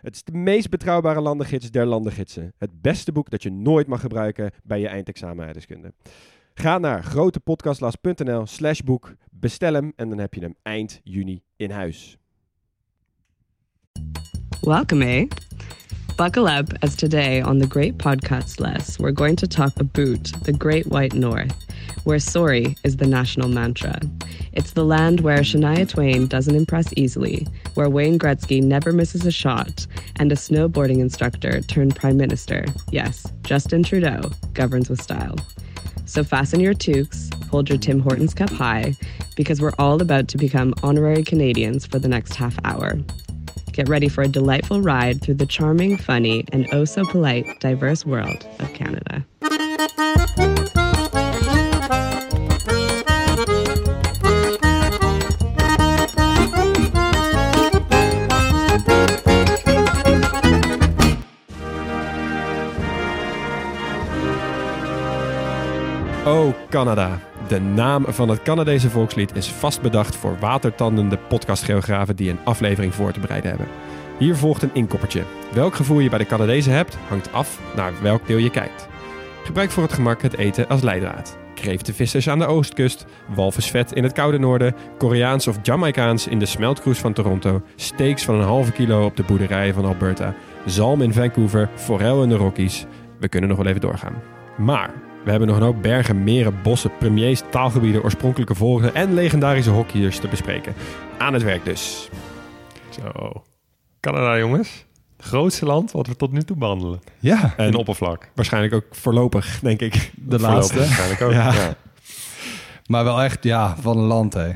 Het is de meest betrouwbare landengids der landengidsen. Het beste boek dat je nooit mag gebruiken bij je eindexamen. Ga naar grotepodcastlas.nl slash boek, bestel hem en dan heb je hem eind juni in huis. Welcome, eh? Buckle up as today on the Great Podcast Less, we're going to talk about the Great White North, where sorry is the national mantra. It's the land where Shania Twain doesn't impress easily, where Wayne Gretzky never misses a shot, and a snowboarding instructor turned prime minister, yes, Justin Trudeau, governs with style. So fasten your toques, hold your Tim Hortons cup high, because we're all about to become honorary Canadians for the next half hour. Get ready for a delightful ride through the charming, funny, and oh so polite, diverse world of Canada. Oh Canada. De naam van het Canadese volkslied is vast bedacht voor watertandende podcastgeografen die een aflevering voor te bereiden hebben. Hier volgt een inkoppertje. Welk gevoel je bij de Canadezen hebt, hangt af naar welk deel je kijkt. Gebruik voor het gemak het eten als leidraad. Kreeftenvissers aan de oostkust, walvisvet in het koude noorden, Koreaans of Jamaicaans in de smeltkroes van Toronto, steaks van een halve kilo op de boerderijen van Alberta, zalm in Vancouver, forel in de Rockies. We kunnen nog wel even doorgaan. Maar we hebben nog een hoop bergen, meren, bossen, premiers, taalgebieden, oorspronkelijke volken en legendarische hockeyers te bespreken. Aan het werk dus. Zo. Canada, jongens. Het grootste land wat we tot nu toe behandelen. Ja, En oppervlak. Waarschijnlijk ook voorlopig, denk ik. de Voorlopig laatste. Waarschijnlijk ook. Ja. Ja. Maar wel echt, ja, van een land, hè.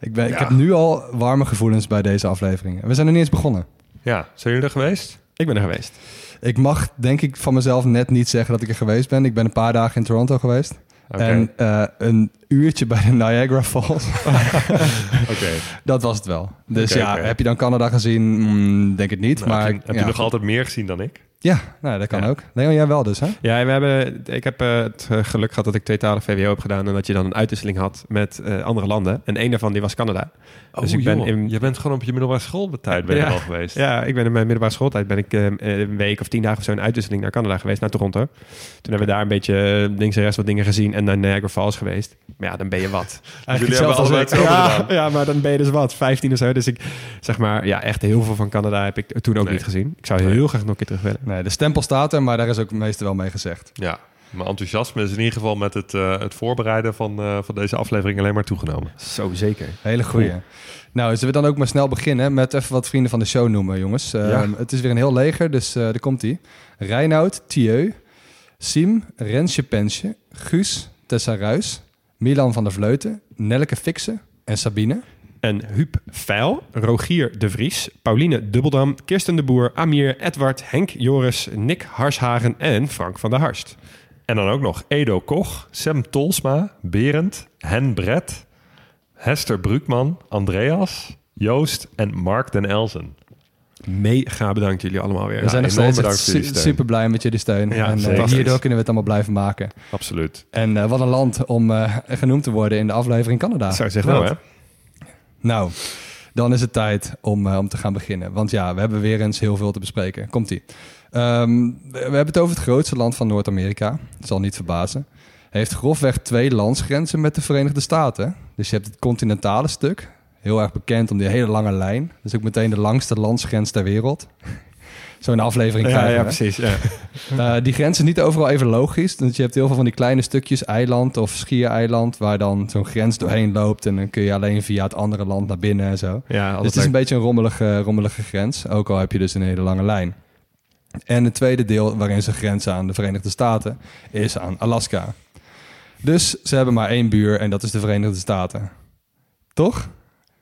Ik, ben, ik heb nu al warme gevoelens bij deze aflevering. We zijn nog niet eens begonnen. ja. Zijn jullie er geweest? Ik ben er geweest. Ik mag, denk ik, van mezelf net niet zeggen dat ik er geweest ben. Ik ben een paar dagen in Toronto geweest. En eh, een uurtje bij de Niagara Falls. Oké. dat was het wel. Dus ja, heb je dan Canada gezien? Mm, denk het niet. Nou, maar heb je, heb ja, je nog altijd meer gezien dan ik? Ja, nou, dat kan Ja. ook. Leon, jij wel dus, hè? Ja, we hebben, ik heb eh, het eh, geluk gehad dat ik tweetalig VWO heb gedaan en dat je dan een uitwisseling had met eh, andere landen. En één daarvan die was Canada. Dus ik ben joh. in- Je bent gewoon op je middelbare schooltijd ben je Ja. al geweest. Ja, ik ben in mijn middelbare schooltijd ben ik eh, een week of tien dagen of zo een uitwisseling naar Canada geweest, naar Toronto. Toen hebben we daar een beetje eh, links en rechts wat dingen gezien en naar Niagara Falls geweest. Maar ja, dan ben je wat. Jullie hebben als ik. Ja, ja, maar dan ben je dus wat, 15 of zo. Dus ik zeg maar, ja, echt heel veel van Canada heb ik toen ook Nee. niet gezien. Ik zou Nee. heel graag nog een keer terug willen. Nee, de stempel staat er, maar daar is ook het meeste wel mee gezegd. Ja. Mijn enthousiasme is in ieder geval met het, eh, het voorbereiden van, eh, van deze aflevering alleen maar toegenomen. Zo zeker. Hele goeie. Nou, zullen we dan ook maar snel beginnen met even wat vrienden van de show noemen, jongens. Eh, Ja. Het is weer een heel leger, dus eh daar komt-ie. Reinoud, Thieu, Siem, Rensje Pensje, Guus, Tessa Ruis, Milan van der Vleuten, Nelleke Fixen en Sabine. En Huub Veil, Rogier de Vries, Pauline Dubbeldam, Kirsten de Boer, Amir, Edward, Henk Joris, Nick Harshagen en Frank van der Harst. En dan ook nog Edo Koch, Sam Tolsma, Berend, Hen Brett, Hester Brukman, Andreas, Joost en Mark den Elzen. Mega bedankt jullie allemaal weer. We zijn nog steeds su- super blij met jullie steun. Ja, en eh, hierdoor kunnen we het allemaal blijven maken. Absoluut. En eh, wat een land om eh, genoemd te worden in de aflevering Canada. Zou je zeggen Nou, wel. hè? Nou, dan is het tijd om, om te gaan beginnen. Want ja, we hebben weer eens heel veel te bespreken. Komt-ie. Ehm, we hebben het over het grootste land van Noord-Amerika. Dat zal niet verbazen. Heeft grofweg twee landsgrenzen met de Verenigde Staten. Dus je hebt het continentale stuk. Heel erg bekend om die hele lange lijn. Dus ook meteen de langste landsgrens ter wereld. Zo'n aflevering Ja, krijgen ja, we. precies. Ja. Eh, die grens is niet overal even logisch. Dus je hebt heel veel van die kleine stukjes eiland of schiereiland... waar dan zo'n grens doorheen loopt... en dan kun je alleen via het andere land naar binnen en zo. Ja, Dus het is een beetje een rommelige, rommelige grens. Ook al heb je dus een hele lange lijn. En het tweede deel waarin ze grenzen aan de Verenigde Staten... is aan Alaska. Dus ze hebben maar één buur en dat is de Verenigde Staten. Toch?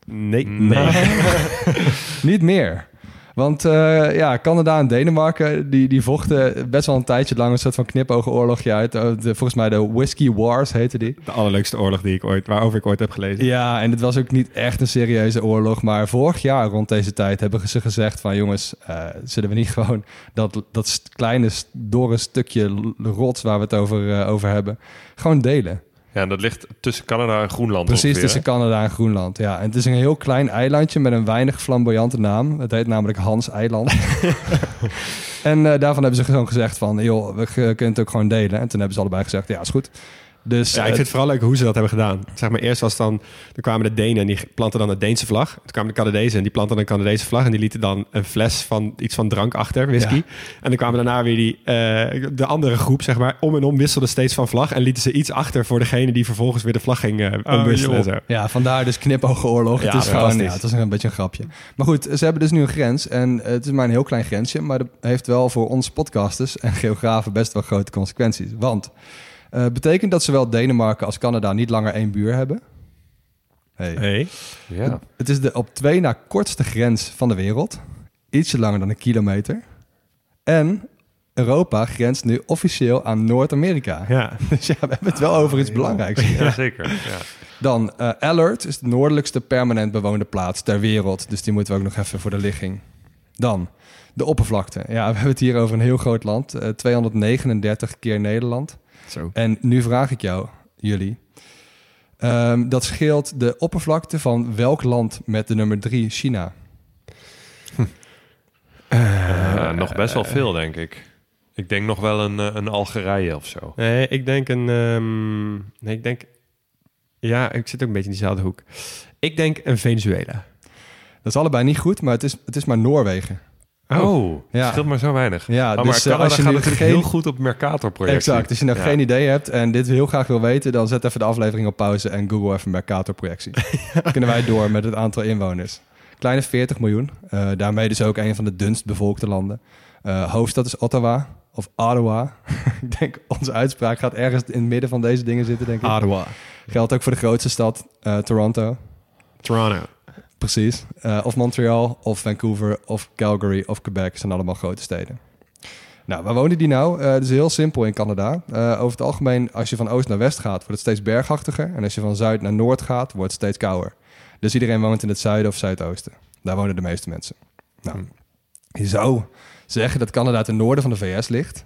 Nee, Nee. Niet meer. Want eh, ja, Canada en Denemarken, die, die vochten best wel een tijdje lang een soort van knipogenoorlogje uit. Eh, de- volgens mij de Whiskey Wars heette die. De allerleukste oorlog die ik ooit, waarover ik ooit heb gelezen. Ja, en het was ook niet echt een serieuze oorlog. Maar vorig jaar rond deze tijd hebben ze gezegd van... jongens, eh, zullen we niet gewoon dat, dat kleine dorre stukje rots waar we het over, over hebben... gewoon delen. Ja, en dat ligt tussen Canada en Groenland Precies ongeveer, tussen Canada en Groenland. Ja, en het is een heel klein eilandje met een weinig flamboyante naam. Het heet namelijk Hans Eiland. en eh, daarvan hebben ze gewoon gezegd van... joh, we g- kunnen het ook gewoon delen. En toen hebben ze allebei gezegd, ja, is goed. Dus Ja, ik eh, vind het vooral leuk hoe ze dat hebben gedaan. Zeg maar, eerst was dan, dan kwamen de Denen en die planten dan de Deense vlag. Toen kwamen de Canadezen en die planten dan een Canadese vlag. En die lieten dan een fles van iets van drank achter, whisky. Ja. En dan kwamen daarna weer die, eh, de andere groep, zeg maar, om en om wisselde steeds van vlag. En lieten ze iets achter voor degene die vervolgens weer de vlag ging eh omwisselen zo. Ja, vandaar dus knipoogenoorlog. Ja, het is gewoon, ja, het is een beetje een grapje. Maar goed, ze hebben dus nu een grens. En eh, het is maar een heel klein grensje. Maar dat heeft wel voor ons podcasters en geografen best wel grote consequenties. Want eh betekent dat zowel Denemarken als Canada niet langer één buur hebben? Hey. Hey. Ja. Het is de op twee na kortste grens van de wereld. Ietsje langer dan een kilometer. En Europa grenst nu officieel aan Noord-Amerika. Ja. Dus ja, we hebben het wel over iets belangrijks. hier. Ja, zeker. Ja. Dan eh Allert is de noordelijkste permanent bewoonde plaats ter wereld. Dus die moeten we ook nog even voor de ligging. Dan de oppervlakte. Ja, we hebben het hier over een heel groot land. eh, 239 keer Nederland. Zo. En nu vraag ik jou, jullie. Ehm, dat scheelt de oppervlakte van welk land met de nummer 3, China? Ja, nog best wel veel, denk ik. Ik denk nog wel een, eh, een Algerije of zo. Nee, ik denk een... ehm, nee, ik denk... Ja, ik zit ook een beetje in diezelfde hoek. Ik denk een Venezuela. Dat is allebei niet goed, maar het is, het is maar Noorwegen. Oh, Ja. het scheelt maar zo weinig. Ja, oh, dus, eh, Canada als je gaat nu natuurlijk geen- heel goed op Mercator-projecten. Exact. Als je nog Ja. geen idee hebt en dit heel graag wil weten, dan zet even de aflevering op pauze en Google even Mercator-projectie. Kunnen wij door met het aantal inwoners. Kleine 40 miljoen. Eh, daarmee dus ook een van de dunst bevolkte landen. Eh, hoofdstad is Ottawa of Ottawa. ik denk, onze uitspraak gaat ergens in het midden van deze dingen zitten, denk ik. Ottawa. Geldt ook voor de grootste stad, Toronto. Toronto. Precies. Eh, of Montreal, of Vancouver, of Calgary, of Quebec zijn allemaal grote steden. Nou, waar wonen die nou? Eh Het is heel simpel in Canada. Eh, over het algemeen, als je van oost naar west gaat, wordt het steeds bergachtiger. En als je van zuid naar noord gaat, wordt het steeds kouder. Dus iedereen woont in het zuiden of zuidoosten. Daar wonen de meeste mensen. Nou, je zou zeggen dat Canada ten noorden van de VS ligt.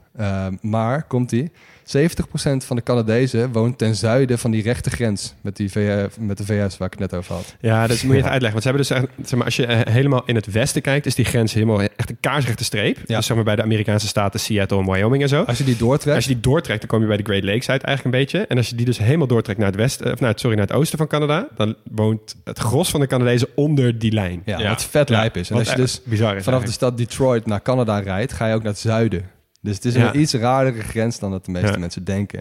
Maar, komt die 70% van de Canadezen woont ten zuiden van die rechte grens met, die V- met de VS waar ik het net over had. Ja, dat moet je even uitleggen. Want ze hebben dus, echt- zeg maar, als je eh, helemaal in het westen kijkt, is die grens helemaal echt een kaarsrechte streep. Ja. Dus zeg maar bij de Amerikaanse staten Seattle en Wyoming en zo. Als je die doortrekt, Als je die doortrekt, dan kom je bij de Great Lakes uit eigenlijk een beetje. En als je die dus helemaal doortrekt naar het westen, of naar het, sorry, naar het oosten van Canada, dan woont het gros van de Canadezen onder die lijn. Ja, Ja. wat vet lijp is. En wat als je dus bizar vanaf de stad Detroit naar Canada rijdt, ga je ook naar het zuiden. Dus het is Ja. een iets raardere grens dan dat de meeste Ja. mensen denken.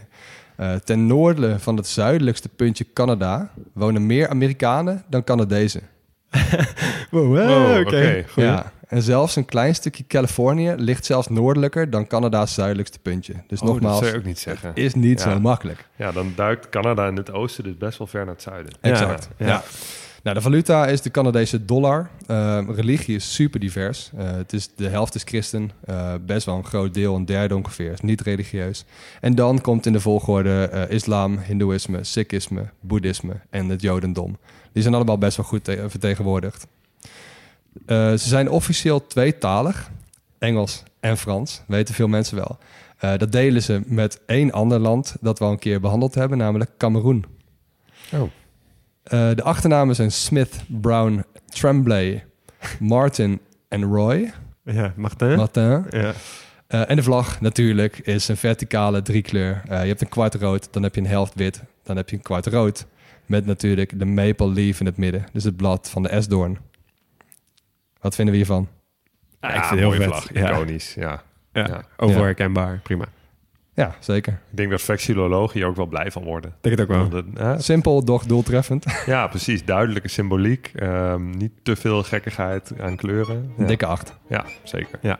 Eh, ten noorden van het zuidelijkste puntje Canada wonen meer Amerikanen dan Canadezen. Wow, Wow, oké. Ja, en zelfs een klein stukje Californië ligt zelfs noordelijker dan Canada's zuidelijkste puntje. Dus Oh, dat nogmaals, zou je ook niet zeggen. is niet Ja. zo makkelijk. Ja, dan duikt Canada in het oosten dus best wel ver naar het zuiden. Exact. Ja. Nou, de valuta is de Canadese dollar. Ehm, religie is super divers. Eh, het is, de helft is christen. Eh, best wel een groot deel, een derde ongeveer, is niet religieus. En dan komt in de volgorde eh, islam, hindoeïsme, sikhisme, boeddhisme en het jodendom. Die zijn allemaal best wel goed te- vertegenwoordigd. Ze zijn officieel tweetalig. Engels en Frans, weten veel mensen wel. Dat delen ze met één ander land dat we al een keer behandeld hebben, namelijk Cameroen. Oh. Eh, de achternamen zijn Smith, Brown, Tremblay, Martin en Roy. Ja, Martin. Martin. ja. Eh, en de vlag natuurlijk is een verticale driekleur. Eh, je hebt een kwart rood, dan heb je een helft wit, dan heb je een kwart rood. Met natuurlijk de maple leaf in het midden. Dus het blad van de esdoorn. Wat vinden we hiervan? Ja, ik vind het heel mooie vet. vlag, iconisch. Ja. Ja, Ja. overal herkenbaar. Prima. Ja, zeker. Ik denk dat vexillologen hier ook wel blij van worden. Denk het ook wel. Simpel, doch doeltreffend. Ja, precies. Duidelijke symboliek. Ehm, niet te veel gekkigheid aan kleuren. Ja, dikke acht. ja zeker. Ja.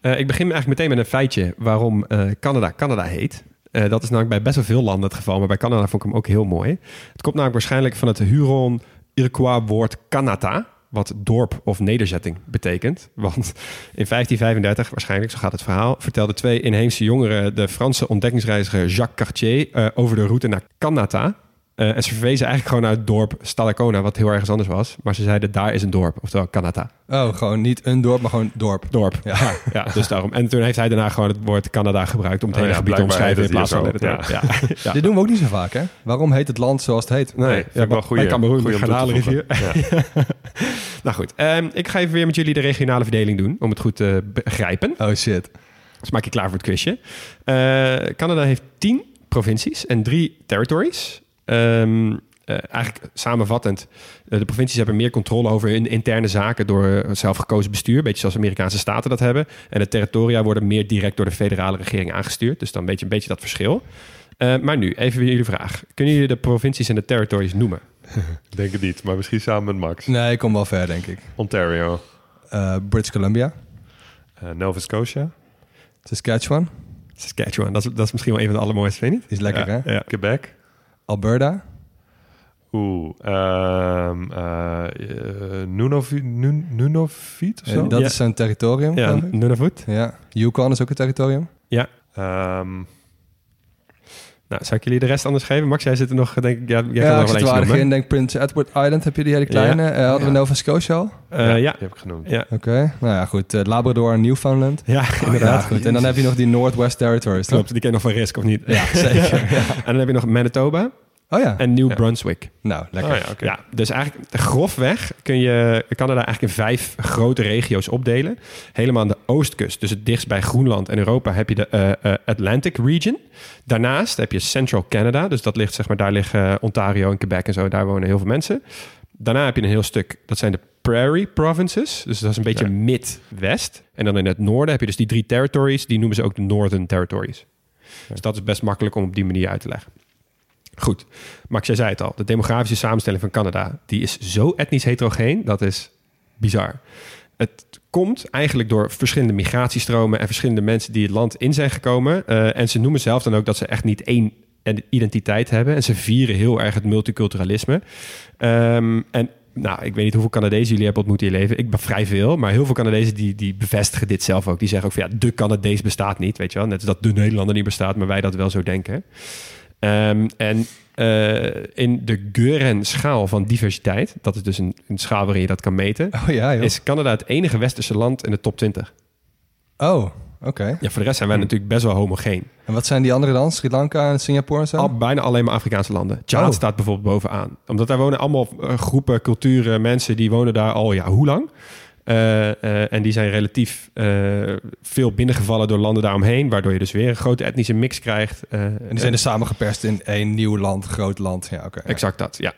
Eh, ik begin eigenlijk meteen met een feitje waarom eh, Canada Canada heet. Eh, dat is namelijk bij best wel veel landen het geval, maar bij Canada vond ik hem ook heel mooi. Het komt namelijk waarschijnlijk van het Huron-Iroquois woord Kanata, wat dorp of nederzetting betekent. Want in 1535, waarschijnlijk, zo gaat het verhaal, vertelden twee inheemse jongeren de Franse ontdekkingsreiziger Jacques Cartier eh, over de route naar Kanata. Eh, en ze verwezen eigenlijk gewoon naar het dorp Stadacona, wat heel ergens anders was. Maar ze zeiden, daar is een dorp, oftewel Kanata. Oh, gewoon niet een dorp, maar gewoon dorp. Dorp. Ja. Ja, dus daarom. En toen heeft hij daarna gewoon het woord Canada gebruikt om het Oh hele ja, gebied te omschrijven in plaats van hier het dorp. Ja. Ja. Dit doen we ook niet zo vaak, hè? Waarom heet het land zoals het heet? Nee, vind ik wel goeie- bij Cameroen, goeie de om toe te Garnalenrivier. voegen. Ja. Nou goed, ehm, ik ga even weer met jullie de regionale verdeling doen, om het goed te begrijpen. Oh shit. Dus maak je klaar voor het quizje. Eh, Canada heeft tien provincies en drie territories. Ehm, eh, eigenlijk samenvattend, eh, de provincies hebben meer controle over hun interne zaken door eh, zelfgekozen bestuur, beetje zoals Amerikaanse staten dat hebben. En de territoria worden meer direct door de federale regering aangestuurd. Dus dan weet je een beetje dat verschil. Eh, maar nu, even weer jullie vraag. Kunnen jullie de provincies en de territories noemen? Ik denk het niet, maar misschien samen met Max. Nee, ik kom wel ver, denk ik. Ontario, Eh, British Columbia, eh, Nova Scotia, Saskatchewan, Saskatchewan, dat is, dat is misschien wel een van de allermooiste, vind je niet? is lekker, ja, hè? Ja. Quebec. Alberta, Oeh, ehm eh, eh, Nunavut, Nun- Nunavut of zo? En dat Ja. is zijn territorium. Ja. Nunavut. ja. Yukon is ook een territorium. Ja. Ehm, Nou, zou ik jullie de rest anders geven? Max, jij zit er nog, denk ik, ja, jij kan er ja, wel ik zit er aardig noemen. in. Denk Prince Edward Island heb je die hele kleine. Ja. Eh, hadden we. Nova Scotia al? Eh, ja, Die heb ik genoemd. Ja, Oké, nou ja, goed. Eh, Labrador en Newfoundland. ja, inderdaad. goed. En dan heb je nog die Northwest Territories. toch? Klopt, die ken je nog van Risk, of niet? Ja, zeker. En dan heb je nog Manitoba Oh ja. en New Brunswick. Nou, lekker. Oh ja. Ja, dus eigenlijk grofweg kun je Canada eigenlijk in vijf grote regio's opdelen. Helemaal aan de oostkust, dus het dichtst bij Groenland en Europa, heb je de eh, eh, Atlantic region. Daarnaast heb je Central Canada, dus dat ligt zeg maar, daar liggen Ontario en Quebec en zo, daar wonen heel veel mensen. Daarna heb je een heel stuk, dat zijn de Prairie Provinces, dus dat is een beetje Ja. mid-west. En dan in het noorden heb je dus die drie territories, die noemen ze ook de Northern Territories. Dus dat is best makkelijk om op die manier uit te leggen. Goed, Max, jij zei het al. De demografische samenstelling van Canada... die is zo etnisch heterogeen, dat is bizar. Het komt eigenlijk door verschillende migratiestromen... en verschillende mensen die het land in zijn gekomen. Eh, en ze noemen zelf dan ook dat ze echt niet één identiteit hebben. En ze vieren heel erg het multiculturalisme. Ehm, en nou, ik weet niet hoeveel Canadezen jullie hebben ontmoet in je leven. Ik ben vrij veel, maar heel veel Canadezen die, die bevestigen dit zelf ook. Die zeggen ook van ja, de Canadees bestaat niet, weet je wel. Net dat de Nederlander niet bestaat, maar wij dat wel zo denken. Ehm, en eh, in de Geuren-schaal van diversiteit, dat is dus een, een schaal waarin je dat kan meten, Oh ja, is Canada het enige westerse land in de top 20. Oh, oké. Ja, voor de rest zijn wij natuurlijk best wel homogeen. En wat zijn die andere dan? Sri Lanka en Singapore en zo? Al, bijna alleen maar Afrikaanse landen. Tjaad Oh. staat bijvoorbeeld bovenaan. Omdat daar wonen allemaal eh, groepen, culturen, mensen die wonen daar al, ja, hoe lang? Eh, eh, en die zijn relatief eh, veel binnengevallen door landen daaromheen, waardoor je dus weer een grote etnische mix krijgt. Eh, en die zijn dus samengeperst in één nieuw land, groot land. Ja, oké. Exact dat, ja.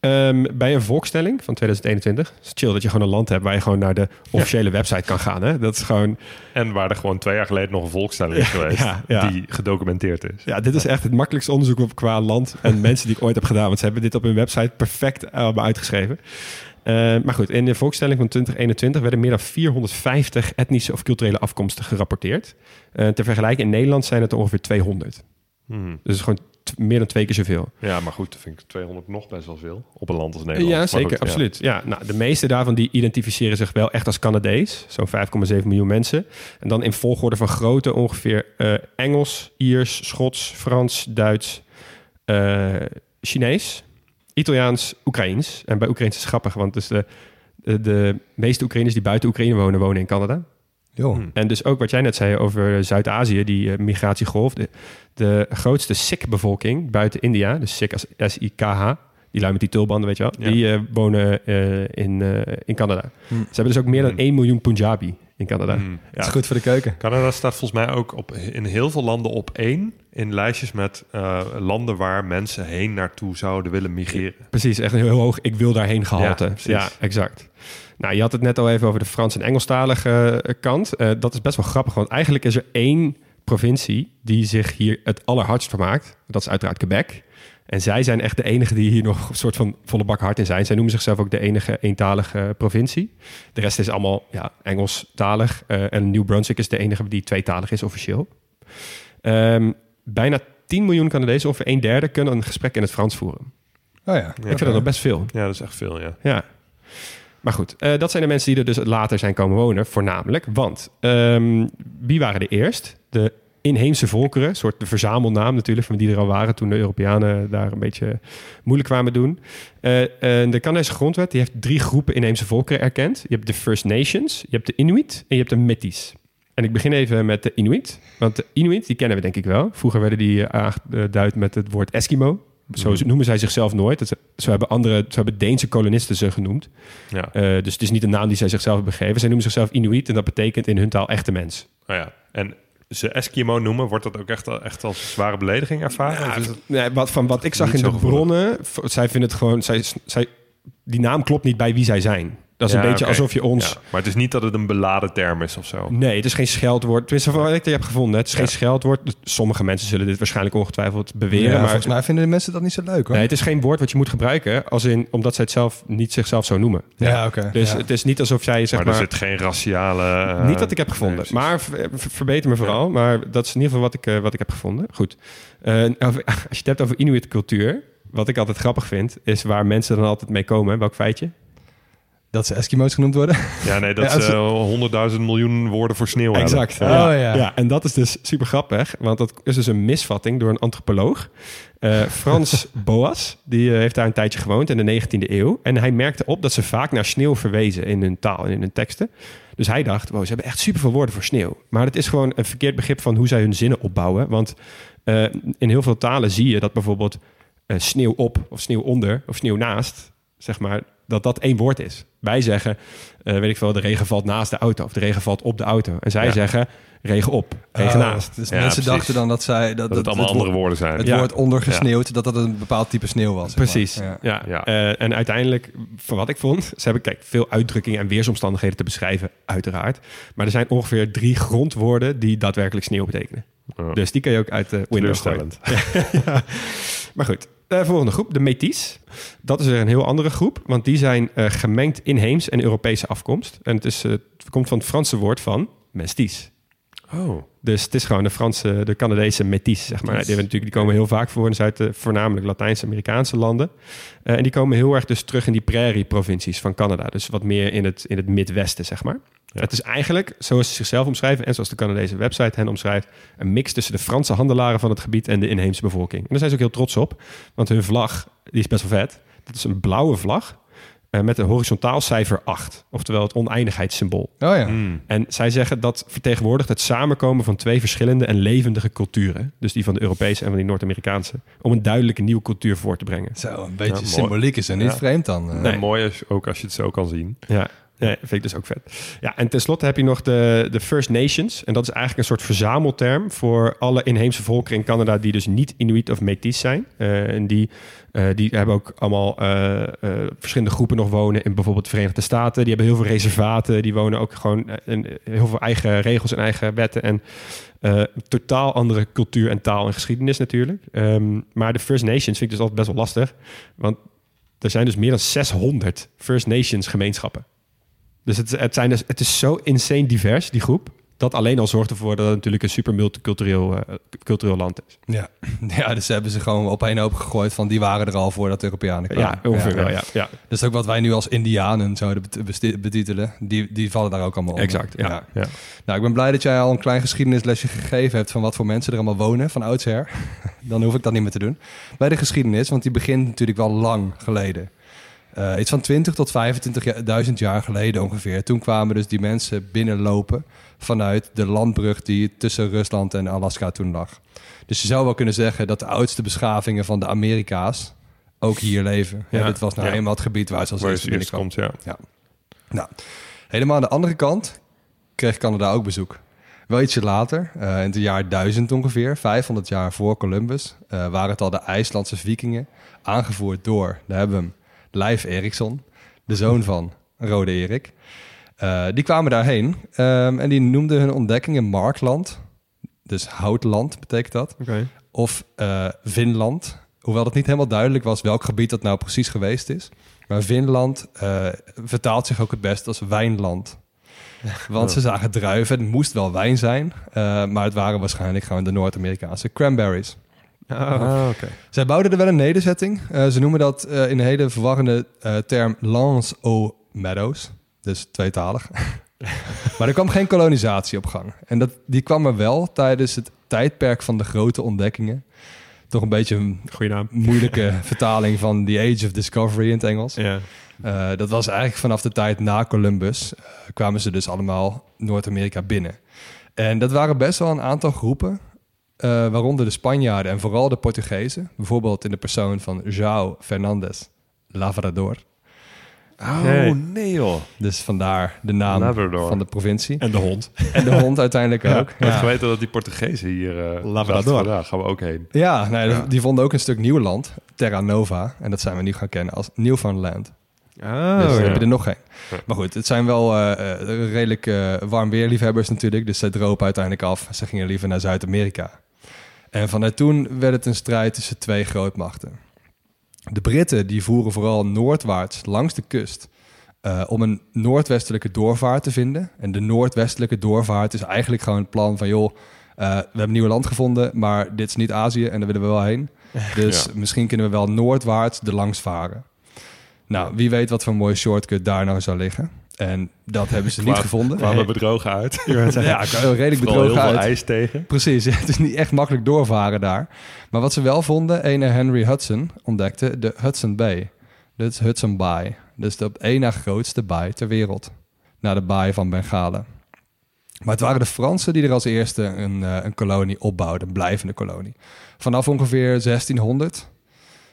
Ehm, bij een volkstelling van 2021 is het chill dat je gewoon een land hebt waar je gewoon naar de officiële website kan gaan. Hè? Dat is gewoon, En waar er gewoon twee jaar geleden nog een volkstelling is geweest... ja, ja. die gedocumenteerd is. ja, dit is echt het makkelijkste onderzoek op qua land en mensen die ik ooit heb gedaan. Want ze hebben dit op hun website perfect uitgeschreven. Eh, maar goed, in de volkstelling van 2021 werden meer dan 450 etnische of culturele afkomsten gerapporteerd. Eh ter vergelijking in Nederland zijn het er ongeveer 200. Hmm. Dus gewoon t- meer dan twee keer zoveel. Ja, maar goed, dat vind ik 200 nog best wel veel. Op een land als Nederland. Ja, zeker, goed, absoluut. Ja. nou, de meeste daarvan die identificeren zich wel echt als Canadees. Zo'n 5,7 miljoen mensen. En dan in volgorde van grootte ongeveer eh, Engels, Iers, Schots, Frans, Duits, eh, Chinees, Italiaans, Oekraïens. En bij Oekraïens is het grappig, want dus de, de, de meeste Oekraïners die buiten Oekraïne wonen, wonen in Canada. Hmm. En dus ook wat jij net zei over Zuid-Azië, die eh, migratiegolf. De, de grootste Sikh-bevolking buiten India, dus Sikh als S-I-K-H, die lui met die tulbanden, weet je wel, Ja. die eh, wonen eh, in, eh, in Canada. Hm. Ze hebben dus ook meer dan Hmm. 1 miljoen Punjabi in Canada. Hmm. Dat is goed voor de keuken. Canada staat volgens mij ook op, in heel veel landen op één... in lijstjes met eh, landen waar mensen heen naartoe zouden willen migreren. Precies, echt heel hoog ik wil daarheen gehalte. Ja, Ja, exact. Nou, je had het net al even over de Frans- en Engelstalige eh, kant. Eh, dat is best wel grappig, want eigenlijk is er één provincie die zich hier het allerhardst vermaakt. Dat is uiteraard Quebec. En zij zijn echt de enige die hier nog een soort van volle bak hard in zijn. Zij noemen zichzelf ook de enige eentalige provincie. De rest is allemaal ja, Engelstalig. eh en New Brunswick is de enige die tweetalig is officieel. Ehm, bijna 10 miljoen Canadezen, ongeveer een derde, kunnen een gesprek in het Frans voeren. Oh ja. Ik vind dat nog best veel. Ja, dat is echt veel, ja. Ja. Maar goed, eh, dat zijn de mensen die er dus later zijn komen wonen, voornamelijk. Want ehm, wie waren er eerst? De inheemse volkeren, een soort de verzamelnaam natuurlijk, van die er al waren toen de Europeanen daar een beetje moeilijk kwamen doen. Eh, eh, de Canadese grondwet die heeft drie groepen inheemse volkeren erkend. Je hebt de First Nations, je hebt de Inuit en je hebt de Métis. En ik begin even met de Inuit. Want de Inuit, die kennen we denk ik wel. Vroeger werden die eh, aangeduid met het woord Eskimo. Zo noemen zij zichzelf nooit. Dat ze- hebben, andere, zo hebben Deense kolonisten ze genoemd. Ja. Eh, dus het is niet een naam die zij zichzelf hebben gegeven. Zij noemen zichzelf Inuit en dat betekent in hun taal echte mens. Nou ja. En ze Eskimo noemen, wordt dat ook echt, echt als zware belediging ervaren? Het- Nee, wat, van wat ik zag in de bronnen, zij vinden het gewoon... Zij, zij, die naam klopt niet bij wie zij zijn. Dat is Ja, een beetje alsof je ons... Ja, maar het is niet dat het een beladen term is of zo. Nee, het is geen scheldwoord. Tenminste, van wat ik heb gevonden. Het is geen scheldwoord. Sommige mensen zullen dit waarschijnlijk ongetwijfeld beweren. Ja, maar volgens mij vinden de mensen dat niet zo leuk hoor. nee, het is geen woord wat je moet gebruiken... Als in, omdat zij het zelf niet zichzelf zo noemen. ja, oké. Dus ja. het is niet alsof jij zeg maar maar... er zit geen raciale... eh, Niet dat ik heb gevonden. nee, maar ver- ver- verbeter me vooral. Maar dat is in ieder geval wat ik, eh, wat ik heb gevonden. Goed. Eh, als je het hebt over Inuit cultuur... Wat ik altijd grappig vind, is waar mensen dan altijd mee komen. Welk feitje? Dat ze Eskimo's genoemd worden. Ja, nee, dat is je- eh, honderdduizend miljoen woorden voor sneeuw hebben. Exact. Ja. Ja. Oh, ja. En dat is dus super grappig. Want dat is dus een misvatting door een antropoloog. Eh, Frans Boas. Die eh, heeft daar een tijdje gewoond in de 19e eeuw. En hij merkte op dat ze vaak naar sneeuw verwezen in hun taal en in hun teksten. Dus hij dacht, wow, ze hebben echt superveel woorden voor sneeuw. Maar het is gewoon een verkeerd begrip van hoe zij hun zinnen opbouwen. Want eh, in heel veel talen zie je dat bijvoorbeeld eh, sneeuw op of sneeuw onder of sneeuw naast, zeg maar, dat dat één woord is. Wij zeggen, eh, weet ik veel, de regen valt naast de auto of de regen valt op de auto. En zij Ja. zeggen regen op, regen Oh, naast. Dus Ja, mensen precies. dachten dan dat zij... Dat, Dat het allemaal het andere woord- woorden zijn. Het Ja. woord ondergesneeuwd, dat dat een bepaald type sneeuw was. zeg maar. Precies. Ja. Ja. Ja. Eh, en uiteindelijk, van wat ik vond, ze hebben kijk, veel uitdrukkingen en weersomstandigheden te beschrijven, uiteraard. Maar er zijn ongeveer drie grondwoorden die daadwerkelijk sneeuw betekenen. Dus die kan je ook uit de window gooien. Maar goed, de volgende groep, de Métis. Dat is weer een heel andere groep, want die zijn eh, gemengd inheems en Europese afkomst. En het, is, eh, het komt van het Franse woord van mestiz. Oh, Dus het is gewoon de Franse, de Canadese métis, zeg maar. Die, natuurlijk, die komen heel vaak voor in Zuid, de voornamelijk Latijns-Amerikaanse landen. Eh, en die komen heel erg dus terug in die prairie-provincies van Canada. Dus wat meer in het, in het Midwesten, zeg maar. Ja. Het is eigenlijk, zoals ze zichzelf omschrijven en zoals de Canadese website hen omschrijft, een mix tussen de Franse handelaren van het gebied en de inheemse bevolking. En daar zijn ze ook heel trots op, want hun vlag, die is best wel vet. Dat is een blauwe vlag eh, met een horizontaal cijfer 8, oftewel het oneindigheidssymbool. Oh ja. Hmm. En zij zeggen dat vertegenwoordigt het samenkomen van twee verschillende en levendige culturen. Dus die van de Europese en van die Noord-Amerikaanse. Om een duidelijke nieuwe cultuur voor te brengen. Zo, een beetje Ja, mooi. symboliek is er niet Ja. vreemd dan. eh. Nee. En mooi is ook als je het zo kan zien. Ja, ja vind ik dus ook vet. Ja, en tenslotte heb je nog de, de First Nations. En dat is eigenlijk een soort verzamelterm voor alle inheemse volkeren in Canada die dus niet Inuit of Métis zijn. Eh, en die, eh, die hebben ook allemaal eh, verschillende groepen nog wonen in bijvoorbeeld de Verenigde Staten. Die hebben heel veel reservaten. Die wonen ook gewoon in heel veel eigen regels en eigen wetten. En eh, totaal andere cultuur en taal en geschiedenis natuurlijk. Ehm, maar de First Nations vind ik dus altijd best wel lastig. Want er zijn dus meer dan 600 First Nations gemeenschappen. Dus het, het, zijn dus, het is zo insane divers, die groep. Dat alleen al zorgt ervoor dat het natuurlijk een super multicultureel eh, cultureel land is. Ja. ja, dus hebben ze gewoon op één hoop gegooid van die waren er al voordat de Europeanen kwamen. Ja, ongeveer wel, ja. ja. Dus ook wat wij nu als Indianen zouden betitelen, die, die vallen daar ook allemaal onder. Exact, ja. Ja. Nou, ik ben blij dat jij al een klein geschiedenislesje gegeven hebt van wat voor mensen er allemaal wonen van oudsher. Dan hoef ik dat niet meer te doen. Bij de geschiedenis, want die begint natuurlijk wel lang geleden. Eh, iets van 20 tot 25.000 jaar geleden ongeveer. Toen kwamen dus die mensen binnenlopen vanuit de landbrug die tussen Rusland en Alaska toen lag. Dus je zou wel kunnen zeggen dat de oudste beschavingen van de Amerika's ook hier leven. Ja, Ja, dit was nou ja. eenmaal het gebied waar ze als eerste komt, ja. Nou, helemaal aan de andere kant kreeg Canada ook bezoek. Wel ietsje later, eh, in het jaar 1000 ongeveer, 500 jaar voor Columbus, eh, waren het al de IJslandse vikingen, aangevoerd door, daar hebben we hem, Leif Erikson, de zoon van Rode Erik. Eh, die kwamen daarheen ehm, en die noemden hun ontdekkingen Markland, dus houtland betekent dat, of eh Vinland. Hoewel het niet helemaal duidelijk was welk gebied dat nou precies geweest is. Maar Vinland eh, vertaalt zich ook het best als wijnland. Want ze zagen druiven. Het moest wel wijn zijn. maar het waren waarschijnlijk gewoon de Noord-Amerikaanse cranberries. Ah, oké. Zij bouwden er wel een nederzetting. Eh, ze noemen dat eh, in een hele verwarrende eh, term Lance o Meadows. Dus tweetalig. maar er kwam geen kolonisatie op gang. En dat, die kwam er wel tijdens het tijdperk van de grote ontdekkingen. Toch een beetje een Goeie naam. moeilijke vertaling van The Age of Discovery in het Engels. Ja. Dat was eigenlijk vanaf de tijd na Columbus. kwamen ze dus allemaal Noord-Amerika binnen. En dat waren best wel een aantal groepen. Eh, waaronder de Spanjaarden en vooral de Portugezen. Bijvoorbeeld in de persoon van João Fernandes Lavrador. Oh, Hey. nee joh. Dus vandaar de naam Labrador. van de provincie. En de hond. En de hond uiteindelijk ook. Ik had Ja, geweten dat die Portugezen hier... eh Labrador. dachten van, Daar gaan we ook heen. ja, nee, die vonden ook een stuk nieuw land. Terra Nova. En dat zijn we nu gaan kennen als Newfoundland. Oh, dus ja. hebben er nog geen. Maar goed, het zijn wel eh, redelijk eh, warm weerliefhebbers natuurlijk. Dus zij dropen uiteindelijk af. Ze gingen liever naar Zuid-Amerika. En vanuit toen werd het een strijd tussen twee grootmachten. De Britten die voeren vooral noordwaarts langs de kust... eh, om een noordwestelijke doorvaart te vinden. En de noordwestelijke doorvaart is eigenlijk gewoon het plan van... joh, eh, we hebben nieuw land gevonden, maar dit is niet Azië en daar willen we wel heen. Dus Ja. misschien kunnen we wel noordwaarts er langs varen. Nou, wie weet wat voor een mooie shortcut daar nou zou liggen. En dat hebben ze niet gevonden. Kwamen we bedrogen uit. Ja, redelijk heel bedrogen veel ijs tegen. Precies, het is niet echt makkelijk doorvaren daar. Maar wat ze wel vonden, ene Henry Hudson ontdekte de Hudson Bay. Dat is Hudson Bay. Dus de op één na grootste baai ter wereld. Na de baai van Bengalen. Maar het waren de Fransen die er als eerste een, eh, een kolonie opbouwden, een blijvende kolonie. Vanaf ongeveer 1600.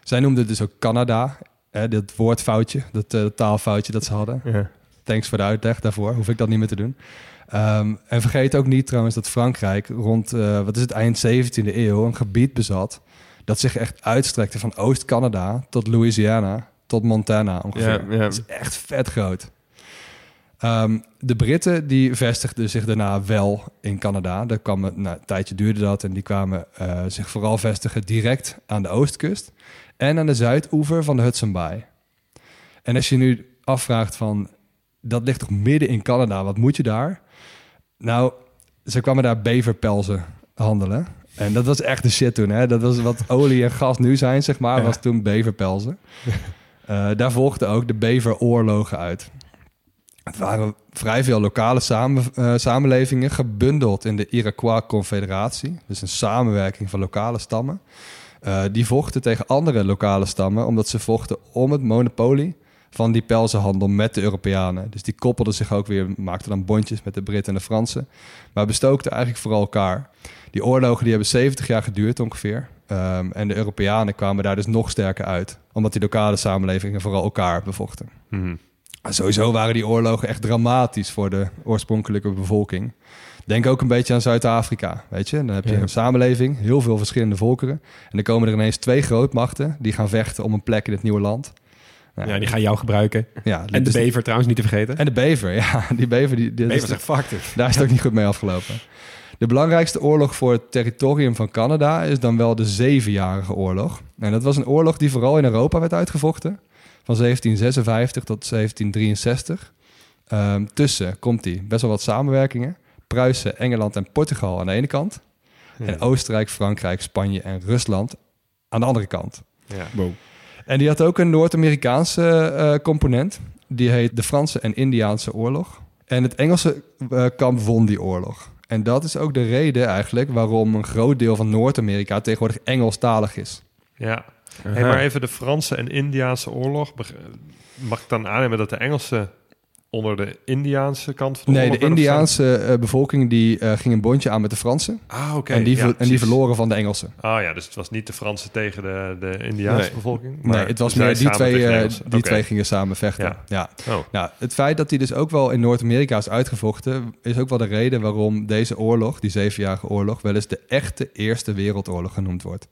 Zij noemden het dus ook Canada. Hè, dat woordfoutje, dat eh, taalfoutje dat ze hadden. Ja. Thanks voor de uitleg daarvoor. Hoef ik dat niet meer te doen. Ehm, en vergeet ook niet trouwens dat Frankrijk rond, eh, wat is het, eind 17e eeuw een gebied bezat dat zich echt uitstrekte van Oost-Canada tot Louisiana tot Montana ongeveer. Dat is echt vet groot. Ehm, de Britten die vestigden zich daarna wel in Canada. Daar kwam, het- nou, een tijdje duurde dat en die kwamen eh, zich vooral vestigen direct aan de oostkust en aan de zuidoever van de Hudson Bay. En als je nu afvraagt van, dat ligt toch midden in Canada, wat moet je daar? Nou, ze kwamen daar beverpelzen handelen. En dat was echt de shit toen. Hè? Dat was wat olie en gas nu zijn, zeg maar, Ja. was toen beverpelzen. Eh, daar volgden ook de beveroorlogen uit. Het waren vrij veel lokale samen, eh, samenlevingen gebundeld in de Iroquois Confederatie. Dus een samenwerking van lokale stammen. Eh, die vochten tegen andere lokale stammen, omdat ze vochten om het monopolie van die pelzenhandel met de Europeanen. Dus die koppelden zich ook weer, maakten dan bondjes met de Britten en de Fransen. Maar bestookten eigenlijk vooral elkaar. Die oorlogen die hebben 70 jaar geduurd ongeveer. Ehm, en de Europeanen kwamen daar dus nog sterker uit. Omdat die lokale samenlevingen vooral elkaar bevochten. Mhm. Sowieso waren die oorlogen echt dramatisch voor de oorspronkelijke bevolking. Denk ook een beetje aan Zuid-Afrika, weet je. Dan heb je Ja. een samenleving, heel veel verschillende volkeren. En dan komen er ineens twee grootmachten die gaan vechten om een plek in het nieuwe land. Ja, die gaan jou gebruiken. ja, En de dus- bever trouwens niet te vergeten. En de bever, ja. Die bever, die, die- bever dus- zegt fuck it. daar is het ook niet goed mee afgelopen. De belangrijkste oorlog voor het territorium van Canada is dan wel de Zevenjarige Oorlog. En dat was een oorlog die vooral in Europa werd uitgevochten. Van 1756 tot 1763. Ehm, tussen, komt die, best wel wat samenwerkingen. Pruisen, Engeland en Portugal aan de ene kant. En Oostenrijk, Frankrijk, Spanje en Rusland aan de andere kant. Ja. Wow. En die had ook een Noord-Amerikaanse eh, component. Die heet de Franse en Indiaanse oorlog. En het Engelse eh, kamp won die oorlog. En dat is ook de reden eigenlijk waarom een groot deel van Noord-Amerika tegenwoordig Engelstalig is. Ja. Hey, maar even de Franse en Indiaanse oorlog. Mag ik dan aannemen dat de Engelsen onder de Indiaanse kant van de Nee, de Indiaanse eh, bevolking die eh, ging een bondje aan met de Fransen. Ah, oké. en, die Ja, en die verloren van de Engelsen. Ah ja, dus het was niet de Fransen tegen de, de Indiaanse Nee. bevolking. Maar nee, het was meer die, twee, eh, die twee gingen samen vechten. Ja. ja. Oh. Nou, het feit dat die dus ook wel in Noord-Amerika is uitgevochten, is ook wel de reden waarom deze oorlog, die zevenjarige oorlog, wel eens de echte Eerste Wereldoorlog genoemd wordt.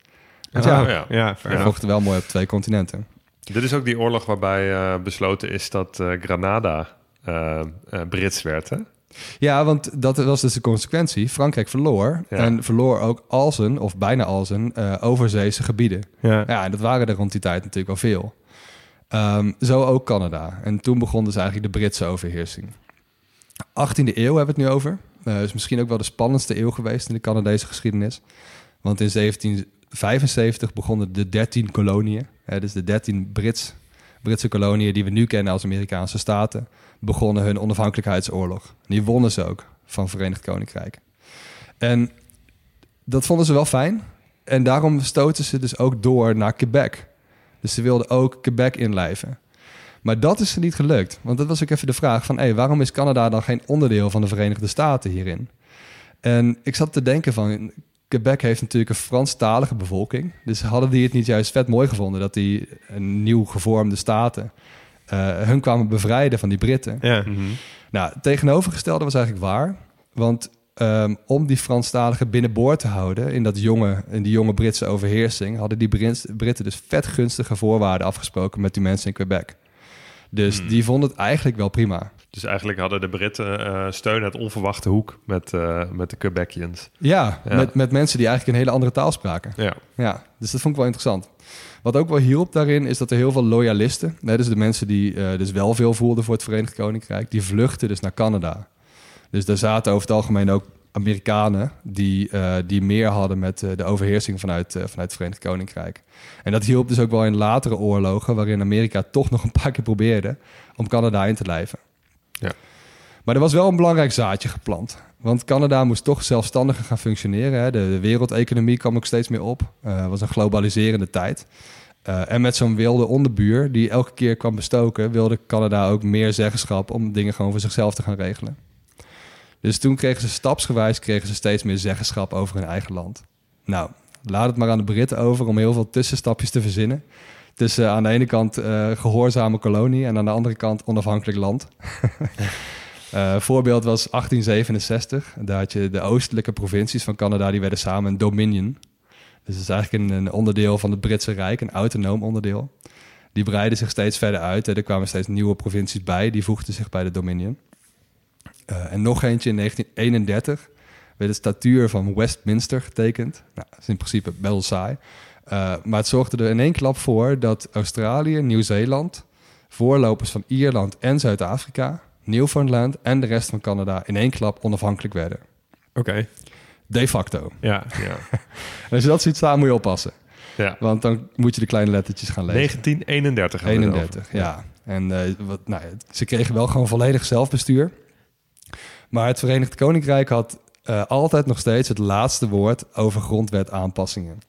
Want ja, Ah, ja. ja, we enough. vochten wel mooi op twee continenten. Dit is ook die oorlog waarbij eh, besloten is dat eh, Granada eh, eh, Brits werd, hè? Ja, want dat was dus de consequentie. Frankrijk verloor Ja. en verloor ook al zijn, of bijna al zijn, eh, overzeese gebieden. Ja. Ja, en dat waren er rond die tijd natuurlijk al veel. Ehm, zo ook Canada. En toen begon dus eigenlijk de Britse overheersing. 18e eeuw hebben we het nu over. Uh, is misschien ook wel de spannendste eeuw geweest in de Canadese geschiedenis. Want in 1775 begonnen de 13 koloniën, hè, dus de 13 Brits, Britse koloniën die we nu kennen als Amerikaanse staten, begonnen hun onafhankelijkheidsoorlog. Die wonnen ze ook van Verenigd Koninkrijk. En dat vonden ze wel fijn. En daarom stoten ze dus ook door naar Quebec. Dus ze wilden ook Quebec inlijven. Maar dat is er niet gelukt. Want dat was ook even de vraag van... Hey, waarom is Canada dan geen onderdeel van de Verenigde Staten hierin? En ik zat te denken van... Quebec heeft natuurlijk een Franstalige bevolking. Dus hadden die het niet juist vet mooi gevonden... dat die een nieuw gevormde staten... Uh, hun kwamen bevrijden van die Britten. Ja. Nou, tegenovergestelde was eigenlijk waar. Want um, om die Franstaligen binnenboord te houden in, dat jonge, in die jonge Britse overheersing, hadden die Britten dus vet gunstige voorwaarden afgesproken met die mensen in Quebec. Dus Hmm. die vonden het eigenlijk wel prima. Dus eigenlijk hadden de Britten eh, steun uit onverwachte hoek met, eh, met de Quebecians. Ja, Ja. Met, met mensen die eigenlijk een hele andere taal spraken. Ja. Ja, dus dat vond ik wel interessant. Wat ook wel hielp daarin is dat er heel veel loyalisten, hè, dus de mensen die eh, dus wel veel voelden voor het Verenigd Koninkrijk, die vluchten dus naar Canada. Dus daar zaten over het algemeen ook Amerikanen die, eh, die meer hadden met eh, de overheersing vanuit, vanuit het Verenigd Koninkrijk. En dat hielp dus ook wel in latere oorlogen, waarin Amerika toch nog een paar keer probeerde om Canada in te lijven. Ja. Maar er was wel een belangrijk zaadje geplant. Want Canada moest toch zelfstandiger gaan functioneren. Hè. De, de wereldeconomie kwam ook steeds meer op. Het was een globaliserende tijd. Eh, en met zo'n wilde onderbuur die elke keer kwam bestoken, wilde Canada ook meer zeggenschap om dingen gewoon voor zichzelf te gaan regelen. Dus toen kregen ze stapsgewijs kregen ze steeds meer zeggenschap over hun eigen land. Nou, laat het maar aan de Britten over om heel veel tussenstapjes te verzinnen. Tussen aan de ene kant eh, gehoorzame kolonie en aan de andere kant onafhankelijk land. Eh, voorbeeld was 1867. Daar had je de oostelijke provincies van Canada, die werden samen een dominion. Dus het is eigenlijk een, onderdeel van het Britse Rijk, een autonoom onderdeel. Die breidden zich steeds verder uit. Er kwamen steeds nieuwe provincies bij, die voegden zich bij de dominion. Eh, en nog eentje in 1931 werd de statuur van Westminster getekend. Nou, dat is in principe wel saai. Eh, maar het zorgde er in één klap voor dat Australië, Nieuw-Zeeland, voorlopers van Ierland en Zuid-Afrika, Newfoundland en de rest van Canada in één klap onafhankelijk werden. Oké. De facto. Ja. ja. En als je dat ziet staan, moet je oppassen. ja. Want dan moet je de kleine lettertjes gaan lezen. 1931 hadden we het 31, ja. En eh, wat, nou, ze kregen wel gewoon volledig zelfbestuur. Maar het Verenigd Koninkrijk had eh, altijd nog steeds het laatste woord over grondwetaanpassingen.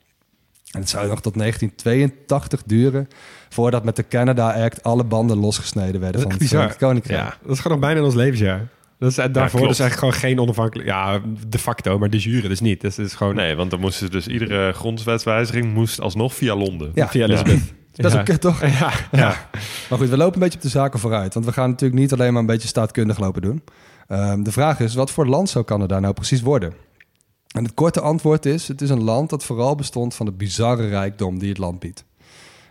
En het zou nog tot 1982 duren voordat met de Canada Act alle banden losgesneden werden van het. Verenigd Koninkrijk. Ja, dat is gewoon nog bijna in ons levensjaar. Dat is, daarvoor klopt. is eigenlijk gewoon geen onafhankelijk... Ja, de facto, maar de jure dus niet. Dus is gewoon... Nee, want dan moesten ze dus iedere grondwetswijziging moest alsnog via Londen. Ja. Via Elizabeth. Dat is Ja. ook kut, toch? Ja, ja. Maar goed, we lopen een beetje op de zaken vooruit. Want we gaan natuurlijk niet alleen maar een beetje staatkundig lopen doen. Ehm, de vraag is, wat voor land zou Canada nou precies worden? En het korte antwoord is, het is een land dat vooral bestond van de bizarre rijkdom die het land biedt.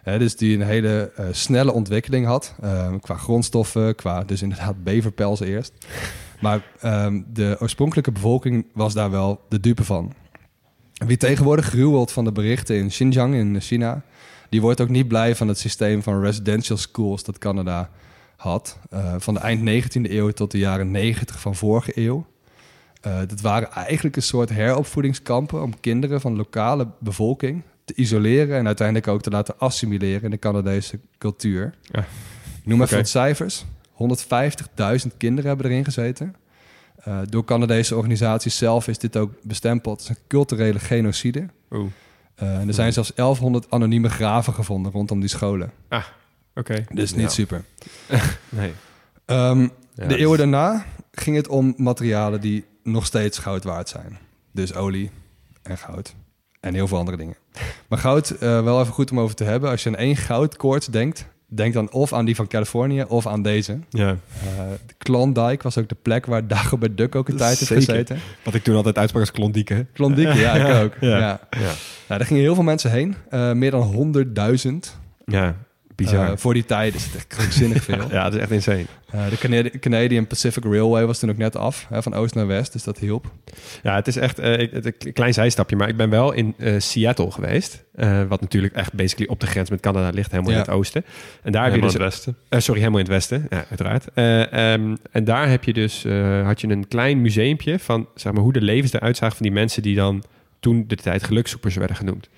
Dus die een hele eh, snelle ontwikkeling had, ehm, qua grondstoffen, qua dus inderdaad beverpels eerst. Maar ehm, de oorspronkelijke bevolking was daar wel de dupe van. Wie tegenwoordig gruwelt van de berichten in Xinjiang in China, die wordt ook niet blij van het systeem van residential schools dat Canada had. eh, van de eind 19e eeuw tot de jaren 90 van vorige eeuw. Eh, dat waren eigenlijk een soort heropvoedingskampen om kinderen van lokale bevolking te isoleren en uiteindelijk ook te laten assimileren in de Canadese cultuur. Ja. Ik noem even Oké. wat cijfers. 150.000 kinderen hebben erin gezeten. Eh, door Canadese organisaties zelf is dit ook bestempeld als een culturele genocide. Oeh. Eh, en er zijn zelfs 1100 anonieme graven gevonden rondom die scholen. Oké. Dus niet Ja. super. Nee. Ehm, Ja, de eeuwen daarna ging het om materialen die nog steeds goud waard zijn. Dus olie en goud. En heel veel andere dingen. Maar goud, eh, wel even goed om over te hebben. Als je aan één goudkoorts denkt, denk dan of aan die van Californië of aan deze. Ja. De Klondike was ook de plek waar Dagobert Duck ook een tijd heeft gezeten. Wat ik toen altijd uitsprak als klondieke. Klondike, ja, ik ook. Ja. Ja. Ja. Nou, daar gingen heel veel mensen heen. Eh, meer dan 100.000. Ja. Bizar. Eh, voor die tijd is het echt krankzinnig veel. ja, dat is echt insane. Eh, de Canadi- Canadian Pacific Railway was toen ook net af, hè, van oost naar west, dus dat hielp. Ja, het is echt eh, ik- het- een klein zijstapje, maar ik ben wel in eh, Seattle geweest. eh, wat natuurlijk echt basically op de grens met Canada ligt, helemaal Ja. in het oosten. En daar heb je dus in het westen. Sorry, helemaal in het westen. Ja, uiteraard. Eh, ehm, en daar heb je dus, eh, had je een klein museumpje van zeg maar, hoe de levens eruit zagen van die mensen die dan toen de tijd gelukzoekers werden genoemd.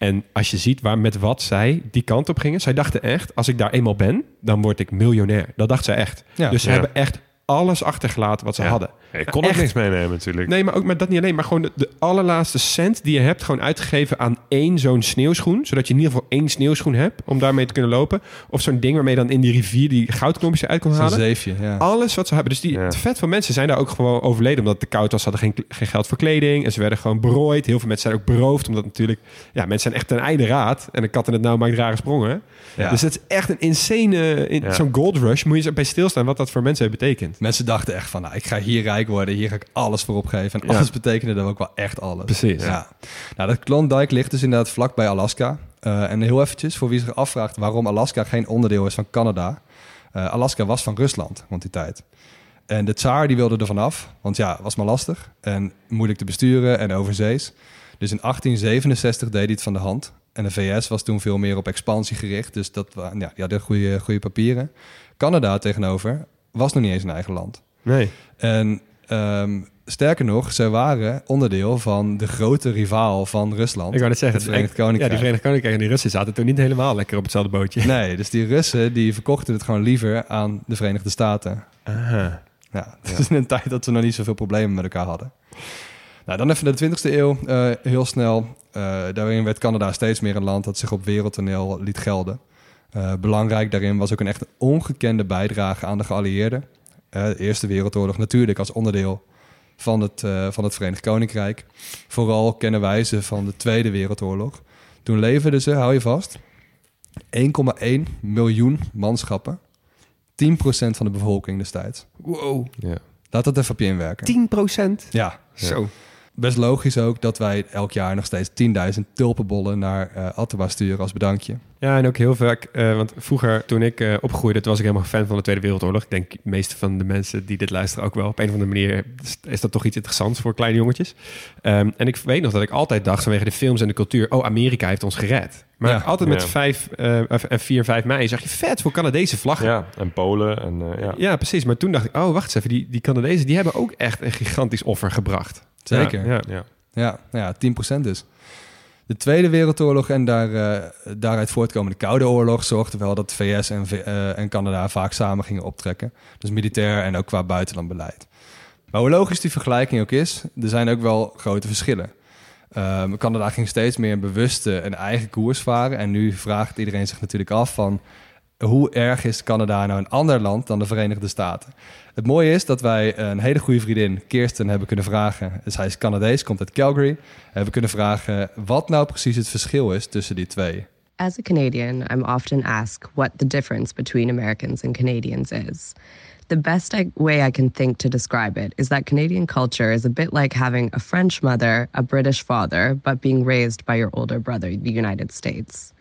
En als je ziet waar met wat zij die kant op gingen, zij dachten echt, als ik daar eenmaal ben, dan word ik miljonair. Dat dacht zij echt. Ja. dus ze Ja. hebben echt alles achtergelaten wat ze Ja. hadden. Ik kon ook Echt. niks meenemen natuurlijk. Nee, maar ook met dat niet alleen. Maar gewoon de, de allerlaatste cent die je hebt... gewoon uitgegeven aan één zo'n sneeuwschoen. Zodat je in ieder geval één sneeuwschoen hebt... om daarmee te kunnen lopen. Of zo'n ding waarmee je dan in die rivier... die goudklompjes eruit kon halen. zeefje, ja. Alles wat ze hebben. Dus die, Ja. het vet van mensen zijn daar ook gewoon overleden... omdat het te koud was. Ze hadden geen, geen geld voor kleding. En ze werden gewoon berooid. Heel veel mensen zijn ook beroofd. Omdat natuurlijk... Ja, mensen zijn echt ten einde raad. En de kat in het nauw maakt rare sprongen. Ja. Dus het is echt een insane... in- Ja. Zo'n gold rush. Moet je eens bij stilstaan... wat dat voor mensen heeft betekend. Mensen dachten echt van, nou, ik ga hier rijk worden, hier ga ik alles voor opgeven. En Ja. alles betekende dan ook wel echt alles. Precies. Ja. Nou, dat Klondike ligt dus inderdaad vlak bij Alaska. Eh, en heel eventjes, voor wie zich afvraagt waarom Alaska geen onderdeel is van Canada. Eh, Alaska was van Rusland rond die tijd. En de tsaar die wilde er vanaf, want ja, was maar lastig en moeilijk te besturen en overzees. Dus in 1867 deed hij het van de hand. En de VS was toen veel meer op expansie gericht, dus dat, ja, die hadden goede, goede papieren. Canada tegenover was nog niet eens een eigen land. Nee. En ehm, sterker nog, zij waren onderdeel van de grote rivaal van Rusland. Ik wou net zeggen, het Verenigd Ja, Koninkrijk. die Verenigd Koninkrijk en die Russen zaten toen niet helemaal lekker op hetzelfde bootje. Nee, dus die Russen die verkochten het gewoon liever aan de Verenigde Staten. Aha. Ja, is in een tijd dat ze nog niet zoveel problemen met elkaar hadden. Nou, dan even de 20e eeuw, eh, heel snel. Eh, daarin werd Canada steeds meer een land dat zich op wereldtoneel liet gelden. Eh, belangrijk daarin was ook een echt ongekende bijdrage aan de geallieerden. Eh, de Eerste Wereldoorlog natuurlijk als onderdeel van het, eh, van het Verenigd Koninkrijk. Vooral kennen wij ze van de Tweede Wereldoorlog. Toen leverden ze, hou je vast, 1,1 miljoen manschappen. 10% van de bevolking destijds. Wow. Ja. Laat dat even op je inwerken. 10 procent. Ja, Zo. Best logisch ook dat wij elk jaar nog steeds 10.000 tulpenbollen naar eh Ottawa sturen als bedankje. Ja, en ook heel vaak, eh, want vroeger toen ik eh, opgroeide, toen was ik helemaal fan van de Tweede Wereldoorlog. Ik denk de meeste van de mensen die dit luisteren ook wel. Op een of andere manier is, is dat toch iets interessants voor kleine jongetjes. Ehm, en ik weet nog dat ik altijd dacht vanwege de films en de cultuur, oh, Amerika heeft ons gered. Maar Ja. altijd met Ja. 5 eh, en 4 en 5 mei zag je vet voor Canadese vlaggen. ja, en Polen. En, eh, ja. Ja, precies. Maar toen dacht ik, oh, wacht eens even. Die, die Canadezen, die hebben ook echt een gigantisch offer gebracht. Zeker. Ja, ja. Ja. Ja, ja 10% dus. De Tweede Wereldoorlog en daar, eh, daaruit voortkomende Koude Oorlog zorgde wel dat de VS en, eh, en Canada vaak samen gingen optrekken. Dus militair en ook qua buitenlandbeleid. Maar hoe logisch die vergelijking ook is, er zijn ook wel grote verschillen. Ehm, Canada ging steeds meer een bewuste en eigen koers varen. En nu vraagt iedereen zich natuurlijk af van... hoe erg is Canada nou een ander land dan de Verenigde Staten? Het mooie is dat wij een hele goede vriendin, Kirsten, hebben kunnen vragen. Zij is Canadees, komt uit Calgary. Hebben kunnen vragen wat nou precies het verschil is tussen die twee. As a Canadian, I'm often asked what the difference between Americans and Canadians is. The best I- way I can think to describe it is that Canadian culture is a bit like having a French mother, a British father, but being raised by your older brother, the United States.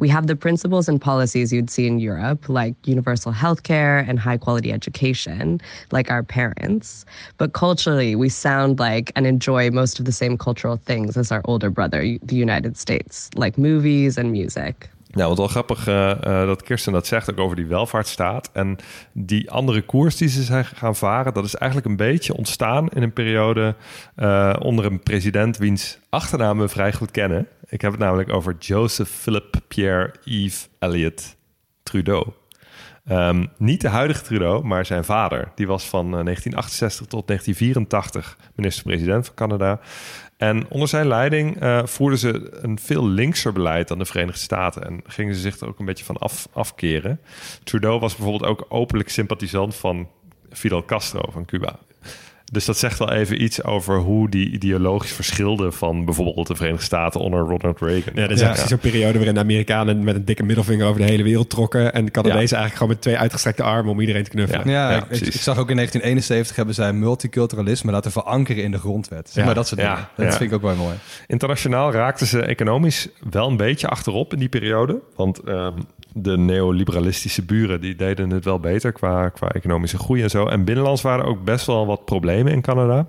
We have the principles and policies you'd see in Europe, like universal healthcare and high quality education, like our parents. But culturally, we sound like and enjoy most of the same cultural things as our older brother, the United States, like movies and music. Nou, wat wel grappig eh, eh, dat Kirsten dat zegt ook over die welvaartsstaat. En die andere koers die ze zijn gaan varen, dat is eigenlijk een beetje ontstaan in een periode eh, onder een president wiens achternaam we vrij goed kennen. Ik heb het namelijk over Joseph Philip Pierre Yves Elliott Trudeau. Ehm, niet de huidige Trudeau, maar zijn vader. Die was van eh, 1968 tot 1984 minister-president van Canada. En onder zijn leiding eh, voerden ze een veel linkser beleid dan de Verenigde Staten. En gingen ze zich er ook een beetje van af, afkeren. Trudeau was bijvoorbeeld ook openlijk sympathisant van Fidel Castro van Cuba. Dus dat zegt wel even iets over hoe die ideologisch verschilde van bijvoorbeeld de Verenigde Staten onder Ronald Reagan. Ja, dat is Ja. precies zo'n periode waarin de Amerikanen met een dikke middelvinger over de hele wereld trokken. En de Canadezen eigenlijk gewoon met twee uitgestrekte armen om iedereen te knuffelen. Ja, Ja, ik, ik, precies. ik zag ook in 1971 hebben zij multiculturalisme laten verankeren in de grondwet. Zeg Ja. maar dat soort Ja. dingen. Dat Ja. vind ik ook wel mooi. Internationaal raakten ze economisch wel een beetje achterop in die periode. Want ehm, de neoliberalistische buren die deden het wel beter qua, qua economische groei en zo. En binnenlands waren er ook best wel wat problemen in Canada.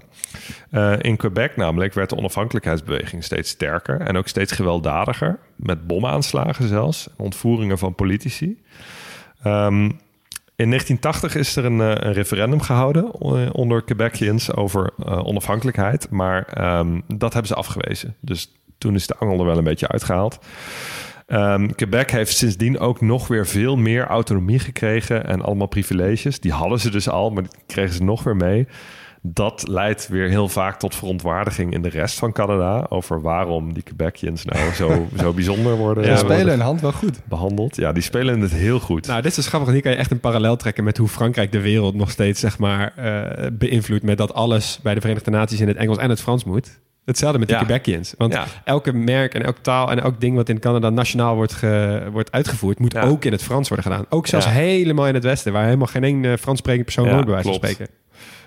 Eh, in Quebec namelijk werd de onafhankelijkheidsbeweging steeds sterker en ook steeds gewelddadiger. Met bomaanslagen zelfs, en ontvoeringen van politici. Ehm, in 1980 is er een, eh, een referendum gehouden eh, onder Quebecians over onafhankelijkheid. Maar ehm, dat hebben ze afgewezen. Dus toen is de angel er wel een beetje uitgehaald. Ehm, Quebec heeft sindsdien ook nog weer veel meer autonomie gekregen en allemaal privileges. Die hadden ze dus al, maar die kregen ze nog weer mee. Dat leidt weer heel vaak tot verontwaardiging in de rest van Canada over waarom die Quebecians nou zo, zo bijzonder worden, Ja, spelen hun hand wel goed. behandeld. Ja, die spelen het heel goed. Nou, dit is grappig. Hier kan je echt een parallel trekken met hoe Frankrijk de wereld nog steeds zeg maar, eh, beïnvloedt. Met dat alles bij de Verenigde Naties in het Engels en het Frans moet. Hetzelfde met de Ja. Quebecians. Want Ja. elke merk en elk taal en elk ding wat in Canada nationaal wordt, ge- wordt uitgevoerd, moet Ja. ook in het Frans worden gedaan. Ook zelfs Ja. helemaal in het Westen, waar helemaal geen één eh, Frans sprekende persoon Ja, woont, bij wijze van klopt. spreken.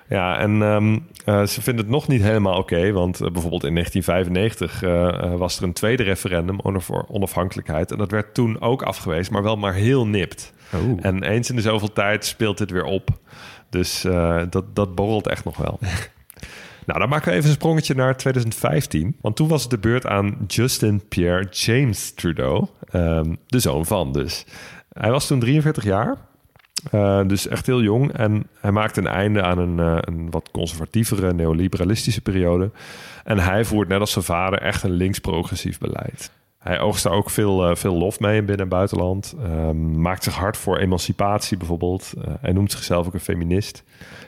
Ja, en ehm, eh, ze vinden het nog niet helemaal oké. want eh, bijvoorbeeld in 1995 eh, was er een tweede referendum over voor onafhankelijkheid. En dat werd toen ook afgewezen, maar wel maar heel nipt. Oh. En eens in de zoveel tijd speelt dit weer op. Dus dat, dat borrelt echt nog wel. nou, dan maken we even een sprongetje naar 2015. Want toen was het de beurt aan Justin Pierre James Trudeau. ehm, de zoon van dus. Hij was toen 43 jaar. Eh, dus echt heel jong. En hij maakte een einde aan een, eh, een wat conservatievere neoliberalistische periode. En hij voert net als zijn vader echt een links-progressief beleid. Hij oogst daar ook veel, eh, veel lof mee in binnen- en buitenland. Ehm, maakt zich hard voor emancipatie bijvoorbeeld. Hij noemt zichzelf ook een feminist.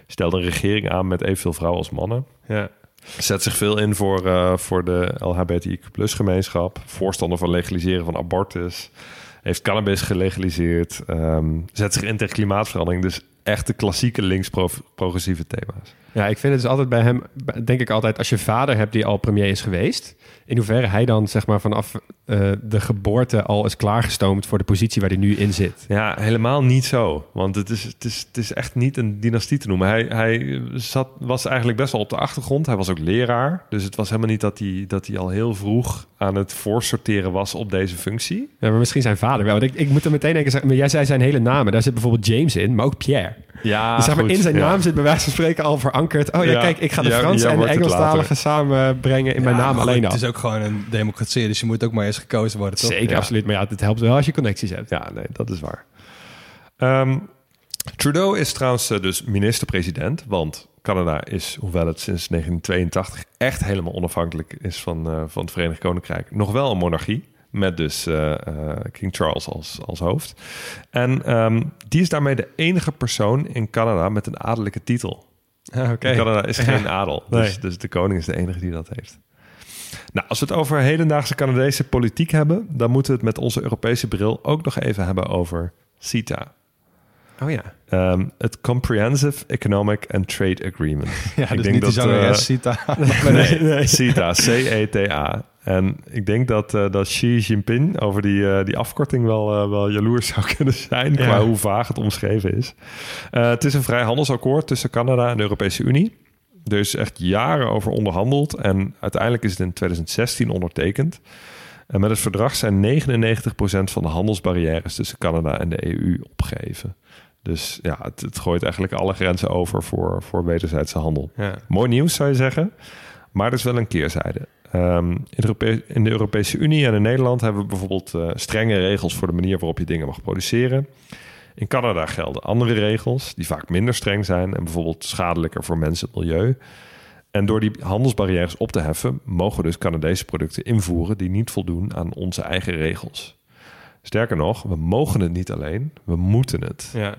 Stelt een regering aan met evenveel vrouwen als mannen. Ja. Zet zich veel in voor, voor de LHBTIQ-gemeenschap. Voorstander van legaliseren van abortus. Heeft cannabis gelegaliseerd. ehm, zet zich in tegen klimaatverandering. Dus echt de klassieke links-progressieve thema's. Ja, ik vind het dus altijd bij hem, denk ik altijd, als je vader hebt die al premier is geweest, in hoeverre hij dan zeg maar vanaf eh, de geboorte al is klaargestoomd voor de positie waar hij nu in zit. Ja, helemaal niet zo. Want het is, het is, het is echt niet een dynastie te noemen. Hij, hij zat, was eigenlijk best wel op de achtergrond. Hij was ook leraar. Dus het was helemaal niet dat hij, dat hij al heel vroeg aan het voorsorteren was op deze functie. Ja, maar misschien zijn vader wel. Want ik, ik moet er meteen denken, maar jij zei zijn hele namen. Daar zit bijvoorbeeld James in, maar ook Pierre. Ja, dus zeg maar, goed. in zijn Ja. naam zit bij wijze van spreken al verankerd. Oh ja, Ja. kijk, ik ga de Ja, Frans ja, en de wordt het Engelstalige later. samenbrengen in mijn naam alleen al. Het is ook gewoon een democratie, dus je moet ook maar eens gekozen worden, toch? Zeker, Ja. absoluut. Maar ja, het helpt wel als je connecties hebt. Ja, nee, dat is waar. Ehm, Trudeau is trouwens eh, dus minister-president, want Canada is, hoewel het sinds 1982 echt helemaal onafhankelijk is van, eh, van het Verenigd Koninkrijk, nog wel een monarchie. Met dus eh, eh, King Charles als, als hoofd. En ehm, die is daarmee de enige persoon in Canada met een adellijke titel. In Canada is geen adel. Dus, Nee. dus de koning is de enige die dat heeft. Nou, als we het over hedendaagse Canadese politiek hebben, dan moeten we het met onze Europese bril ook nog even hebben over CETA. Oh ja. Ehm, het Comprehensive Economic and Trade Agreement. Ja, Ik dus denk niet de dat, zangeres eh, Sita. nee, nee. CETA, C-E-T-A. En ik denk dat, eh, dat Xi Jinping over die, eh, die afkorting wel, eh, wel jaloers zou kunnen zijn... Ja. qua hoe vaag het omschreven is. Het is een vrijhandelsakkoord tussen Canada en de Europese Unie. Er is echt jaren over onderhandeld... en uiteindelijk is het in 2016 ondertekend. En met het verdrag zijn 99% van de handelsbarrières... tussen Canada en de EU opgeheven. Dus ja, het, het gooit eigenlijk alle grenzen over voor, voor wederzijdse handel. ja. Mooi nieuws zou je zeggen, maar er is wel een keerzijde. Ehm, in, de Europe- in de Europese Unie en in Nederland hebben we bijvoorbeeld eh, strenge regels voor de manier waarop je dingen mag produceren. In Canada gelden andere regels die vaak minder streng zijn en bijvoorbeeld schadelijker voor mensen en milieu. En door die handelsbarrières op te heffen, mogen we dus Canadese producten invoeren die niet voldoen aan onze eigen regels. Sterker nog, we mogen het niet alleen, we moeten het. ja.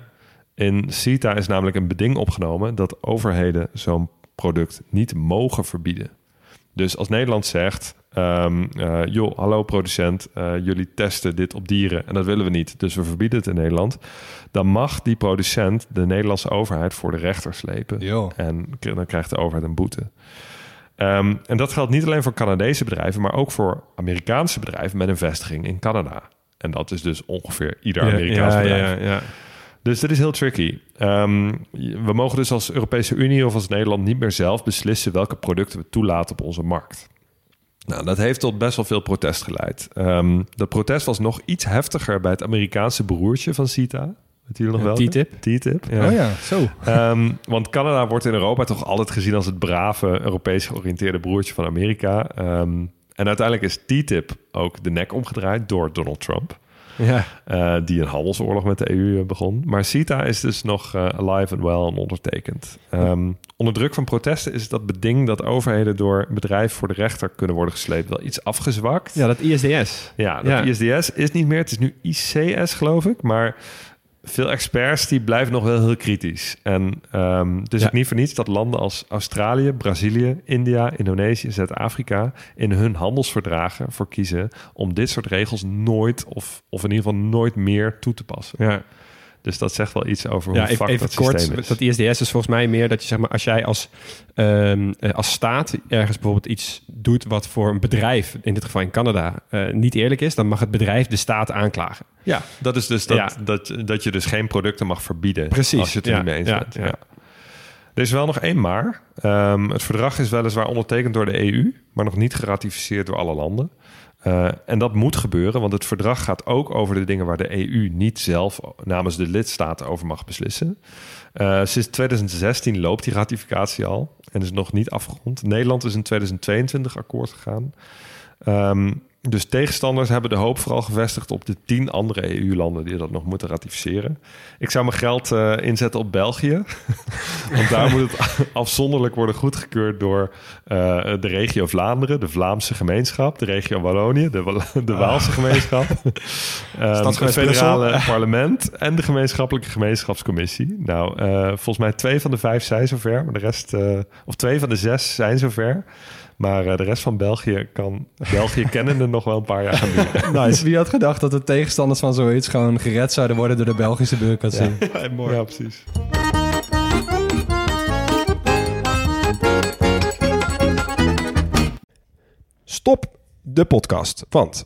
In CETA is namelijk een beding opgenomen dat overheden zo'n product niet mogen verbieden. Dus als Nederland zegt, ehm, eh, joh, hallo producent, eh, jullie testen dit op dieren en dat willen we niet, dus we verbieden het in Nederland, dan mag die producent de Nederlandse overheid voor de rechter slepen. En dan krijgt de overheid een boete. Ehm, en dat geldt niet alleen voor Canadese bedrijven, maar ook voor Amerikaanse bedrijven met een vestiging in Canada. En dat is dus ongeveer ieder Amerikaans ja, bedrijf. ja, ja. Dus dat is heel tricky. Ehm, we mogen dus als Europese Unie of als Nederland niet meer zelf beslissen welke producten we toelaten op onze markt. Nou, dat heeft tot best wel veel protest geleid. Ehm, dat protest was nog iets heftiger bij het Amerikaanse broertje van CETA. Weet jullie nog wel? TTIP? TTIP, Oh ja, zo. Ehm, want Canada wordt in Europa toch altijd gezien als het brave, Europees georiënteerde broertje van Amerika. Ehm, en uiteindelijk is TTIP ook de nek omgedraaid door Donald Trump. Ja. eh, die een handelsoorlog met de EU begon. Maar CETA is dus nog eh, alive and well en ondertekend. Ehm, onder druk van protesten is dat beding dat overheden door bedrijven voor de rechter kunnen worden gesleept wel iets afgezwakt. ja, dat ISDS. Ja, dat Ja. ISDS is niet meer. Het is nu ICS, geloof ik. Maar veel experts die blijven nog wel heel kritisch. En ehm is Ja. ook niet voor niets dat landen als Australië, Brazilië, India, Indonesië, Zuid-Afrika in hun handelsverdragen voor kiezen om dit soort regels nooit of, of in ieder geval nooit meer toe te passen. Ja. Dus dat zegt wel iets over hoe Ja, even, fucked even dat kort. is. Dat ISDS is volgens mij meer dat je zeg maar als jij als, ehm, eh, als staat ergens bijvoorbeeld iets doet wat voor een bedrijf, in dit geval in Canada, eh, niet eerlijk is, dan mag het bedrijf de staat aanklagen. Ja, dat is dus dat, Ja. dat, dat je dus geen producten mag verbieden. Precies, Als je het er ja, niet mee eens bent. ja. Er is wel nog één maar. Ehm, het verdrag is weliswaar ondertekend door de EU, maar nog niet geratificeerd door alle landen. Eh, en dat moet gebeuren, want het verdrag gaat ook over de dingen waar de EU niet zelf namens de lidstaten over mag beslissen. Eh, sinds 2016 loopt die ratificatie al en is nog niet afgerond. Nederland is in 2022 akkoord gegaan. Ehm, dus tegenstanders hebben de hoop vooral gevestigd op de tien andere EU-landen die dat nog moeten ratificeren. Ik zou mijn geld eh, inzetten op België. Want daar moet het afzonderlijk worden goedgekeurd door eh, de regio Vlaanderen, de Vlaamse gemeenschap, de regio Wallonië, de, Wa- de Waalse gemeenschap, ehm, het federale parlement en de gemeenschappelijke gemeenschapscommissie. Nou, eh, volgens mij twee van de vijf zijn zover, maar de rest, of twee van de zes zijn zover. Maar eh, de rest van België kan België kennende nog wel een paar jaar gaan duren. Nice. Wie had gedacht dat de tegenstanders van zoiets gewoon gered zouden worden door de Belgische bureaucratie? Ja, precies. Stop de podcast, want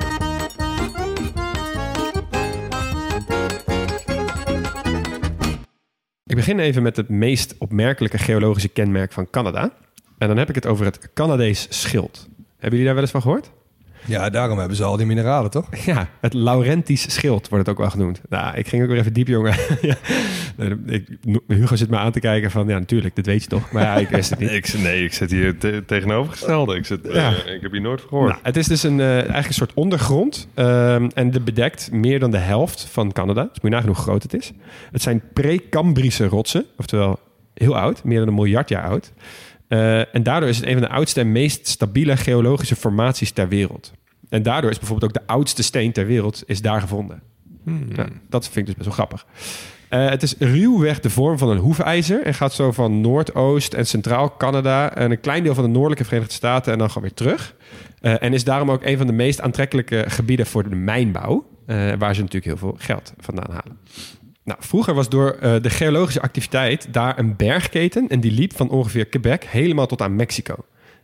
Ik begin even met het meest opmerkelijke geologische kenmerk van Canada. En dan heb ik het over het Canadees schild. Hebben jullie daar wel eens van gehoord? Ja, daarom hebben ze al die mineralen, toch? Ja, het Laurentisch schild wordt het ook wel genoemd. Nou, ik ging ook weer even diep, jongen. ja. Hugo zit me aan te kijken van, ja, natuurlijk, dit weet je toch. Maar ja, ik wist het niet. Ik, nee, ik zit hier te- tegenovergestelde. Ik, zit, Ja. eh, ik heb hier nooit van gehoord. Nou, het is dus een, eh, eigenlijk een soort ondergrond. ehm, en dit bedekt meer dan de helft van Canada. Dus moet je nagaan hoe groot het is. Het zijn pre-Cambrische rotsen. Oftewel heel oud. Meer dan een miljard jaar oud. Eh, en daardoor is het een van de oudste en meest stabiele geologische formaties ter wereld. En daardoor is bijvoorbeeld ook de oudste steen ter wereld is daar gevonden. Ja, dat vind ik dus best wel grappig. Eh, het is ruwweg de vorm van een hoefijzer en gaat zo van Noordoost en Centraal Canada en een klein deel van de noordelijke Verenigde Staten en dan gewoon weer terug. Eh, en is daarom ook een van de meest aantrekkelijke gebieden voor de mijnbouw, waar ze natuurlijk heel veel geld vandaan halen. Nou, vroeger was door eh, de geologische activiteit daar een bergketen en die liep van ongeveer Quebec helemaal tot aan Mexico.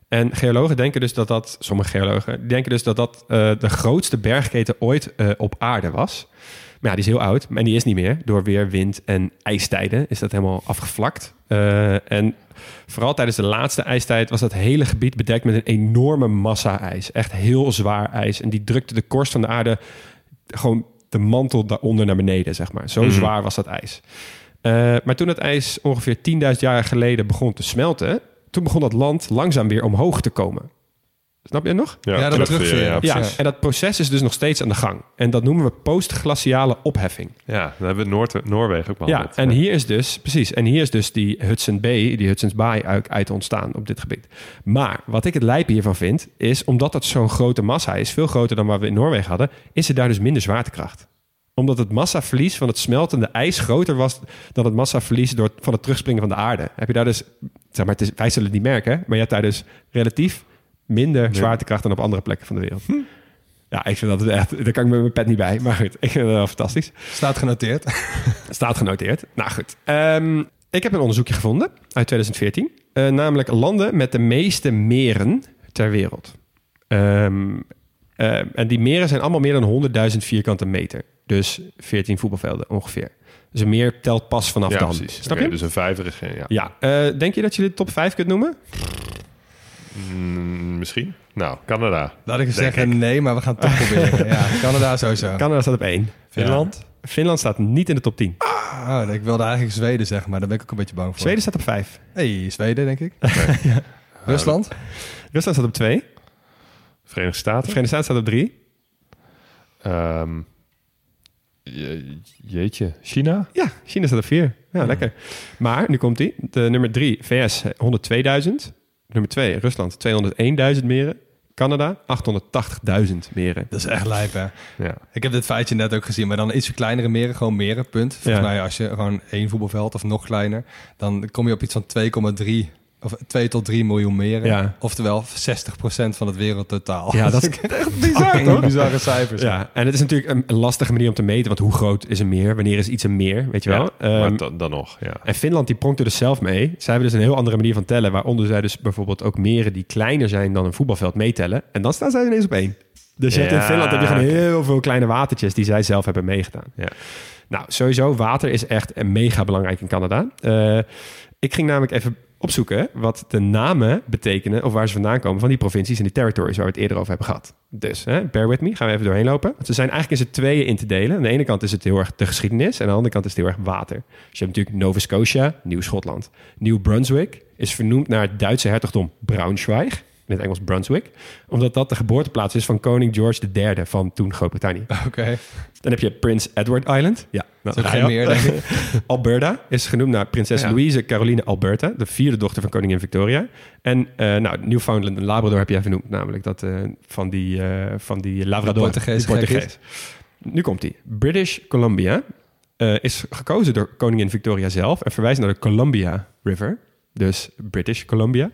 En geologen denken dus dat dat, sommige geologen denken dus dat dat eh, de grootste bergketen ooit eh, op aarde was. Maar ja, die is heel oud en die is niet meer. Door weer wind en ijstijden is dat helemaal afgevlakt. En vooral tijdens de laatste ijstijd was dat hele gebied bedekt met een enorme massa ijs. Echt heel zwaar ijs. En die drukte de korst van de aarde gewoon de mantel daaronder naar beneden, zeg maar. Zo Mhm. zwaar was dat ijs. Eh, maar toen het ijs ongeveer 10.000 jaar geleden begon te smelten, toen begon dat land langzaam weer omhoog te komen. Snap je het nog? Ja, dat terugveren. Ja, Ja, en dat proces is dus nog steeds aan de gang. En dat noemen we postglaciale opheffing. Ja, dan hebben we Noord Noorwegen ook Ja, behandeld. en hier is dus, precies, en hier is dus die Hudson Bay, die Hudson's Bay uit, uit ontstaan op dit gebied. Maar wat ik het lijp hiervan vind, is omdat dat zo'n grote massa is, veel groter dan wat we in Noorwegen hadden, is er daar dus minder zwaartekracht. Omdat het massaverlies van het smeltende ijs groter was dan het massaverlies door, van het terugspringen van de aarde. Heb je daar dus, zeg maar, het is, wij zullen het niet merken, maar je hebt daar dus relatief minder zwaartekracht dan op andere plekken van de wereld. Ja, ik vind dat echt, daar kan ik met mijn pet niet bij, maar goed, ik vind het wel fantastisch. Staat genoteerd. Staat genoteerd. Nou goed. Ehm, ik heb een onderzoekje gevonden uit 2014. Eh, namelijk landen met de meeste meren ter wereld. Ehm, eh, en die meren zijn allemaal meer dan 100.000 vierkante meter. Dus 14 voetbalvelden ongeveer. Dus een meer telt pas vanaf ja, dan. precies. Snap Oké, je? Dus een vijver is geen... Ja. Ja. Eh, denk je dat je de top 5 kunt noemen? Mm, misschien. Nou, Canada. Laat ik zeggen nee, maar we gaan het toch proberen. Ja, Canada sowieso. Canada staat op 1. Finland. Finland staat niet in de top 10. Oh, ik wilde eigenlijk Zweden zeggen, maar daar ben ik ook een beetje bang voor. Zweden staat op 5. Hey, Zweden, denk ik. Rusland? Rusland staat op 2. Verenigde Staten. Verenigde Staten staat op 3. Ehm, je- jeetje. China? Ja, China staat op 4. Ja, Hmm. lekker. Maar, nu komt hij. De nummer 3, VS, 102.000. Nummer 2, Rusland, 201.000 meren. Canada, 880.000 meren. Dat is echt lijp, hè? Ja. Ik heb dit feitje net ook gezien, maar dan iets kleinere meren, gewoon meren, punt. Volgens Ja. mij als je gewoon één voetbalveld of nog kleiner, dan kom je op iets van 2,3 of 2 tot 3 miljoen meren. Ja. Oftewel 60% van het wereldtotaal. Ja, dat is echt bizar, toch? Bizarre cijfers. Ja, en het is natuurlijk een, een lastige manier om te meten. Want hoe groot is een meer? Wanneer is iets een meer? Weet je wel? Ja, Ehm, maar dan, dan nog, ja. en Finland die pronkt er dus zelf mee. Zij hebben dus een heel andere manier van tellen. Waaronder zij dus bijvoorbeeld ook meren die kleiner zijn dan een voetbalveld meetellen. En dan staan zij ineens op één. Dus je hebt in Finland heb je gewoon heel veel kleine watertjes die zij zelf hebben meegedaan. Ja. Nou, sowieso, water is echt mega belangrijk in Canada. Eh, ik ging namelijk even opzoeken wat de namen betekenen... of waar ze vandaan komen van die provincies en die territories... waar we het eerder over hebben gehad. Dus, hè, bear with me, gaan we even doorheen lopen. Ze zijn eigenlijk in z'n tweeën in te delen. Aan de ene kant is het heel erg de geschiedenis... en aan de andere kant is het heel erg water. Dus je hebt natuurlijk Nova Scotia, Nieuw-Schotland. New Brunswick is vernoemd naar het Duitse hertogdom Braunschweig... in het Engels Brunswick... omdat dat de geboorteplaats is van koning George III van toen Groot-Brittannië. Oké. Dan heb je Prince Edward Island. Ja, nou, Dat is al. meer, denk ik. Alberta is genoemd naar prinses Ja. Louise Caroline Alberta, de vierde dochter van koningin Victoria. En eh, nou, Newfoundland en Labrador heb jij vernoemd, namelijk dat eh, van die, eh, van die Labrador. Portugees die Portugees. Nu komt hij. British Columbia is gekozen door koningin Victoria zelf en verwijst naar de Columbia River, dus British Columbia.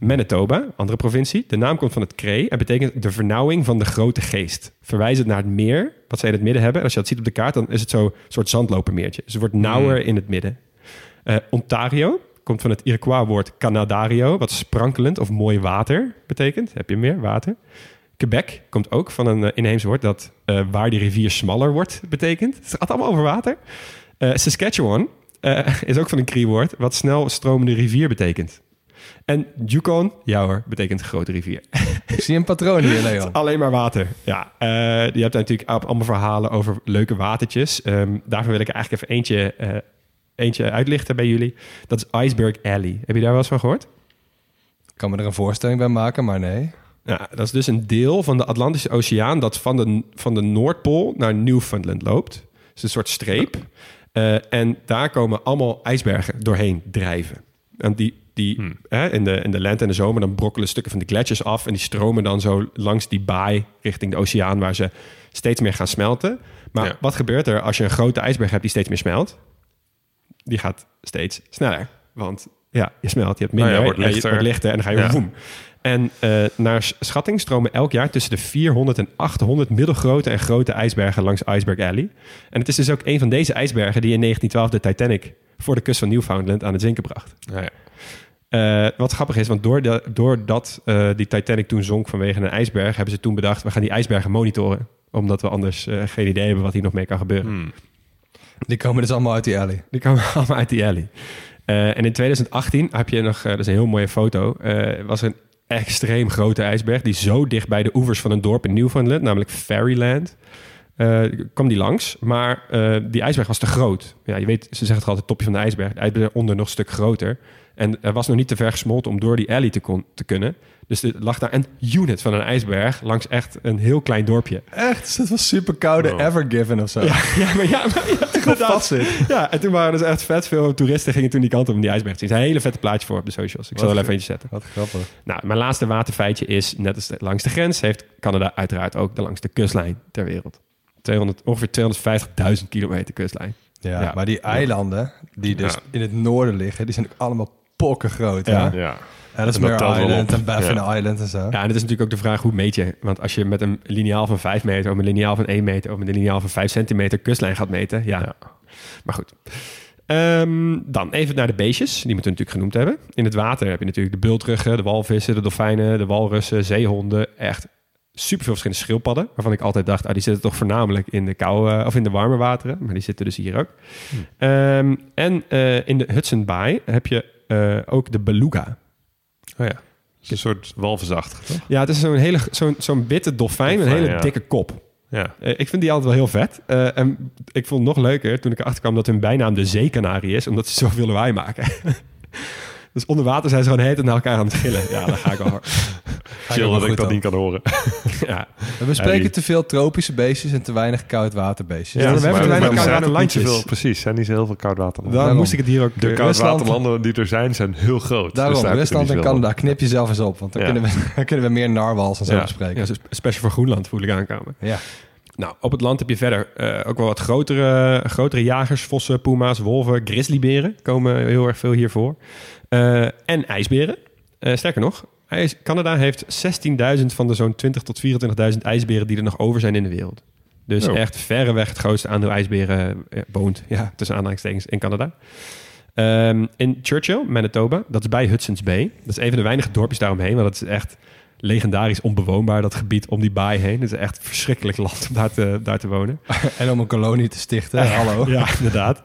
Manitoba, andere provincie. De naam komt van het Cree en betekent de vernauwing van de grote geest. Verwijzend naar het meer, wat zij in het midden hebben. En als je dat ziet op de kaart, dan is het zo'n soort zandlopermeertje. Dus het wordt nauwer in het midden. Eh, Ontario komt van het Iroquois woord Canadario, wat sprankelend of mooi water betekent. Heb je meer water? Quebec komt ook van een eh, inheems woord dat eh, waar die rivier smaller wordt betekent. Het gaat allemaal over water. Saskatchewan is ook van een Cree-woord wat snel stromende rivier betekent. En Yukon, ja hoor, betekent grote rivier. Ik zie een patroon hier, Leon. Alleen maar water. Ja, eh, je hebt natuurlijk allemaal verhalen over leuke watertjes. Ehm, daarvan wil ik eigenlijk even eentje, eh, eentje uitlichten bij jullie. Dat is Iceberg Alley. Heb je daar wel eens van gehoord? Ik kan me er een voorstelling bij maken, maar nee. Ja, dat is dus een deel van de Atlantische Oceaan dat van de, van de Noordpool naar Newfoundland loopt. Het is een soort streep. Eh, en daar komen allemaal ijsbergen doorheen drijven. En die, die hè, in, de, in de lente en de zomer dan brokkelen stukken van de gletsjers af. En die stromen dan zo langs die baai richting de oceaan waar ze steeds meer gaan smelten. Maar Ja. wat gebeurt er als je een grote ijsberg hebt die steeds meer smelt? Die gaat steeds sneller. Want ja, je smelt, je hebt Nou minder, ja, wordt en je wordt lichter en dan ga je Ja. woem. En eh, naar schatting stromen elk jaar tussen de 400 en 800 middelgrote en grote ijsbergen langs Iceberg Alley. En het is dus ook een van deze ijsbergen die in 1912 de Titanic voor de kust van Newfoundland aan het zinken bracht. Ja, ja. Eh, wat grappig is, want doordat, doordat eh, die Titanic toen zonk vanwege een ijsberg, hebben ze toen bedacht, we gaan die ijsbergen monitoren. Omdat we anders geen idee hebben wat hier nog mee kan gebeuren. Hmm. Die komen dus allemaal uit die alley. Die kwamen allemaal uit die alley. Eh, en in 2018 heb je nog, dat is een heel mooie foto, eh, was er een extreem grote ijsberg die zo dicht bij de oevers van een dorp in Newfoundland, namelijk Fairyland, eh, kwam die langs. Maar eh, die ijsberg was te groot. Ja, je weet, ze zeggen het altijd, topje van de ijsberg. De ijsberg onder nog een stuk groter. En er was nog niet te ver gesmolten om door die alley te, kon, te kunnen. Dus er lag daar een unit van een ijsberg langs echt een heel klein dorpje. Echt? Dus dat was super koude. Evergiven of zo. Ja, ja maar ja, maar, ja inderdaad. vast zit. Ja, en toen waren dus echt vet veel toeristen gingen toen die kant op om die ijsberg te zien. Er een hele vette plaatje voor op de socials. Ik zal er even eentje zetten. Wat grappig. Nou, mijn laatste waterfeitje is, net als de- langs de grens, heeft Canada uiteraard ook de langste kustlijn ter wereld. 200, ongeveer 250.000 kilometer kustlijn. Ja, Ja. maar die eilanden die dus Ja. in het noorden liggen, die zijn ook allemaal pokken groot. Ja. Ja. Ja. Dat telt wel Island en Baffin Ja. Island en zo. Ja, en het is natuurlijk ook de vraag, hoe meet je? Want als je met een liniaal van 5 meter, of een liniaal van 1 meter, of met een liniaal van 5 centimeter kustlijn gaat meten, ja. Ja. Maar goed. Ehm, dan even naar de beestjes. Die moeten we natuurlijk genoemd hebben. In het water heb je natuurlijk de bultruggen, de walvissen, de dolfijnen, de walrussen, zeehonden. Echt superveel verschillende schildpadden. Waarvan ik altijd dacht, ah, die zitten toch voornamelijk in de koude of in de warme wateren. Maar die zitten dus hier ook. Ehm, en eh, in de Hudson Bay heb je eh, ook de beluga. Oh ja. Is een soort walvisachtig, toch? Ja, het is zo'n hele zo'n zo'n witte dolfijn met een hele ja. dikke kop. Ja. Eh, ik vind die altijd wel heel vet. Eh, en ik vond het nog leuker toen ik erachter kwam dat hun bijnaam de zeekanarie is, omdat ze zoveel lawaai maken. dus onder water zijn ze gewoon heet naar elkaar aan het schillen. Ja, dan ga ik al. Chill dat ik dat dan. niet kan horen. ja. We bespreken die- te veel tropische beestjes en te weinig koudwaterbeestjes. Ja, Dat we hebben te weinig maar- koudwater- niet landjes. zoveel- Precies, zijn niet zo heel veel koudwaterlanden. Daarom. moest ik het hier ook... De eh, koudwaterlanden die er zijn, zijn heel groot. Daarom, Dus daar je er Rusland niet en Canada, knip jezelf eens op. Want dan, Ja. kunnen, we, dan kunnen we meer narwhals en zo Ja. bespreken. ja, special voor Groenland voel ik aankomen. Ja. Nou, op het land heb je verder eh, ook wel wat grotere, grotere jagers. Vossen, puma's, wolven, grizzlyberen komen heel erg veel hier voor. Eh, en ijsberen. Eh, sterker nog, ijs- Canada heeft 16.000 van de zo'n 20.000 tot 24.000 ijsberen die er nog over zijn in de wereld. Dus Oh. echt verreweg het grootste aandeel ijsberen eh, woont, ja, tussen aanhalingstekens, in Canada. Ehm, in Churchill, Manitoba, dat is bij Hudson's Bay. Dat is een van de weinige dorpjes daaromheen, want dat is echt legendarisch onbewoonbaar, dat gebied om die baai heen. Het is echt verschrikkelijk land om daar te, daar te wonen. En om een kolonie te stichten. Hallo. Ja, inderdaad.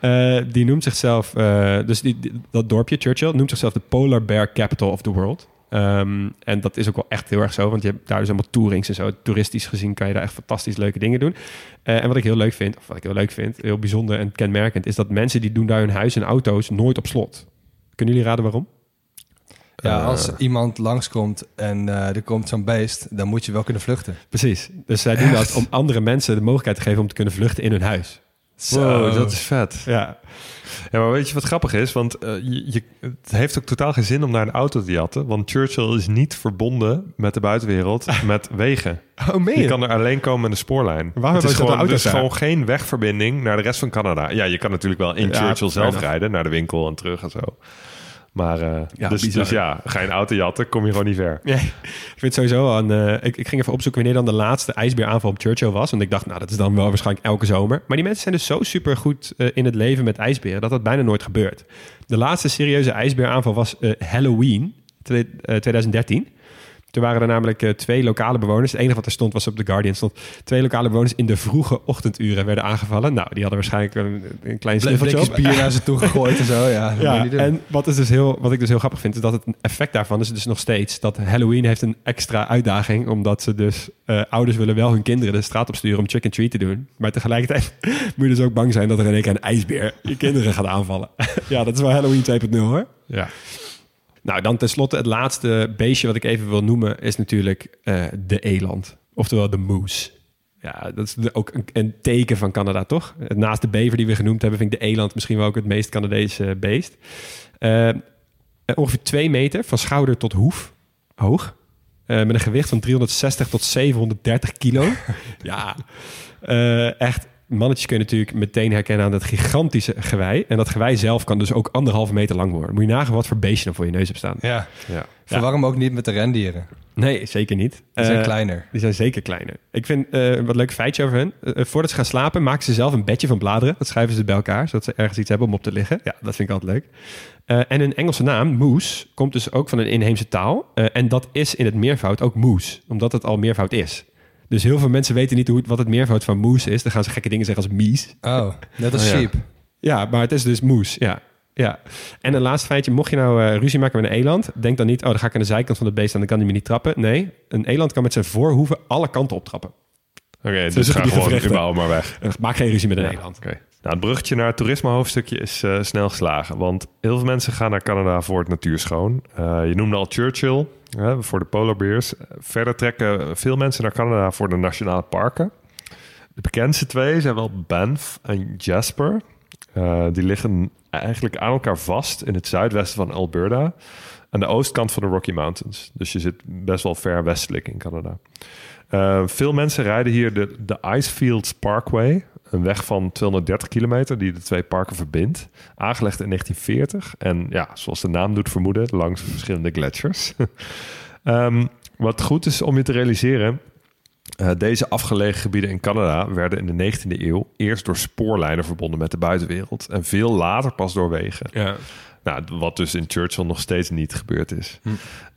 Eh, die noemt zichzelf, eh, dus die, die- dat dorpje, Churchill, noemt zichzelf de Polar Bear Capital of the World. Ehm, en dat is ook wel echt heel erg zo, want je hebt daar dus allemaal tourings en zo. Toeristisch gezien kan je daar echt fantastisch leuke dingen doen. Eh, en wat ik heel leuk vind, of wat ik heel leuk vind, heel bijzonder en kenmerkend, is dat mensen die doen daar hun huis en auto's nooit op slot. Kunnen jullie raden waarom? Ja, Eh, als iemand langskomt en eh, er komt zo'n beest, dan moet je wel kunnen vluchten. Precies. Dus zij doen dat om andere mensen de mogelijkheid te geven om te kunnen vluchten in hun huis. Wow, dat is vet. Ja, Ja, maar weet je wat grappig is? Want eh, je, je- het heeft ook totaal geen zin om naar een auto te jatten. Want Churchill is niet verbonden met de buitenwereld met wegen. Oh, meen Je je? kan er alleen komen met een spoorlijn. Waarom het is gewoon, er is daar? gewoon geen wegverbinding naar de rest van Canada. Ja, je kan natuurlijk wel in Ja, Churchill zelf rijden, naar de winkel en terug en zo. Maar eh, Ja, dus, dus ja, ga je een auto jatten, kom je gewoon niet ver. Nee, ik vind sowieso aan. eh, ik, ik ging even opzoeken wanneer dan de laatste ijsbeeraanval op Churchill was. Want ik dacht, nou, dat is dan wel waarschijnlijk elke zomer. Maar die mensen zijn dus zo super goed eh, in het leven met ijsberen dat dat bijna nooit gebeurt. De laatste serieuze ijsbeeraanval was Halloween twe- eh, 2013. Toen waren er namelijk eh, twee lokale bewoners. Het enige wat er stond was op The Guardian. stond twee lokale bewoners in de vroege ochtenduren werden aangevallen. Nou, die hadden waarschijnlijk een, een klein snuffeltje op. bier naar ze toe gegooid en zo. Ja, Ja, en wat, is dus heel, wat ik dus heel grappig vind, is dat het effect daarvan is dus nog steeds dat Halloween heeft een extra uitdaging, omdat ze dus eh, ouders willen wel hun kinderen de straat op sturen om trick and treat te doen, maar tegelijkertijd moet je dus ook bang zijn dat er in één keer een ijsbeer je kinderen gaat aanvallen. ja, dat is wel Halloween 2.0 hoor. Ja. Nou, dan tenslotte het laatste beestje wat ik even wil noemen is natuurlijk eh, de eland, oftewel de moose. Ja, dat is de- ook een, een teken van Canada, toch? Naast de bever die we genoemd hebben, vind ik de eland misschien wel ook het meest Canadese beest. Eh, ongeveer twee meter van schouder tot hoef hoog. Eh, met een gewicht van 360 tot 730 kilo. ja, eh, echt. Mannetjes kun je natuurlijk meteen herkennen aan dat gigantische gewei. En dat gewei zelf kan dus ook anderhalve meter lang worden. Moet je nagaan wat voor beestje dan voor je neus hebt staan. Ja. ja. Verwar hem ook niet met de rendieren. Nee, zeker niet. Die zijn Eh, kleiner. Die zijn zeker kleiner. Ik vind eh, wat leuk feitje over hen. Eh, voordat ze gaan slapen, maken ze zelf een bedje van bladeren. Dat schrijven ze bij elkaar, zodat ze ergens iets hebben om op te liggen. Ja, dat vind ik altijd leuk. Eh, en hun Engelse naam, moose, komt dus ook van een inheemse taal. Eh, en dat is in het meervoud ook moose, omdat het al meervoud is. Dus heel veel mensen weten niet hoe, wat het meervoud van moose is. Dan gaan ze gekke dingen zeggen als mies. Oh, net als Oh, sheep. Ja, maar het is dus moes. Ja. ja. En een laatste feitje. Mocht je nou eh, ruzie maken met een eland, denk dan niet... oh, dan ga ik aan de zijkant van het beest en dan kan hij me niet trappen. Nee, een eland kan met zijn voorhoeven alle kanten optrappen. Oké, dus ga gewoon überhaupt maar weg. Maak geen ruzie met Ja, Nederland. Oké. Nou, het bruggetje naar het toerisme-hoofdstukje is eh, snel geslagen. Want heel veel mensen gaan naar Canada voor het natuurschoon. Eh, je noemde al Churchill voor de polar bears. Verder trekken veel mensen naar Canada voor de nationale parken. De bekendste twee zijn wel Banff en Jasper. Eh, die liggen eigenlijk aan elkaar vast in het zuidwesten van Alberta. Aan de oostkant van de Rocky Mountains. Dus je zit best wel ver westelijk in Canada. Veel mensen rijden hier de, de Icefields Parkway. Een weg van 230 kilometer die de twee parken verbindt. Aangelegd in 1940. En ja, zoals de naam doet vermoeden, langs verschillende gletsjers. Ehm, wat goed is om je te realiseren... eh, deze afgelegen gebieden in Canada werden in de 19e eeuw eerst door spoorlijnen verbonden met de buitenwereld. En veel later pas door wegen. Ja. Nou, wat dus in Churchill nog steeds niet gebeurd is.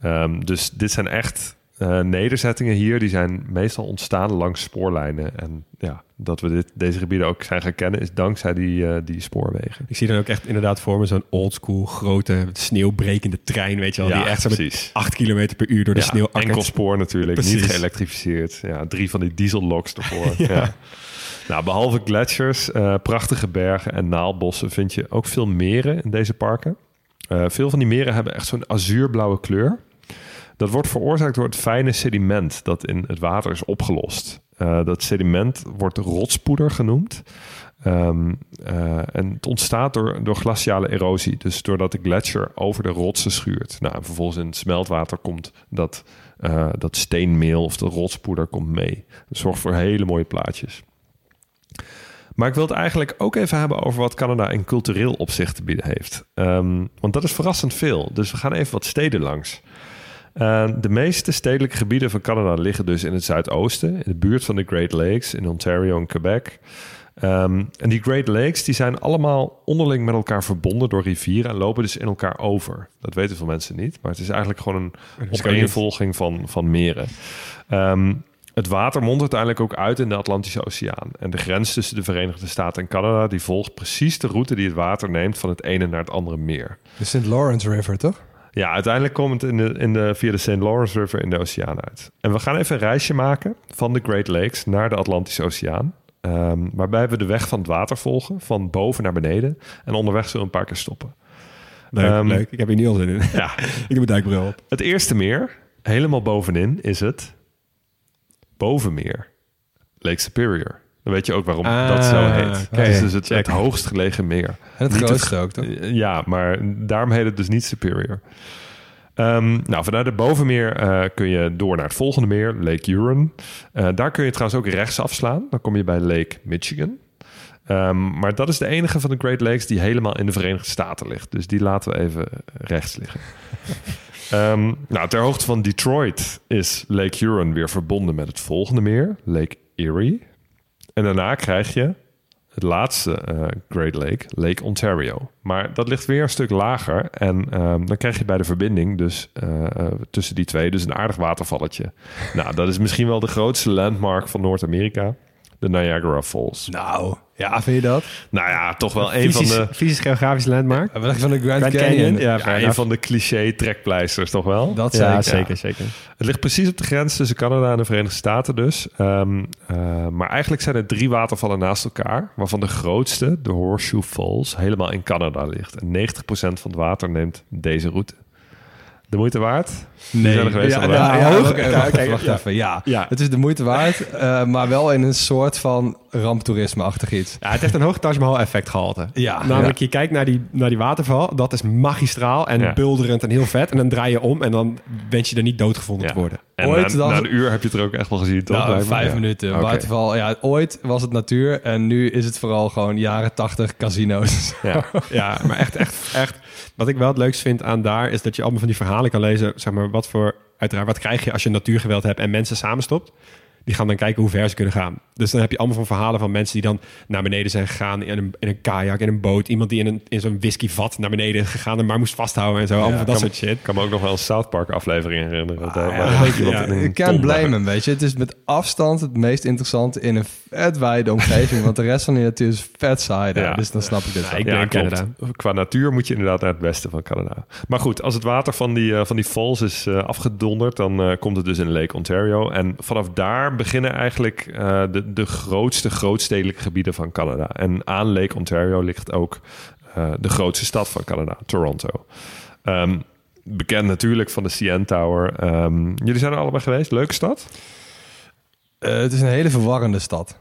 Ehm, dus dit zijn echt eh, nederzettingen hier. Die zijn meestal ontstaan langs spoorlijnen. En ja, dat we dit, deze gebieden ook zijn gaan kennen... is dankzij die, eh, die spoorwegen. Ik zie dan ook echt inderdaad voor me zo'n oldschool grote sneeuwbrekende trein, weet je wel. Ja, die echt zo met precies. 8 kilometer per uur door de Ja, sneeuw akkert. enkel spoor natuurlijk, Precies. niet geëlektrificeerd. Ja, drie van die dieselloks ervoor. ja. Nou, behalve gletsjers, eh, prachtige bergen en naaldbossen... vind je ook veel meren in deze parken. Veel van die meren hebben echt zo'n azuurblauwe kleur. Dat wordt veroorzaakt door het fijne sediment dat in het water is opgelost. Eh, dat sediment wordt rotspoeder genoemd. Ehm, eh, en het ontstaat door, door glaciale erosie. Dus doordat de gletsjer over de rotsen schuurt. Nou, en vervolgens in het smeltwater komt dat, eh, dat steenmeel of de rotspoeder komt mee. Dat zorgt voor hele mooie plaatjes. Maar ik wil het eigenlijk ook even hebben over wat Canada in cultureel opzicht te bieden heeft. Ehm, want dat is verrassend veel. Dus we gaan even wat steden langs. Uh, de meeste stedelijke gebieden van Canada liggen dus in het zuidoosten, in de buurt van de Great Lakes, in Ontario en Quebec. Um, en die Great Lakes die zijn allemaal onderling met elkaar verbonden door rivieren en lopen dus in elkaar over. Dat weten veel mensen niet, maar het is eigenlijk gewoon een opeenvolging van, van meren. Um, het water mondt uiteindelijk ook uit in de Atlantische Oceaan. En de grens tussen de Verenigde Staten en Canada... die volgt precies de route die het water neemt... van het ene naar het andere meer. De St. Lawrence River, toch? Ja, uiteindelijk komt het in de, in de, via de St. Lawrence River in de oceaan uit. En we gaan even een reisje maken van de Great Lakes naar de Atlantische Oceaan. Um, waarbij we de weg van het water volgen, van boven naar beneden. En onderweg zullen we een paar keer stoppen. Leuk, Um, leuk. Ik heb hier niet al zin in. Ja. ik doe mijn duikbril op. Het eerste meer, helemaal bovenin, is het Bovenmeer. Lake Superior. Dan weet je ook waarom Ah, dat zo heet. oké. Het is dus het, hoogst gelegen meer. En het Niet grootste ook, toch? Ja, maar daarom heet het dus niet Superior. Ehm, nou, vanuit het bovenmeer eh, kun je door naar het volgende meer, Lake Huron. Eh, daar kun je trouwens ook rechts afslaan. Dan kom je bij Lake Michigan. Ehm, maar dat is de enige van de Great Lakes die helemaal in de Verenigde Staten ligt. Dus die laten we even rechts liggen. Ehm, nou, ter hoogte van Detroit is Lake Huron weer verbonden met het volgende meer, Lake Erie. En daarna krijg je het laatste eh, Great Lake, Lake Ontario. Maar dat ligt weer een stuk lager. En ehm, dan krijg je bij de verbinding dus eh, eh, tussen die twee dus een aardig watervalletje. nou, dat is misschien wel de grootste landmark van Noord-Amerika. De Niagara Falls. Nou, ja, vind je dat? Nou ja, toch wel een van de, fysisch geografisch landmark. Je van de Grand, Grand Canyon? Canyon, ja. ja, een van de cliché trekpleisters, toch wel? Dat Ja, zeker. zeker, zeker. Het ligt precies op de grens tussen Canada en de Verenigde Staten dus. Ehm, eh, maar eigenlijk zijn er drie watervallen naast elkaar... waarvan de grootste, de Horseshoe Falls, helemaal in Canada ligt. En 90% van het water neemt deze route. De moeite waard? Nee. zijn er geweest ja, allebei. Ja, ja, hoog. oké, Ja, wacht, kijk, wacht ja. even. Ja. Ja. het is de moeite waard, eh, maar wel in een soort van ramptoerisme-achtig iets. Ja, het heeft een hoog Taj Mahal effect gehalte. Ja. Namelijk, je kijkt naar die, naar die waterval. Dat is magistraal en Ja. bulderend en heel vet. En dan draai je om en dan wens je er niet doodgevonden Ja. te worden. En Ooit na, dan- na een uur heb je het er ook echt wel gezien, toch? Nou, vijf Ja. minuten. Waterval, ja, ooit was het natuur en nu is het vooral gewoon jaren tachtig casino's. Ja. Ja, maar echt, echt, echt. Wat ik wel het leukst vind aan daar is dat je allemaal van die verhalen kan lezen. Zeg maar, wat voor, uiteraard, wat krijg je als je natuurgeweld hebt en mensen samenstopt? Die gaan dan kijken hoe ver ze kunnen gaan. Dus dan heb je allemaal van verhalen van mensen die dan naar beneden zijn gegaan in een, in een kajak, in een boot. Iemand die in, een, in zo'n whiskyvat naar beneden is gegaan en maar moest vasthouden en zo. allemaal van dat kan- soort shit. Ik kan me ook nog wel een South Park aflevering herinneren. Daar ja, weet je, ja. een Ik kan hem, weet je. Het is met afstand het meest interessante in een vet wijde omgeving. want de rest van die natuur is vet saai. Ja. Dus dan snap ik dit Ja, wel. ik Ja, denk. Canada. Qua natuur moet je inderdaad naar het westen van Canada. Maar goed, als het water van die, eh, van die falls is eh, afgedonderd, dan eh, komt het dus in Lake Ontario. En vanaf daar beginnen eigenlijk eh, de, de grootste grootstedelijke gebieden van Canada. En aan Lake Ontario ligt ook eh, de grootste stad van Canada, Toronto. Ehm, bekend natuurlijk van de CN Tower. Ehm, jullie zijn er allebei geweest. Leuke stad? Eh, het is een hele verwarrende stad.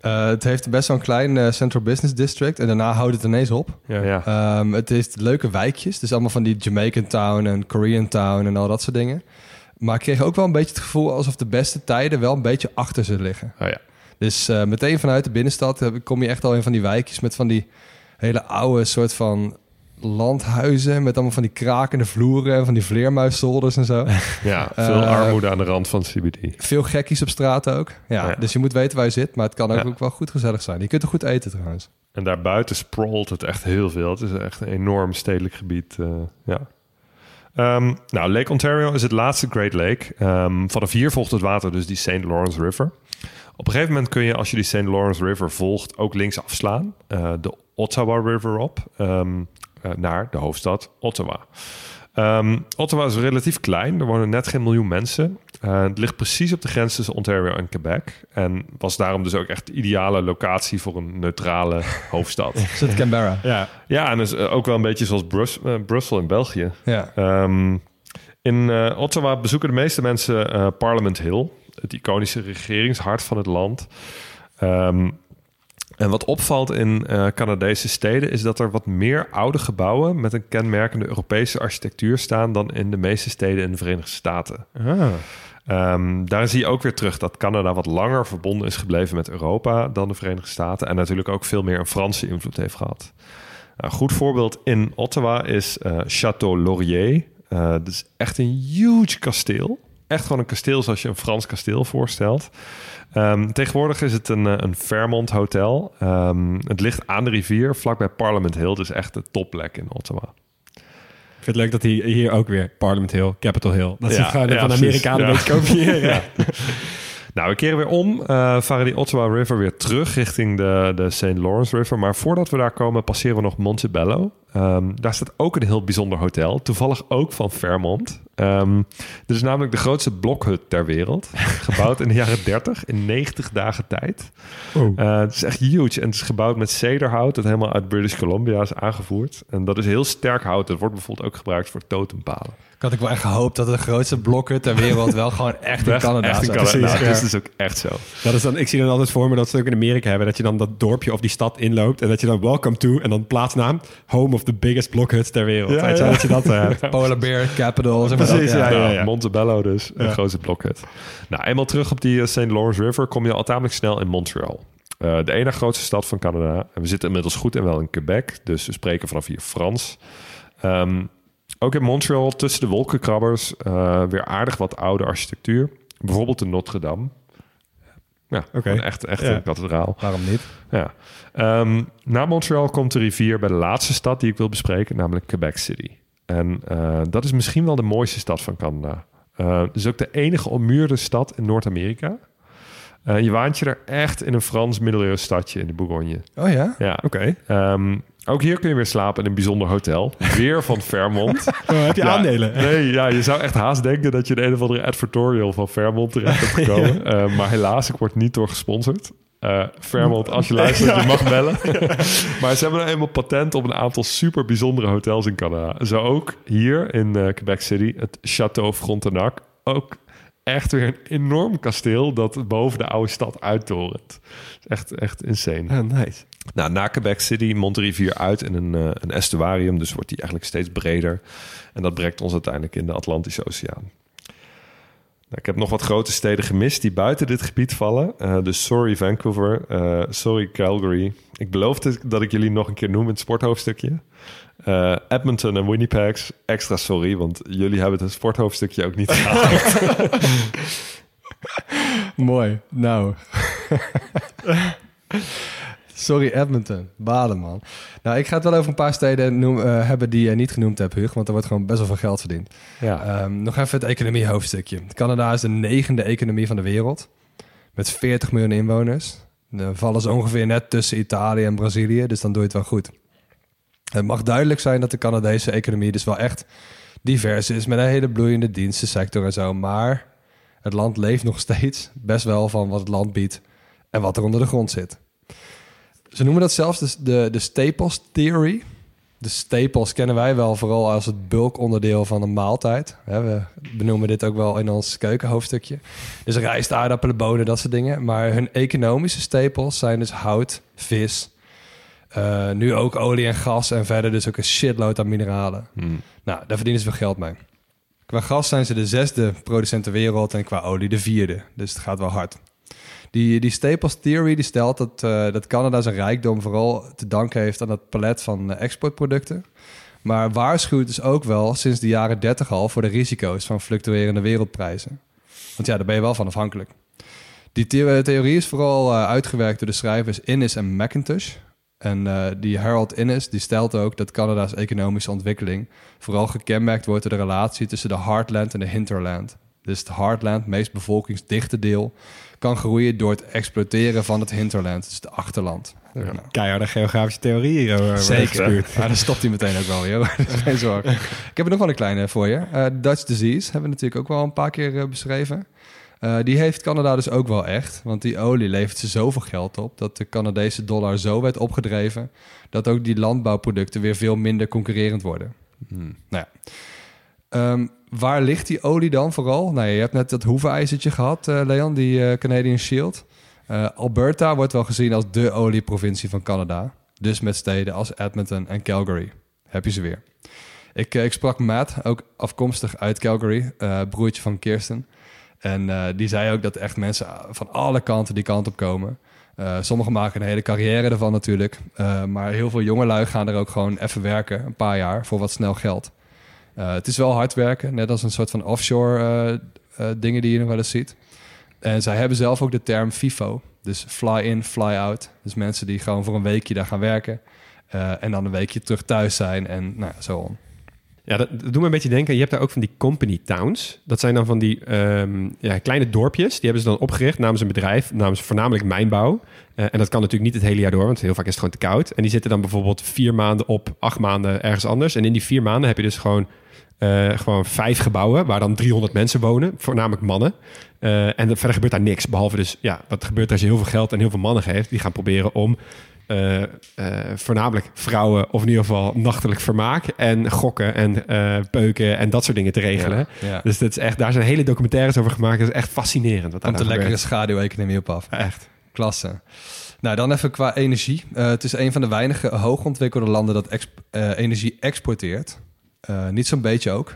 Eh, het heeft best wel een klein Central Business District. En daarna houdt het ineens op. Ja. Ehm, het heeft leuke wijkjes. Dus allemaal van die Jamaican Town en Korean Town en al dat soort dingen. Maar ik kreeg ook wel een beetje het gevoel alsof de beste tijden wel een beetje achter ze liggen. Oh ja. Dus eh, meteen vanuit de binnenstad heb- kom je echt al in van die wijkjes met van die hele oude soort van landhuizen met allemaal van die krakende vloeren en van die vleermuiszolders en zo. ja, veel Eh, armoede aan de rand van CBD. Veel gekkies op straat ook. Ja, Ja. Dus je moet weten waar je zit, maar het kan ook, Ja. ook wel goed gezellig zijn. Je kunt er goed eten trouwens. En daarbuiten sprawlt het echt heel veel. Het is echt een enorm stedelijk gebied. eh, ja. Ehm, nou, Lake Ontario is het laatste Great Lake. Ehm vanaf hier volgt het water dus die St. Lawrence River. Op een gegeven moment kun je, als je die St. Lawrence River volgt, ook links afslaan. eh, de Ottawa River op ehm, eh, naar de hoofdstad Ottawa. Ehm, Ottawa is relatief klein. Er wonen net geen miljoen mensen. Eh, het ligt precies op de grens tussen Ontario en Quebec. En was daarom dus ook echt de ideale locatie voor een neutrale hoofdstad. Zit Canberra. Ja, Ja, en dus ook wel een beetje zoals Brus- Brussel in België. Ja. Ehm, in Ottawa bezoeken de meeste mensen eh, Parliament Hill, het iconische regeringshart van het land. Ehm, en wat opvalt in eh, Canadese steden is dat er wat meer oude gebouwen met een kenmerkende Europese architectuur staan dan in de meeste steden in de Verenigde Staten. Ah. Ehm, daar zie je ook weer terug dat Canada wat langer verbonden is gebleven met Europa dan de Verenigde Staten. En natuurlijk ook veel meer een Franse invloed heeft gehad. Een goed voorbeeld in Ottawa is eh, Château Laurier. Eh dat is echt een huge kasteel. Echt gewoon een kasteel zoals je een Frans kasteel voorstelt. Ehm, tegenwoordig is het een, eh, een Fairmont Hotel. Ehm, het ligt aan de rivier, vlakbij Parliament Hill. Dus echt de topplek in Ottawa. Ik vind het leuk dat hij hier ook weer Parliament Hill, Capitol Hill. Dat ze Ja, het gewoon ja, van precies. Amerikanen Ja. kopiëren. Nou, we keren weer om. eh, varen die Ottawa River weer terug richting de, de St. Lawrence River. Maar voordat we daar komen, passeren we nog Montebello. Ehm, daar staat ook een heel bijzonder hotel. Toevallig ook van Fairmont. Ehm dit is namelijk de grootste blokhut ter wereld. Gebouwd in de jaren 30 in 90 dagen tijd. Oh. Eh, het is echt huge. En het is gebouwd met cederhout dat helemaal uit British Columbia is aangevoerd. En dat is heel sterk hout. Dat wordt bijvoorbeeld ook gebruikt voor totempalen. Ik had ik wel echt gehoopt dat de grootste blokhut ter wereld wel gewoon echt in Canada echt in zou Canada. zijn. Nou, Precies, is ja. dus ook echt zo. Dat is dan, ik zie dan altijd voor me dat ze ook in Amerika hebben. Dat je dan dat dorpje of die stad inloopt. En dat je dan welcome to. En dan plaatsnaam. Home of the biggest blockhuts ter wereld. Ja, Weet je wel, ja. dat je dat eh, hebt. Polar Bear, Capital. Zeg maar Precies, dat, ja, ja. Nou, Montebello dus, een grootste blokhut. Nou, eenmaal terug op die eh, St. Lawrence River kom je al tamelijk snel in Montreal. Eh, de ene grootste stad van Canada. En we zitten inmiddels goed en wel in Quebec, dus we spreken vanaf hier Frans. Ehm, ook in Montreal, tussen de wolkenkrabbers, eh, weer aardig wat oude architectuur. Bijvoorbeeld de Notre Dame. Ja, Oké. gewoon echt, echt Ja. een kathedraal. Waarom niet? Ja. Ehm, na Montreal komt de rivier bij de laatste stad die ik wil bespreken, namelijk Quebec City. En eh, dat is misschien wel de mooiste stad van Canada. Het is ook de enige ommuurde stad in Noord-Amerika. Eh, je waant je er echt in een Frans middeleeuws stadje in de Bourgogne. Oh ja? Ja. Oké. Ehm, ook hier kun je weer slapen in een bijzonder hotel. Weer van Fairmont. Oh, heb je Ja, aandelen? Nee, ja, je zou echt haast denken dat je de een of andere advertorial van Fairmont terecht hebt gekomen. Eh, maar helaas, ik word niet door gesponsord. Eh Fairmont, als je luistert, je mag bellen. maar ze hebben nou eenmaal patent op een aantal super bijzondere hotels in Canada. Zo ook hier in eh, Quebec City, het Château Frontenac. Ook echt weer een enorm kasteel dat boven de oude stad uittorent. echt, echt insane. Ah, nice. Nou, na Quebec City mondt de rivier uit in een, eh, een estuarium, dus wordt die eigenlijk steeds breder. En dat brengt ons uiteindelijk in de Atlantische Oceaan. Nou, ik heb nog wat grote steden gemist die buiten dit gebied vallen. Eh, dus sorry Vancouver, eh, sorry Calgary. Ik beloofde dat ik jullie nog een keer noem in het sporthoofdstukje. Eh, Edmonton en Winnipeg, extra sorry, want jullie hebben het sporthoofdstukje ook niet gehaald. Mooi. Nou, Sorry, Edmonton. Baden, man. Nou, ik ga het wel over een paar steden noem, eh, hebben die je niet genoemd hebt, Hug. Want er wordt gewoon best wel veel geld verdiend. Ja. Ehm, nog even het economie-hoofdstukje. Canada is de negende economie van de wereld. Met 40 miljoen inwoners. Dan vallen ze ongeveer net tussen Italië en Brazilië. Dus dan doe je het wel goed. Het mag duidelijk zijn dat de Canadese economie dus wel echt divers is. Met een hele bloeiende dienstensector en zo. Maar het land leeft nog steeds best wel van wat het land biedt. En wat er onder de grond zit. Ze noemen dat zelfs de, de, de staples theory. De staples kennen wij wel vooral als het bulkonderdeel van een maaltijd. We benoemen dit ook wel in ons keukenhoofdstukje. Dus rijst, aardappelen, bonen, dat soort dingen. Maar hun economische staples zijn dus hout, vis, eh, nu ook olie en gas en verder dus ook een shitload aan mineralen. Nou, daar verdienen ze veel geld mee. Qua gas zijn ze de zesde producent ter wereld en qua olie de vierde. Dus het gaat wel hard. Die, die Staples Theory die stelt dat, eh, dat Canada zijn rijkdom vooral te danken heeft aan het palet van eh, exportproducten. Maar waarschuwt dus ook wel sinds de jaren 30 al voor de risico's van fluctuerende wereldprijzen. Want ja, daar ben je wel van afhankelijk. Die the- theorie is vooral uitgewerkt door de schrijvers Innes en McIntosh. En eh, die Harold Innes die stelt ook dat Canada's economische ontwikkeling vooral gekenmerkt wordt door de relatie tussen de heartland en de hinterland. Dus het heartland, meest bevolkingsdichte deel, kan groeien door het exploiteren van het hinterland, dus het achterland. Nou, Keiharde geografische theorie Zeker. Ja, dan stopt hij meteen ook wel weer. Geen zorgen. Ik heb er nog wel een kleine voor je. Eh, Dutch disease hebben we natuurlijk ook wel een paar keer eh, beschreven. Eh, die heeft Canada dus ook wel echt. Want die olie levert ze zoveel geld op... dat de Canadese dollar zo werd opgedreven... dat ook die landbouwproducten weer veel minder concurrerend worden. Nou ja. Ehm, waar ligt die olie dan vooral? Nou, je hebt net dat hoevenijzertje gehad, eh, Leon, die eh, Canadian Shield. Alberta wordt wel gezien als de olieprovincie van Canada. Dus met steden als Edmonton en Calgary. Heb je ze weer. Ik, ik sprak Matt, ook afkomstig uit Calgary, broertje van Kirsten. En eh, die zei ook dat echt mensen van alle kanten die kant op komen. Eh, sommigen maken een hele carrière ervan natuurlijk. Eh, maar heel veel jongelui gaan er ook gewoon even werken, een paar jaar, voor wat snel geld. Het is wel hard werken, net als een soort van offshore dingen die je nog wel eens ziet. En zij hebben zelf ook de term FIFO. Dus fly in, fly out. Dus mensen die gewoon voor een weekje daar gaan werken. en dan een weekje terug thuis zijn en nou, zo on. Ja, dat, doet me een beetje denken. Je hebt daar ook van die company towns. Dat zijn dan van die ehm, ja, kleine dorpjes. Die hebben ze dan opgericht namens een bedrijf, namens voornamelijk mijnbouw. Eh, en dat kan natuurlijk niet het hele jaar door, want heel vaak is het gewoon te koud. En die zitten dan bijvoorbeeld vier maanden op, acht maanden ergens anders. En in die vier maanden heb je dus gewoon, eh, gewoon vijf gebouwen waar dan 300 mensen wonen, voornamelijk mannen. Eh, en verder gebeurt daar niks. Behalve dus, ja, wat gebeurt als je heel veel geld en heel veel mannen geeft? Die gaan proberen om eh, eh, voornamelijk vrouwen, of in ieder geval nachtelijk vermaak en gokken en eh, peuken en dat soort dingen te regelen. Ja. Dus dat is echt, daar zijn hele documentaires over gemaakt. Dat is echt fascinerend wat Komt een nou lekkere gebeurt. schaduweconomie op af. Echt. Klasse. Nou, dan even qua energie. Eh, het is een van de weinige hoogontwikkelde landen dat exp- eh, energie exporteert. Eh, niet zo'n beetje ook.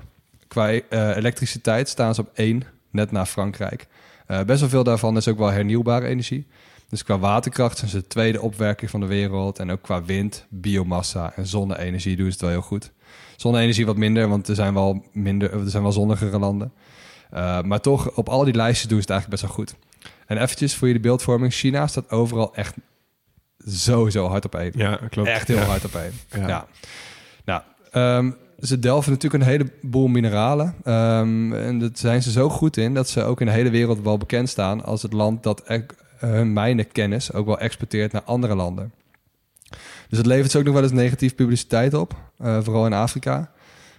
Qua eh, elektriciteit staan ze op één, net na Frankrijk. Eh, best wel veel daarvan is ook wel hernieuwbare energie. Dus qua waterkracht zijn ze de tweede opwerking van de wereld. En ook qua wind, biomassa en zonne-energie doen ze het wel heel goed. Zonne-energie wat minder, want er zijn wel, minder, er zijn wel zonnigere landen. Uh, maar toch, op al die lijstjes doen ze het eigenlijk best wel goed. En eventjes voor jullie beeldvorming. China staat overal echt sowieso hard op één. Ja, klopt. Echt heel Ja. hard op één. Ja. Ja. Nou, ehm, ze delven natuurlijk een heleboel mineralen. Ehm, en dat zijn ze zo goed in dat ze ook in de hele wereld wel bekend staan als het land dat hun mijnenkennis ook wel exporteert naar andere landen. Dus het levert ze ook nog wel eens negatief publiciteit op, eh, vooral in Afrika.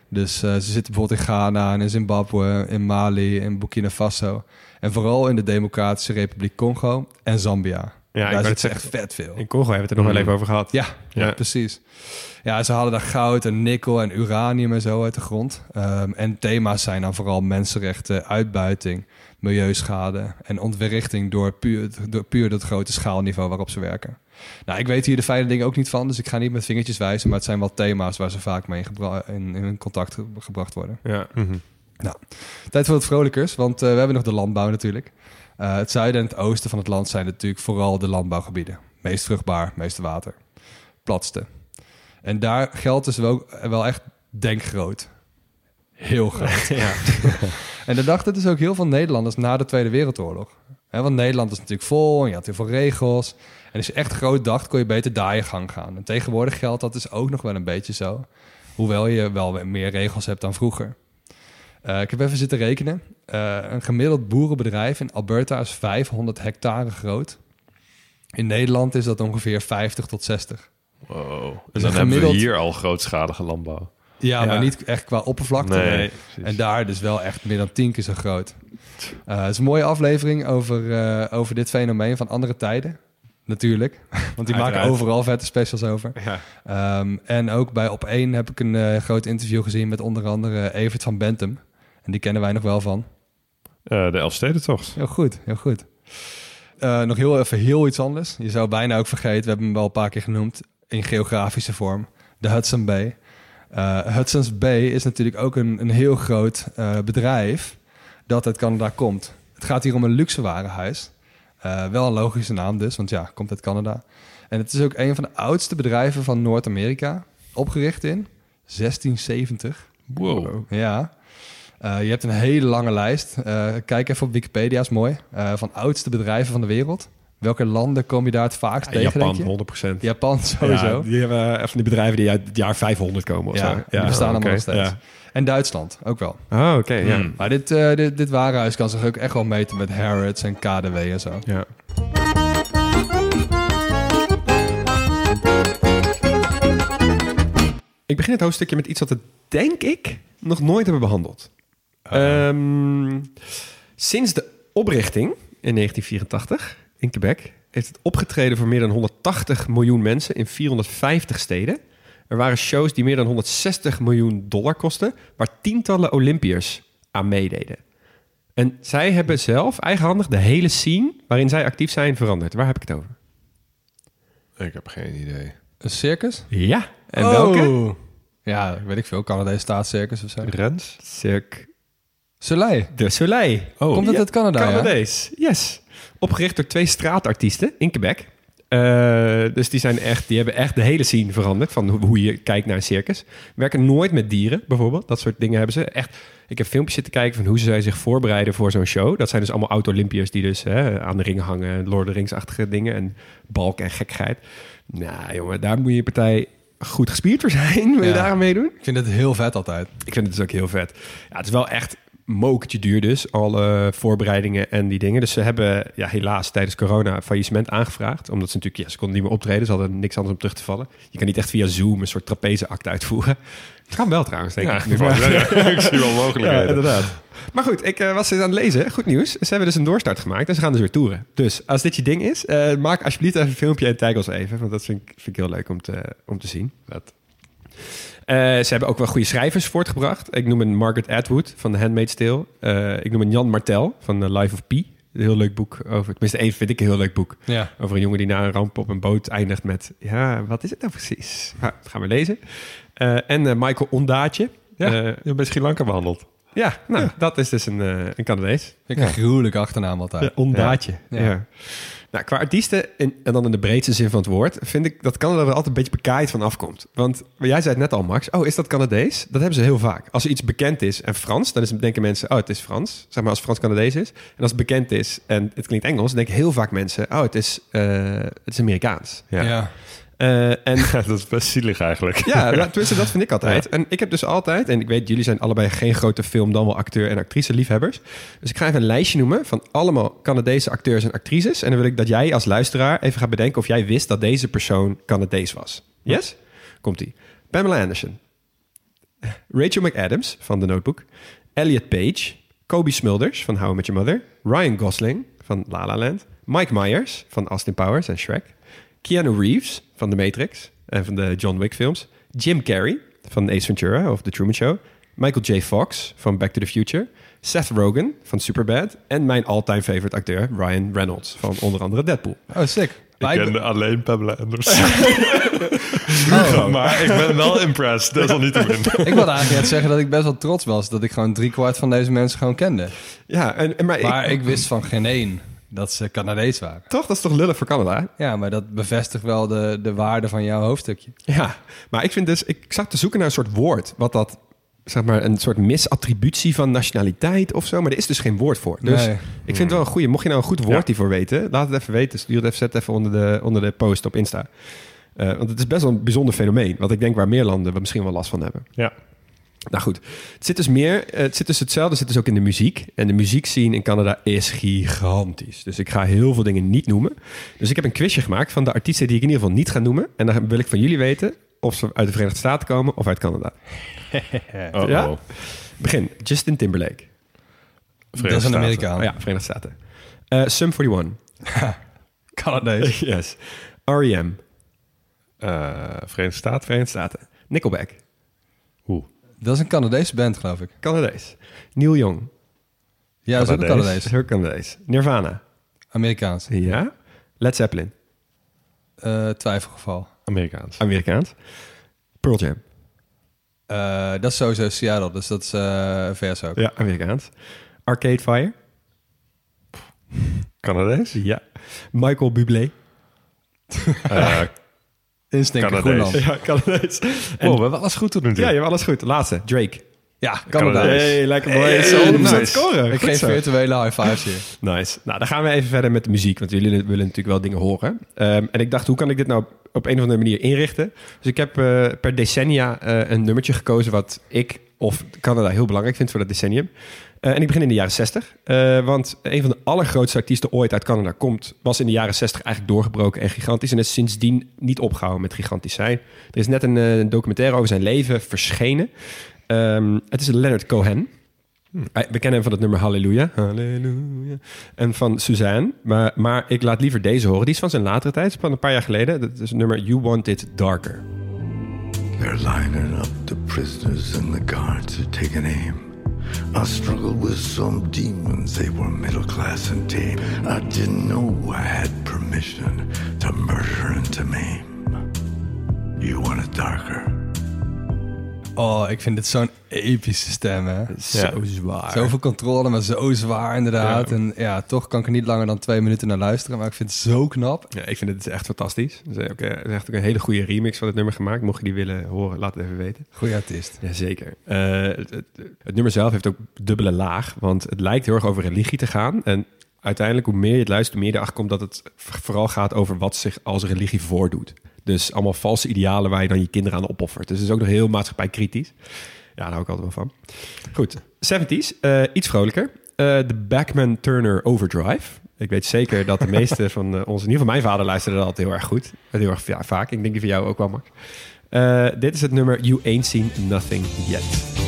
Dus eh, ze zitten bijvoorbeeld in Ghana en in Zimbabwe, in Mali, in Burkina Faso. En vooral in de Democratische Republiek Congo en Zambia. Ja, ik Daar zit echt vet veel. In Congo hebben we het er nog wel Mm. even over gehad. Ja, ja. Ja. precies. Ja, ze halen daar goud en nikkel en uranium en zo uit de grond. Ehm, en thema's zijn dan vooral mensenrechten, uitbuiting, milieuschade en ontwrichting door puur, door puur dat grote schaalniveau waarop ze werken. Nou, ik weet hier de fijne dingen ook niet van, dus ik ga niet met vingertjes wijzen, maar het zijn wel thema's waar ze vaak mee in, in, in contact ge- gebracht worden. Ja. Mhm. Tijd voor wat vrolijkers, want eh, we hebben nog de landbouw natuurlijk. Eh, het zuiden en het oosten van het land zijn natuurlijk vooral de landbouwgebieden. Meest vruchtbaar, meeste water. Platste. En daar geldt dus wel, wel echt denkgroot. Heel groot. ja. en dat dachten dus ook heel veel Nederlanders na de Tweede Wereldoorlog. Want Nederland is natuurlijk vol en je had heel veel regels. En als je echt groot dacht, kon je beter daar je gang gaan. En tegenwoordig geldt dat dus ook nog wel een beetje zo. Hoewel je wel meer regels hebt dan vroeger. Uh, ik heb even zitten rekenen. Uh, een gemiddeld boerenbedrijf in Alberta is 500 hectare groot. In Nederland is dat ongeveer 50 tot 60. Wow. En Dus dan een hebben we gemiddeld- hier al grootschalige landbouw. Ja, maar niet echt qua oppervlakte. Nee. En daar dus wel echt meer dan tien keer zo groot. Eh, het is een mooie aflevering over, eh, over dit fenomeen van andere tijden. Natuurlijk. Want die maken overal vette specials over. Ja. Ehm, en ook bij Op 1 heb ik een eh, groot interview gezien met onder andere Evert van Bentum. En die kennen wij nog wel van. De Elfstedentocht. Heel goed, heel goed. Nog heel even heel iets anders. Je zou bijna ook vergeten, we hebben hem wel een paar keer genoemd in geografische vorm. De Hudson Bay. Eh, Hudson's Bay is natuurlijk ook een, een heel groot eh, bedrijf dat uit Canada komt. Het gaat hier om een luxe warenhuis. Eh, wel een logische naam dus, want ja, komt uit Canada. En het is ook een van de oudste bedrijven van Noord-Amerika. Opgericht in 1670. Wow. Ja. Je hebt een hele lange lijst. Kijk even op Wikipedia, is mooi. Eh, van oudste bedrijven van de wereld. Welke landen kom je daar het vaakst tegen, Japan, denk je? 100%. Japan, sowieso. Ja, die hebben eh, van die bedrijven die uit het jaar 500 komen of Ja, zo. die bestaan allemaal oké. nog steeds. Ja. En Duitsland, ook wel. Oh, oké, ja. Hmm. Maar dit, eh, dit, dit warenhuis kan zich ook echt wel meten met Harrods en KDW en zo. ja. Ik begin het hoofdstukje met iets wat we, denk ik, nog nooit hebben behandeld. Ehm, sinds de oprichting in 1984 in Quebec heeft het opgetreden voor meer dan 180 miljoen mensen in 450 steden. Er waren shows die meer dan 160 miljoen dollar kosten, waar tientallen Olympiërs aan meededen. En zij hebben zelf eigenhandig de hele scene waarin zij actief zijn veranderd. Waar heb ik het over? Ik heb geen idee. Een circus? Ja. En welke? Oh. Ja, weet ik veel. Canadese staatscircus of zo. Rens? Cirque Soleil. de Soleil. Oh. Komt het Ja, uit Canada, ja? Canadees, yes. Opgericht door twee straatartiesten in Quebec. Eh, dus die, zijn echt, die hebben echt de hele scene veranderd van hoe, hoe je kijkt naar een circus. Werken nooit met dieren, bijvoorbeeld. Dat soort dingen hebben ze. Echt, ik heb filmpjes zitten kijken van hoe ze zich voorbereiden voor zo'n show. Dat zijn dus allemaal oud-Olympiërs die dus hè, aan de ringen hangen. Lord of Rings-achtige dingen en balk en gekkigheid. Nou jongen, daar moet je partij goed gespierd voor zijn. Wil je Ja. daar aan meedoen? Ik vind het heel vet altijd. Ik vind het dus ook heel vet. Ja, het is wel echt mokertje duur dus, alle voorbereidingen en die dingen. Dus ze hebben ja, helaas tijdens corona faillissement aangevraagd. Omdat ze natuurlijk, ja, ze konden niet meer optreden. Ze hadden niks anders om terug te vallen. Je kan niet echt via Zoom een soort trapezeact uitvoeren. Het kan wel trouwens, denk Ja, ik. ik zie wel mogelijkheden. inderdaad. Maar goed, ik eh, was eens aan het lezen. Goed nieuws. Ze hebben dus een doorstart gemaakt en ze gaan dus weer toeren. Dus als dit je ding is, eh, maak alsjeblieft even een filmpje en tag ons even. Want dat vind ik, vind ik heel leuk om te, om te zien. Vet. Eh, ze hebben ook wel goede schrijvers voortgebracht. Ik noem een Margaret Atwood van The Handmaid's Tale. Eh, ik noem een Jan Martel van The Life of Pi. Een heel leuk boek over... Tenminste, één vind ik een heel leuk boek. Ja. Over een jongen die na een ramp op een boot eindigt met... Ja, wat is het nou precies? Ja, dat gaan we lezen. Eh, en eh, Michael Ondaatje. Ja, Eh, je hebt bij Sri Lanka behandeld. ja, nou, dat is dus een, eh, een Canadees. Ik een gruwelijke achternaam altijd. Ja, Ondaatje. Ja. Nou, qua artiesten, en, dan in de breedste zin van het woord, vind ik dat Canada er altijd een beetje bekaaid van afkomt. Want jij zei het net al, Max. Oh, is dat Canadees? Dat hebben ze heel vaak. Als er iets bekend is en Frans, dan is, denken mensen, oh, het is Frans. Zeg maar als Frans Canadees is. En als het bekend is en het klinkt Engels, denken heel vaak mensen, oh, het is, eh, het is Amerikaans. Ja. Ja. Eh, en dat is best zielig eigenlijk. ja, nou, tenminste, dat vind ik altijd. En ik heb dus altijd, en ik weet, jullie zijn allebei geen grote film, dan wel acteur en actrice liefhebbers. Dus ik ga even een lijstje noemen van allemaal Canadese acteurs en actrices. En dan wil ik dat jij als luisteraar even gaat bedenken of jij wist dat deze persoon Canadees was. Yes? Komt-ie. Pamela Anderson. Rachel McAdams van The Notebook. Elliot Page. Kobe Smulders van How I Met Your Mother. Ryan Gosling van La La Land. Mike Myers van Austin Powers en Shrek. Keanu Reeves van The Matrix en van de John Wick films. Jim Carrey van Ace Ventura of The Truman Show. Michael J. Fox van Back to the Future. Seth Rogen van Superbad. En mijn all-time favorite acteur Ryan Reynolds van onder andere Deadpool. Oh, sick. Ik ken ben- alleen Pamela Anderson. Maar ik ben wel impressed, desalniettemin. ik wilde eigenlijk net zeggen dat ik best wel trots was dat ik gewoon driekwart van deze mensen gewoon kende. Ja, en, en maar, Maar ik, ik wist van geen één dat ze Canadees waren. toch, dat is toch lullig voor Canada? Ja, maar dat bevestigt wel de, de waarde van jouw hoofdstukje. Ja, maar ik vind dus, ik zat te zoeken naar een soort woord wat dat zeg maar, een soort misattributie van nationaliteit of zo. Maar er is dus geen woord voor. Dus Nee. ik vind het wel een goeie. Mocht je nou een goed woord Ja. hiervoor weten, laat het even weten. Stuur het even, zet het even onder de, onder de post op Insta. Eh, want het is best wel een bijzonder fenomeen. Wat ik denk waar meer landen we misschien wel last van hebben. Ja. Nou goed, het zit dus meer, eh, het zit dus hetzelfde, het zit dus ook in de muziek. En de muziekscene in Canada is gigantisch. Dus ik ga heel veel dingen niet noemen. Dus ik heb een quizje gemaakt van de artiesten die ik in ieder geval niet ga noemen. En dan wil ik van jullie weten of ze uit de Verenigde Staten komen of uit Canada. Oh, Ja? oh. Begin, Justin Timberlake. Dat is Verenigde een Staten. Amerikaan. Oh ja, Verenigde Staten. Eh Sum 41. Canadees. yes. R.E.M. Eh, Verenigde Staten. Verenigde Staten. Nickelback. Oeh. Dat is een Canadese band, geloof ik. Canadees. Neil Young. Ja, dat is ook een Canadees. Canadees. Dat is ook Canadees. Nirvana. Amerikaans. Ja. Led Zeppelin. Eh, twijfelgeval. Amerikaans. Amerikaans. Pearl Jam. Eh, dat is sowieso Seattle, dus dat is eh vers ook. Ja, Amerikaans. Arcade Fire. Canadees? Ja. Michael Bublé. Eh, Canadees. Groenland. Ja, Canadees. En, oh, we hebben alles goed tot nu toe. ja, je hebt alles goed. Laatste, Drake. Ja, Canadees. Canadees. Hey, lekker boy. Hey, nice. scoren. Ik geef virtuele high fives hier. Nice. Nou, dan gaan we even verder met de muziek, want jullie willen natuurlijk wel dingen horen. Ehm, en ik dacht, hoe kan ik dit nou op een of andere manier inrichten? Dus ik heb eh, per decennia eh, een nummertje gekozen wat ik of Canada heel belangrijk vind voor dat decennium. Eh, en ik begin in de jaren 60. eh, want een van de allergrootste artiesten ooit uit Canada komt, was in de jaren 60 eigenlijk doorgebroken en gigantisch. En is sindsdien niet opgehouden met gigantisch zijn. Er is net een, eh, een documentaire over zijn leven verschenen. Ehm, het is Leonard Cohen. Hij- We kennen hem van het nummer Halleluja. Halleluja. En van Suzanne. Maar, maar ik laat liever deze horen. Die is van zijn latere tijd, van een paar jaar geleden. Dat is het nummer You Want It Darker. They're lining up the prisoners and the guards are taking aim. I struggled with some demons, they were middle class and tame. I didn't know I had permission Oh, ik vind dit zo'n epische stem, hè? Zo zwaar. Zoveel controle, maar zo zwaar inderdaad. Ja. En ja, toch kan ik er niet langer dan twee minuten naar luisteren. Maar ik vind het zo knap. Ja, ik vind het echt fantastisch. Er is, ook, eh, er is echt ook een hele goede remix van het nummer gemaakt. Mocht je die willen horen, laat het even weten. Goeie artiest. Jazeker. Eh het, het, het nummer zelf heeft ook dubbele laag. Want het lijkt heel erg over religie te gaan. En uiteindelijk, hoe meer je het luistert, hoe meer je erachter komt dat het vooral gaat over wat zich als religie voordoet. Dus allemaal valse idealen waar je dan je kinderen aan opoffert. Dus het is ook nog heel maatschappijkritisch. Ja, daar hou ik altijd wel van. Goed, 70s, eh, iets vrolijker. Eh, De Backman Turner Overdrive. Ik weet zeker dat de meeste van eh, ons, in ieder geval mijn vader, luisterde dat altijd heel erg goed. Heel erg ja, vaak. Ik denk die van jou ook wel, Max. Dit is het nummer You Ain't Seen Nothing Yet.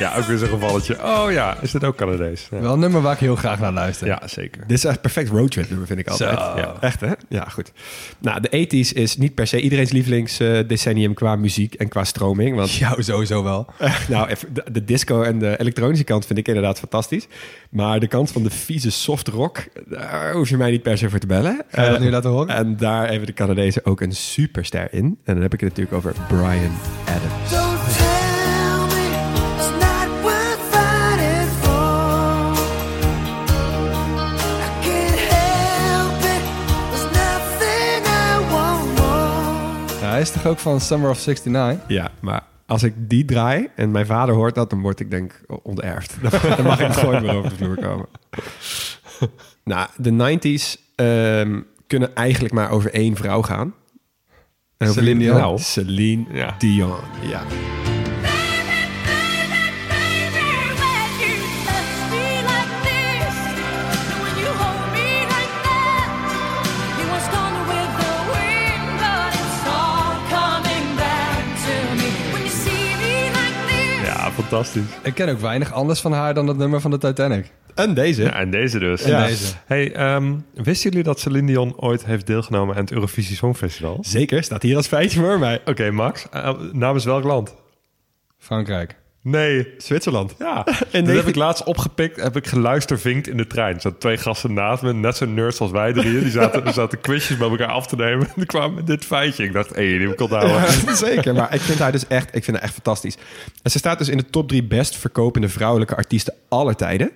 Ja, ook weer zo'n gevalletje. Oh ja, is dit ook Canadees? Ja, Wel een nummer waar ik heel graag naar luister. ja zeker. Dit is echt perfect roadtrip nummer, vind ik altijd. Ja, echt hè? Ja, goed. Nou, de 80s is niet per se iedereen's lievelingsdecennium decennium qua muziek en qua stroming. Want Jou sowieso wel. nou, even, de, de disco en de elektronische kant vind ik inderdaad fantastisch. Maar de kant van de vieze soft rock, daar hoef je mij niet per se voor te bellen. Ga je dat Eh, nu laten horen? En daar hebben de Canadezen ook een superster in. En dan heb ik het natuurlijk over Brian Adams. Hij is toch ook van Summer of 69? Ja, maar als ik die draai en mijn vader hoort dat, dan word ik denk onterfd. Dan mag ik nooit meer over de vloer komen. nou, de 90s ehm, kunnen eigenlijk maar over één vrouw gaan. En over Celine Dion? Nou, Celine Ja. Dion, ja. Fantastisch. Ik ken ook weinig anders van haar dan het nummer van de Titanic. En deze. Ja, en deze dus. En deze. Hey, ehm, wisten jullie dat Celine Dion ooit heeft deelgenomen aan het Eurovisie Songfestival? Zeker, staat hier als feitje voor mij. Oké, Max. eh, namens welk land? Frankrijk. Nee. Zwitserland. Ja, En dat negen- heb ik laatst opgepikt. Heb ik geluistervinkt in de trein. Er zaten twee gasten naast me, net zo nerds als wij drieën. Die zaten, zaten quizjes bij elkaar af te nemen. En die kwamen met dit feitje. Ik dacht, hé, die heb ik onthouden. Ja, zeker, maar ik vind haar dus echt, ik vind haar echt fantastisch. En ze staat dus in de top drie best verkopende vrouwelijke artiesten aller tijden.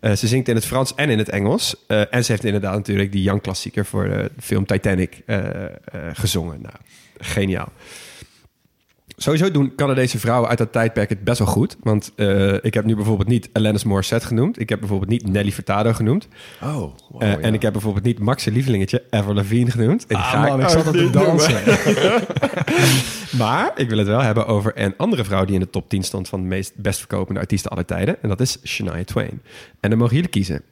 Eh, ze zingt in het Frans en in het Engels. Eh, en ze heeft inderdaad natuurlijk die Young klassieker voor de film Titanic eh, eh, gezongen. Nou, geniaal. Sowieso doen Canadese vrouwen uit dat tijdperk het best wel goed. Want eh, ik heb nu bijvoorbeeld niet Alanis Morissette genoemd. Ik heb bijvoorbeeld niet Nelly Furtado genoemd. Oh, Eh, En ik heb bijvoorbeeld niet Max's lievelingetje Avril Lavigne genoemd. En die Ah ga man, ik ook zat op te dansen. Maar ik wil het wel hebben over een andere vrouw die in de top 10 stond van de meest best verkopende artiesten aller tijden. En dat is Shania Twain. En dan mogen jullie kiezen.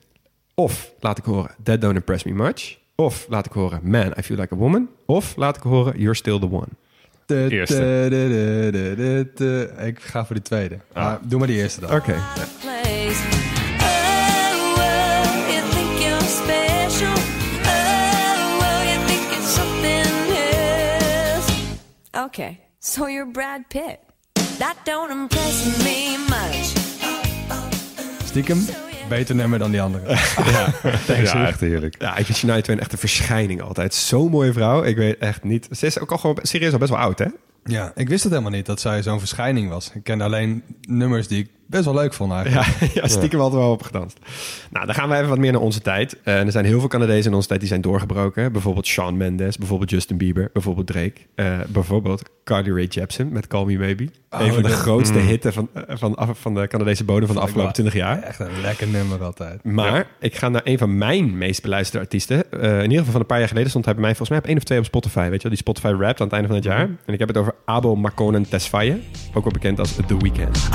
Of laat ik horen That Don't Impress Me Much. Of laat ik horen Man, I Feel Like a Woman. Of laat ik horen You're Still the One. De- Eerste. de- de- de- de- de- Ik ga voor de tweede. Maar doe maar die eerste dan. Oké. place. Well, you think you're special. Well, you think it's something else. Okay, so you're Brad Pitt. That don't impress me much. Stiekem, beter nummer dan die andere. ja, echt heerlijk. Ja, ik vind Shania Twain echt een verschijning altijd. Zo'n mooie vrouw. Ik weet echt niet. Ze is ook al gewoon serieus al best wel oud, hè? Ja, ik wist het helemaal niet dat zij zo'n verschijning was. Ik kende alleen nummers die ik best wel leuk vond eigenlijk. Ja, ja stiekem altijd wel op gedanst. Nou, dan gaan we even wat meer naar onze tijd. Eh, er zijn heel veel Canadezen in onze tijd die zijn doorgebroken. Bijvoorbeeld Shawn Mendes, bijvoorbeeld Justin Bieber, bijvoorbeeld Drake. eh, bijvoorbeeld Carly Rae Jepsen met Call Me Maybe. een van de grootste hitten van, eh, van, af- van de Canadese bodem van de afgelopen 20 jaar. Echt een lekker nummer altijd. Maar ik ga naar een van mijn meest beluisterde artiesten. Eh, in ieder geval van een paar jaar geleden stond hij bij mij volgens mij op één of twee op Spotify. Weet je wel, die Spotify Wrapped aan het einde van het jaar. En ik heb het over Abel Makonnen Tesfaye. Ook wel bekend als The Weeknd.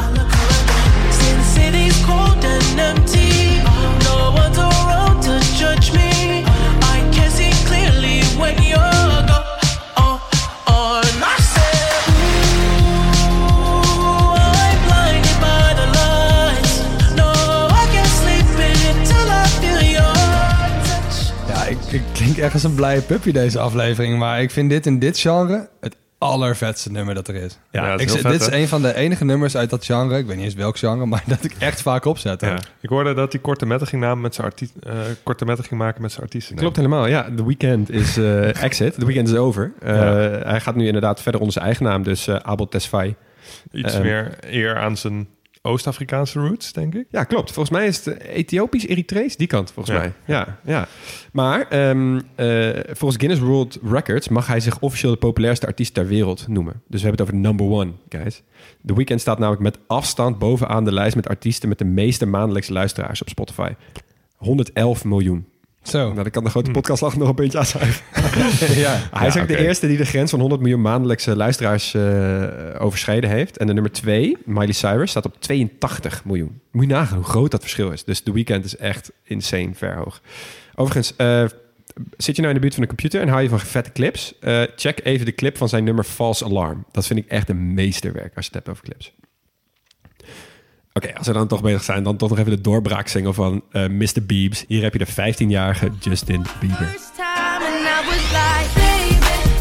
Ja, ik, klink als een blije puppy deze aflevering. Maar ik vind dit in dit genre het allervetste nummer dat er is. Ja, het is ik, heel vet, dit is hè? een van de enige nummers uit dat genre. Ik weet niet eens welk genre, maar dat ik echt vaak opzet. Ja. Ik hoorde dat hij korte metten ging, namen met zijn eh, korte metten ging maken met zijn artiesten. Klopt helemaal, ja. The Weeknd is eh, exit. The Weeknd is over. Eh, Ja. Hij gaat nu inderdaad verder onder zijn eigen naam. Dus eh, Abel Tesfaye. Iets Ehm. meer eer aan zijn Oost-Afrikaanse roots, denk ik. Ja, klopt. Volgens mij is het eh, Ethiopisch, Eritrees, die kant volgens Ja. mij. Ja, ja. Maar ehm, eh, volgens Guinness World Records mag hij zich officieel de populairste artiest ter wereld noemen. Dus we hebben het over number one, guys. The Weeknd staat namelijk met afstand bovenaan de lijst met artiesten met de meeste maandelijkse luisteraars op Spotify. 111 miljoen. Zo. Nou, dan kan de grote podcastlag nog een puntje aanzuigen. ja. Hij is ook de eerste die de grens van 100 miljoen maandelijkse luisteraars eh, overschreden heeft. En de nummer 2, Miley Cyrus, staat op 82 miljoen. Moet je nagaan hoe groot dat verschil is. Dus The Weeknd is echt insane ver hoog. Overigens, eh, zit je nou in de buurt van de computer en hou je van vette clips? Eh, check even de clip van zijn nummer False Alarm. Dat vind ik echt een meesterwerk als je het hebt over clips. Oké, als we dan toch bezig zijn, dan toch nog even de doorbraaksingle van eh Mr. Biebs. Hier heb je de 15-jarige Justin Bieber. First time and I was like, baby,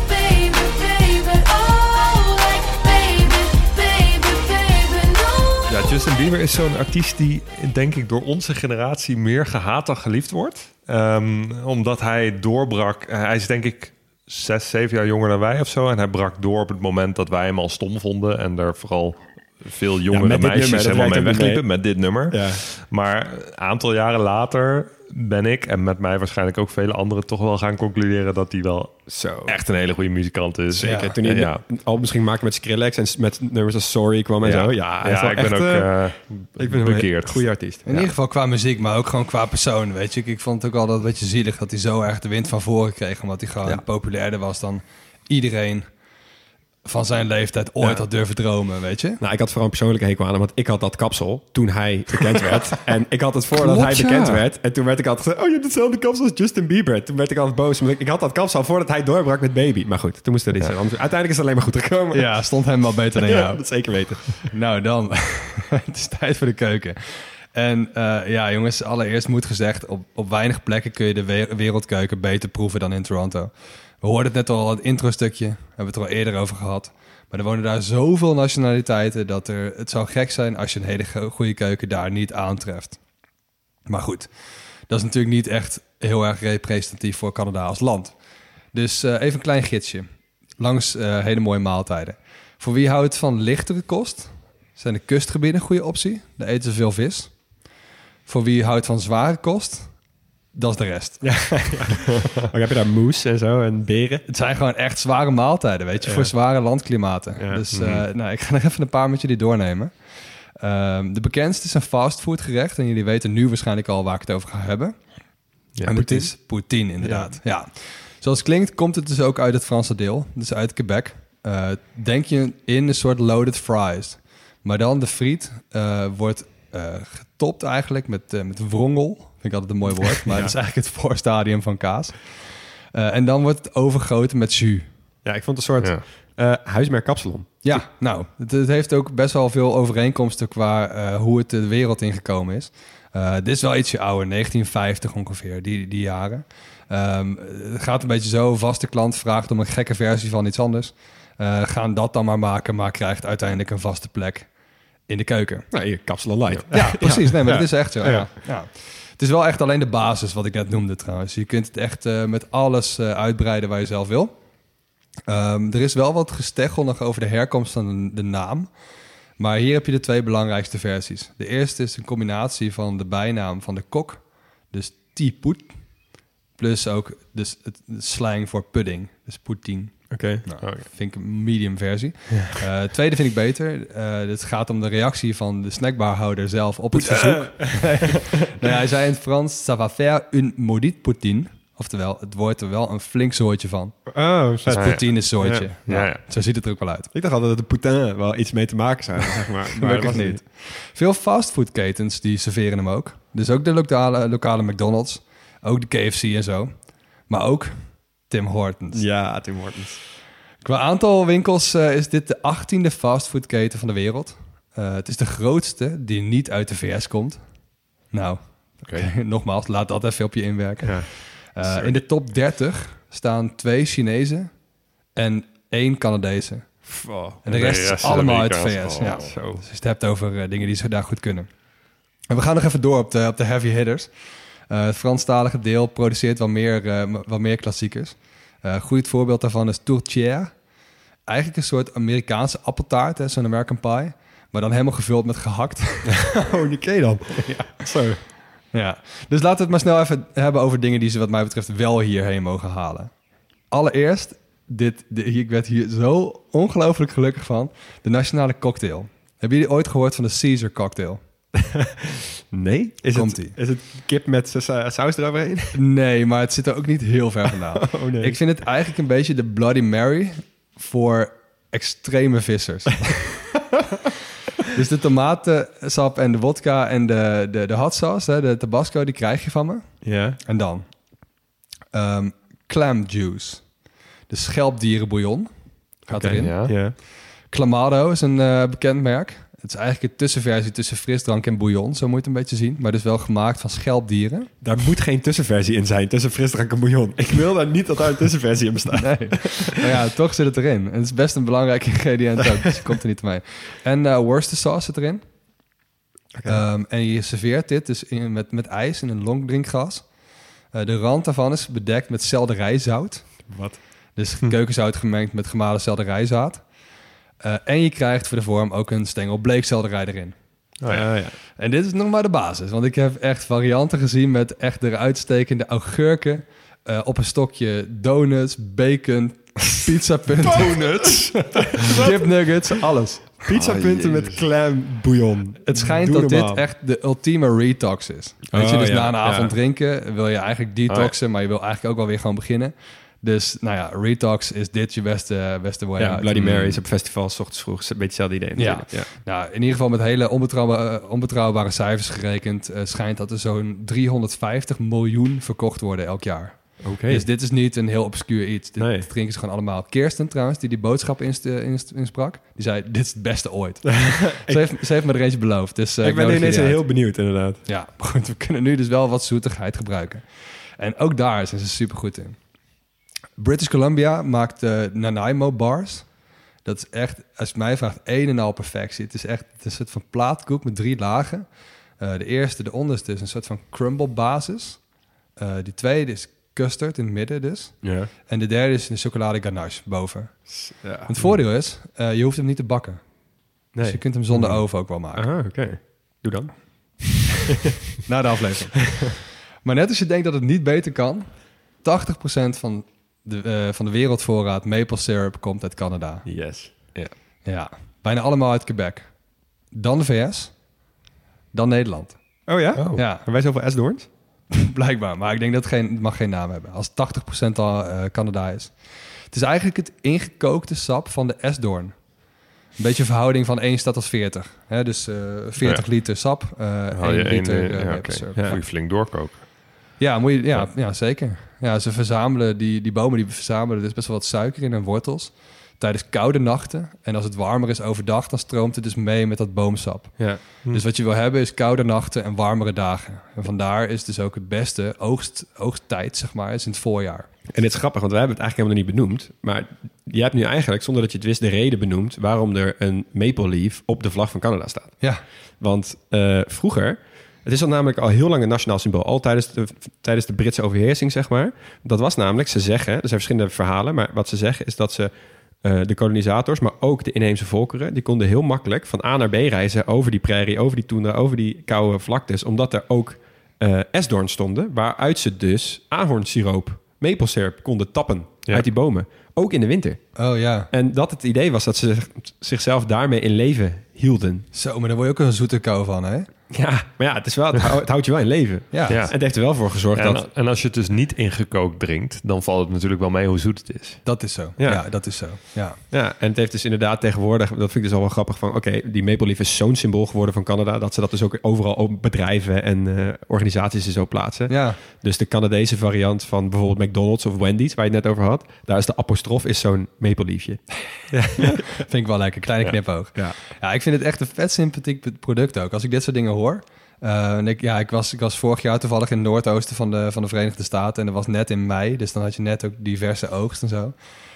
baby, baby, oh, like, baby, baby, baby, no. Ja, Justin Bieber is zo'n artiest die, denk ik, door onze generatie meer gehaat dan geliefd wordt. Ehm, omdat hij doorbrak. eh, Hij is, denk ik, zes, zeven jaar jonger dan wij of zo. En hij brak door op het moment dat wij hem al stom vonden. En daar vooral veel jongere meisjes nummer, helemaal mee wegliepen met dit nummer. Ja. Maar een aantal jaren later ben ik, en met mij waarschijnlijk ook vele anderen, toch wel gaan concluderen dat hij wel Zo. echt een hele goede muzikant is. Zeker. Ja. Toen hij Ja. albums ging maken met Skrillex en met nummers als Sorry kwam en zo. Ja, hij is wel ik ben echt, ook eh, eh, ik ben een bekeerd. goede artiest. In ieder geval qua muziek, maar ook gewoon qua persoon, weet je. Ik, ik vond het ook altijd een beetje zielig dat hij zo erg de wind van voren kreeg. Omdat hij gewoon Ja. populairder was dan iedereen van zijn leeftijd ooit Ja. had durven dromen, weet je. Nou, ik had vooral een persoonlijke hekel aan hem, want ik had dat kapsel toen hij bekend werd. en ik had het voordat Klopt, hij bekend ja. werd. En toen werd ik altijd gezegd, oh, je hebt hetzelfde kapsel als Justin Bieber. Toen werd ik altijd boos, omdat ik, ik had dat kapsel voordat hij doorbrak met Baby. Maar goed, toen moest er iets zijn. Uiteindelijk is het alleen maar goed gekomen. Ja, stond hem wel beter dan Ja, jou. dat zeker weten. Nou dan, het is tijd voor de keuken. En eh, ja, jongens, allereerst moet gezegd, op, op weinig plekken kun je de we- wereldkeuken beter proeven dan in Toronto. We hoorden het net al, het intro-stukje. Hebben we het er al eerder over gehad. Maar er wonen daar zoveel nationaliteiten dat er, het zou gek zijn als je een hele go- goede keuken daar niet aantreft. Maar goed, dat is natuurlijk niet echt heel erg representatief voor Canada als land. Dus eh, even een klein gidsje. Langs eh, hele mooie maaltijden. Voor wie houdt van lichtere kost, zijn de kustgebieden een goede optie. Daar eten ze veel vis. Voor wie houdt van zware kost, dat is de rest. Maar heb je daar moes en zo en beren? Het zijn gewoon echt zware maaltijden, weet je, voor zware landklimaten. Ja. Dus eh, nou, ik ga nog even een paar met jullie doornemen. Ehm, de bekendste is een fastfood gerecht. En jullie weten nu waarschijnlijk al waar ik het over ga hebben. Ja, en het is poutine, inderdaad. Ja. Zoals het klinkt, komt het dus ook uit het Franse deel. Dus uit Quebec. Eh, denk je in een soort loaded fries. Maar dan de friet eh, wordt getopt eigenlijk met, met wrongel. Vind ik altijd een mooi woord. Maar Ja. het is eigenlijk het voorstadium van kaas. Eh, en dan wordt het overgoten met jus. Ja, ik vond het een soort Ja. eh, huismerk kapsalon. Ja, nou, het, het heeft ook best wel veel overeenkomsten qua eh, hoe het de wereld ingekomen is. Eh, dit is wel ietsje ouder, 1950 ongeveer, die, die jaren. Ehm, het gaat een beetje zo, vaste klant vraagt om een gekke versie van iets anders. Eh, gaan dat dan maar maken, maar krijgt uiteindelijk een vaste plek in de keuken. Nou, hier, kapsalon light. Ja, precies. Nee, maar Ja. dat is echt zo. Ja. Het is wel echt alleen de basis wat ik net noemde trouwens. Je kunt het echt eh, met alles eh, uitbreiden waar je zelf wil. Ehm, er is wel wat gesteggel nog over de herkomst van de, naam. Maar hier heb je de twee belangrijkste versies. De eerste is een combinatie van de bijnaam van de kok, dus tipoet, plus ook dus het slang voor pudding, dus poutine. Oké. Nou, Oh, ja. vind ik een medium versie. Eh, tweede vind ik beter. Het gaat om de reactie van de snackbarhouder zelf op het verzoek. nou hij zei in het Frans, ça va faire une maudite poutine. Oftewel, het wordt er wel een flink soortje van. Oh, Dus poutine is soortje. Ja. Nou, Ja, ja. Zo ziet het er ook wel uit. Ik dacht altijd dat de poutin wel iets mee te maken zou zeg maar. Maar dat was niet. Veel fastfoodketens die serveren hem ook. Dus ook de lokale, lokale McDonald's, ook de KFC en zo. Maar ook Tim Hortons. Ja, Tim Hortons. Qua aantal winkels eh, is dit de 18e fastfoodketen van de wereld. Eh, het is de grootste die niet uit de VS komt. Nou, nogmaals, laat dat even op je inwerken. Ja. Eh, in de top 30 staan twee Chinezen en één Canadese. En de rest is allemaal uit de. VS. Oh, ja. zo. Dus je het hebt over dingen die ze daar goed kunnen. En we gaan nog even door op de, op de heavy hitters. Eh, het Franstalige deel produceert wel meer, eh, wel meer klassiekers. Eh, Een goed voorbeeld daarvan is tourtière. Eigenlijk een soort Amerikaanse appeltaart, hè, zo'n American pie. Maar dan helemaal gevuld met gehakt. Oh, die ken dan. Zo. ja. Dus laten we het maar snel even hebben over dingen die ze wat mij betreft wel hierheen mogen halen. Allereerst, dit, ik werd hier zo ongelooflijk gelukkig van. De nationale cocktail. Hebben jullie ooit gehoord van de Caesar cocktail? Nee? Is het, Komt-ie. is het kip met sa- sa- saus eroverheen? Nee, maar het zit er ook niet heel ver vandaan. Oh nee. Ik vind het eigenlijk een beetje de Bloody Mary voor extreme vissers. dus de tomatensap en de vodka en de, de, de hot sauce, hè, de tabasco, die krijg je van me. Ja. En dan ehm, clam juice. De schelpdierenbouillon gaat erin. Ja. Ja. Clamato is een eh, bekend merk. Het is eigenlijk een tussenversie tussen frisdrank en bouillon. Zo moet je het een beetje zien. Maar dus wel gemaakt van schelpdieren. Daar moet geen tussenversie in zijn tussen frisdrank en bouillon. Ik wil daar niet dat daar een tussenversie in bestaat. Nee. maar ja, toch zit het erin. En het is best een belangrijk ingrediënt ook. Dus je komt er niet mee. En Worcestershire zit erin. Ehm, en je serveert dit dus in, met, met ijs in een longdrinkglas. Eh, de rand daarvan is bedekt met selderijzout. Wat? Dus keukenzout gemengd met gemalen selderijzaad. Eh, en je krijgt voor de vorm ook een stengel bleekselderij erin. Oh, ja. ja. En dit is nog maar de basis. Want ik heb echt varianten gezien met echt eruit stekende augurken. eh, op een stokje donuts, bacon, pizzapunten. donuts? Kipnuggets, alles. Pizzapunten met clam bouillon. Het schijnt Doe dat dit echt de ultieme detox is. Weet je, Oh, dus ja, na een avond ja. drinken wil je eigenlijk detoxen, maar je wil eigenlijk ook wel weer gewoon beginnen. Dus nou ja, retox is dit je beste, beste way Ja, out. Bloody Mary's op festivals, 's ochtends vroeg. Is Een beetje hetzelfde idee Ja. Nou, in ieder geval met hele onbetrouwbare, onbetrouwbare cijfers gerekend... eh, schijnt dat er zo'n 350 miljoen verkocht worden elk jaar. Oké. Dus dit is niet een heel obscuur iets. Dit Nee. drinken ze gewoon allemaal. Kirsten trouwens, die die boodschap inst- inst- insprak... die zei, dit is het beste ooit. ze, heeft, ze heeft me er eentje beloofd. Dus, eh, ik ben ineens heel benieuwd inderdaad. Ja, goed, we kunnen nu dus wel wat zoetigheid gebruiken. En ook daar zijn ze super goed in. British Columbia maakt de Nanaimo bars. Dat is echt, als je mij vraagt, een en al perfectie. Het is echt het is een soort van plaatkoek met drie lagen. Eh, de eerste, de onderste, is een soort van crumble basis. Eh, die tweede is custard in het midden dus. Ja. En de derde is een chocolade ganache boven. ja. Het voordeel is, eh, je hoeft hem niet te bakken. Dus Nee. je kunt hem zonder oven ook wel maken. Aha, oké. Doe dan. Na de aflevering. maar net als je denkt dat het niet beter kan... 80% van de, eh, van de wereldvoorraad maple syrup komt uit Canada. Yes. Ja. Ja, bijna allemaal uit Quebec. Dan de VS, dan Nederland. Oh ja? Ja, Hebben wij zoveel esdoorns? blijkbaar. Maar ik denk dat het, geen, het mag geen naam hebben. Als 80% al eh, Canada is. Het is eigenlijk het ingekookte sap van de esdoorn. Een beetje verhouding van 1 staat als 40. Hè, dus eh 40 liter sap, eh Haal 1 je één, liter eh, eh, ja, je flink doorkoken. Ja, moet je, ja, ja. zeker. Ja, ze verzamelen, die, die bomen die verzamelen, er is best wel wat suiker in en wortels. Tijdens koude nachten. En als het warmer is overdag, dan stroomt het dus mee met dat boomsap. Ja. Dus wat je wil hebben is koude nachten en warmere dagen. En vandaar is dus ook het beste oogst, oogsttijd, zeg maar, is in het voorjaar. En dit is grappig, want wij hebben het eigenlijk helemaal niet benoemd. Maar jij hebt nu eigenlijk, zonder dat je het wist, de reden benoemd... waarom er een maple leaf op de vlag van Canada staat. Ja, Want eh, vroeger, het is al namelijk al heel lang een nationaal symbool. Al tijdens de, tijdens de Britse overheersing, zeg maar. Dat was namelijk, ze zeggen, er zijn verschillende verhalen... maar wat ze zeggen is dat ze eh, de kolonisators... maar ook de inheemse volkeren... die konden heel makkelijk van A naar B reizen... over die prairie, over die toendra, over die koude vlaktes... omdat er ook eh esdoorns stonden... waaruit ze dus ahornsiroop, maple syrup konden tappen... Ja. uit die bomen. Ook in de winter. oh ja. En dat het idee was dat ze zich- zichzelf daarmee in leven hielden. Zo, maar daar word je ook een zoete kou van, hè? Ja, maar ja, het, is wel, het, hou- het houdt je wel in leven. Ja. Ja. En het heeft er wel voor gezorgd En, dat... en als je het dus niet ingekookt drinkt, dan valt het natuurlijk wel mee hoe zoet het is. Dat is zo. Ja. Ja, dat is zo. Ja. Ja, en het heeft dus inderdaad tegenwoordig... Dat vind ik dus al wel grappig van... Oké, die Maple Leaf is zo'n symbool geworden van Canada... dat ze dat dus ook overal op bedrijven en eh, organisaties en zo plaatsen. ja. Dus de Canadese variant van bijvoorbeeld McDonald's of Wendy's... waar je het net over had... daar is de apostrof is zo'n Maple Leafje. Vind ik wel lekker. Kleine knipoog. Ja. Ja, ik vind het echt een vet sympathiek product ook. Als ik dit soort dingen hoor. Eh, en ik, ja, ik was, ik was vorig jaar toevallig in het noordoosten van de, van de Verenigde Staten. En dat was net in mei. Dus dan had je net ook diverse oogst en zo.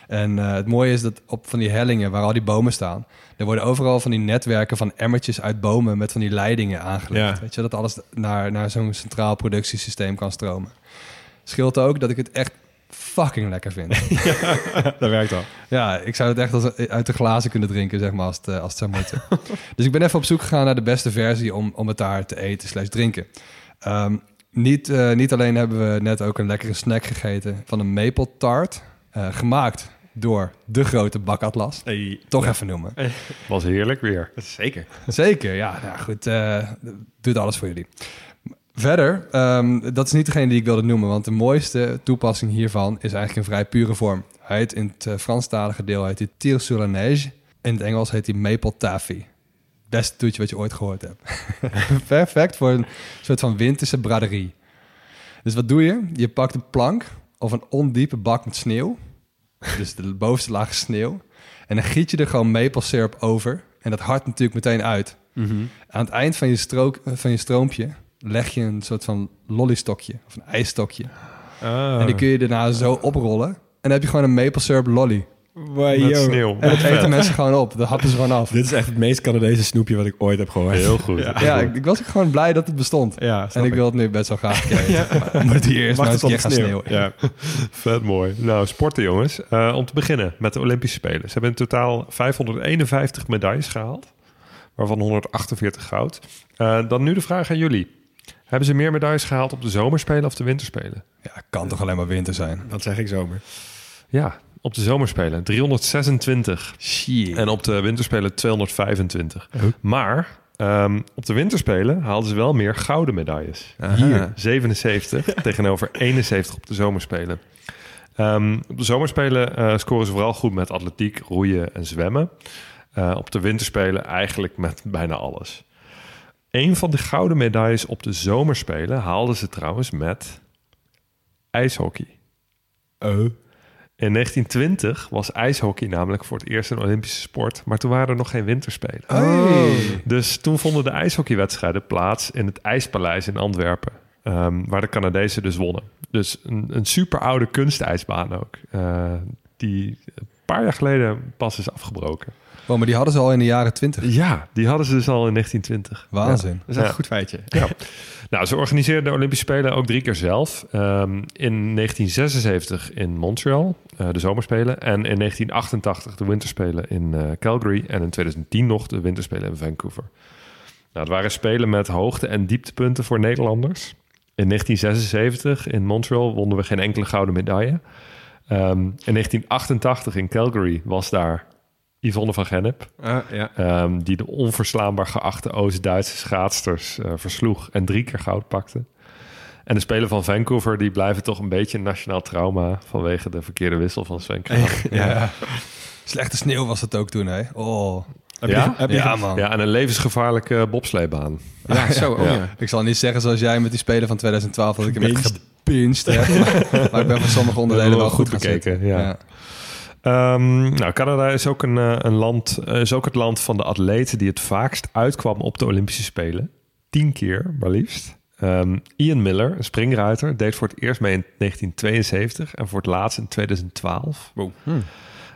En eh, het mooie is dat op van die hellingen waar al die bomen staan... er worden overal van die netwerken van emmertjes uit bomen... met van die leidingen aangelegd. Ja. Weet je, dat alles naar, naar zo'n centraal productiesysteem kan stromen. Scheelt ook dat ik het echt fucking lekker vind. dat werkt al. Ja, ik zou het echt als, uit de glazen kunnen drinken, zeg maar, als het, eh, als het zou moeten. dus ik ben even op zoek gegaan naar de beste versie om, om het daar te eten slash drinken. Ehm, niet, eh, niet alleen hebben we net ook een lekkere snack gegeten van een maple tart. eh, gemaakt door de grote bakatlas. Hey, Toch even noemen. Was heerlijk weer. zeker. Zeker, ja. Nou goed, eh doet alles voor jullie. Verder, ehm, dat is niet degene die ik wilde noemen, want de mooiste toepassing hiervan is eigenlijk een vrij pure vorm. Hij heet in het eh, Franstalige deel heet hij Tire sur la neige. In het Engels heet hij Maple Taffy. Beste toetje wat je ooit gehoord hebt. Perfect voor een soort van winterse braderie. Dus wat doe je? Je pakt een plank of een ondiepe bak met sneeuw. Dus de bovenste laag sneeuw. En dan giet je er gewoon maple syrup over. En dat hardt natuurlijk meteen uit. Aan het eind van je, strook, van je stroompje leg je een soort van lollystokje of een ijsstokje. Ah. En die kun je daarna zo oprollen. En dan heb je gewoon een maple syrup lolly. Met sneeuw. En dat eten mensen gewoon op. Dat happen ze gewoon af. Dit is echt het meest Canadese snoepje wat ik ooit heb gehoord. Heel goed. Ja, ik, ik was ook gewoon blij dat het bestond. Ja, en ik wil het nu best wel graag eten. Maar moet hier eerst maar eens gaan sneeuw. sneeuwen. Ja. Vet mooi. Nou, sporten jongens. Eh, om te beginnen met de Olympische Spelen. Ze hebben in totaal 551 medailles gehaald. Waarvan 148 goud. Eh, dan nu de vraag aan jullie. Hebben ze meer medailles gehaald op de zomerspelen of de winterspelen? Ja, kan toch alleen maar winter zijn. Dat zeg ik zomer. Ja, op de zomerspelen 326. Shit. En op de winterspelen 225. Maar ehm, op de winterspelen haalden ze wel meer gouden medailles. Hier. 77 tegenover 71 op de zomerspelen. Ehm, op de zomerspelen eh, scoren ze vooral goed met atletiek, roeien en zwemmen. Eh, op de winterspelen eigenlijk met bijna alles. Een van de gouden medailles op de zomerspelen haalden ze trouwens met ijshockey. In 1920 was ijshockey namelijk voor het eerst een Olympische sport, maar toen waren er nog geen winterspelen. Dus toen vonden de ijshockeywedstrijden plaats in het IJspaleis in Antwerpen. ehm, waar de Canadezen dus wonnen. Dus een, een super oude kunstijsbaan ook. eh, die een paar jaar geleden pas is afgebroken. Oh, maar die hadden ze al in de jaren twintig. Ja, die hadden ze dus al in 1920. Waanzin. Dat is echt Ja. een goed feitje. Ja. nou, ze organiseerden de Olympische Spelen ook drie keer zelf. Ehm, in 1976 in Montreal, eh, de zomerspelen. En in 1988 de winterspelen in eh, Calgary. En in 2010 nog de winterspelen in Vancouver. Nou, het waren spelen met hoogte- en dieptepunten voor Nederlanders. In 1976 in Montreal wonnen we geen enkele gouden medaille. Ehm, in 1988 in Calgary was daar Yvonne van Gennep. Ah, ja. Ehm, die de onverslaanbaar geachte Oost-Duitse schaatsters eh, versloeg en drie keer goud pakte. En de Spelen van Vancouver die blijven toch een beetje een nationaal trauma vanwege de verkeerde wissel van Sven Kramer. Ja. Slechte sneeuw was het ook toen, hè? Oh. Heb je- Ja? heb je- Ja, man. Ja, en een levensgevaarlijke bobsleebaan. Ja, zo. Oh, Ja. ja. Ik zal niet zeggen zoals jij met die Spelen van 2012 dat ik hem echt gepinst heb. maar ik ben van sommige onderdelen Wel wel goed bekeken, ja. Ehm, nou, Canada is ook, een, eh, een land, eh, is ook het land van de atleten die het vaakst uitkwam op de Olympische Spelen. Tien keer, maar liefst. Ehm, Ian Miller, een springruiter, deed voor het eerst mee in 1972 en voor het laatst in 2012.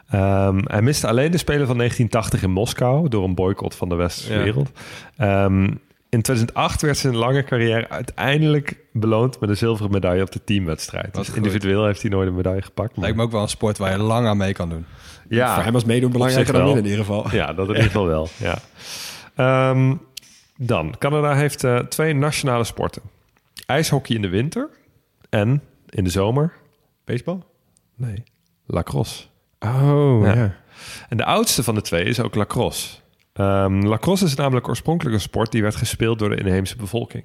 Ehm, hij miste alleen de Spelen van 1980 in Moskou door een boycott van de westerse Ja. wereld. Ehm, in 2008 werd zijn lange carrière uiteindelijk beloond met een zilveren medaille op de teamwedstrijd. Dus goed. individueel heeft hij nooit een medaille gepakt. maar- Lijkt me ook wel een sport waar je lang aan mee kan doen. ja, Voor hem was meedoen belangrijker dan winnen in ieder geval. ja, dat in ieder geval wel. Ja. Ehm, dan, Canada heeft eh, twee nationale sporten. IJshockey in de winter en in de zomer... Baseball? Nee, lacrosse. Oh, Ja. ja. En de oudste van de twee is ook lacrosse. Ehm, lacrosse is namelijk oorspronkelijk een sport die werd gespeeld door de inheemse bevolking.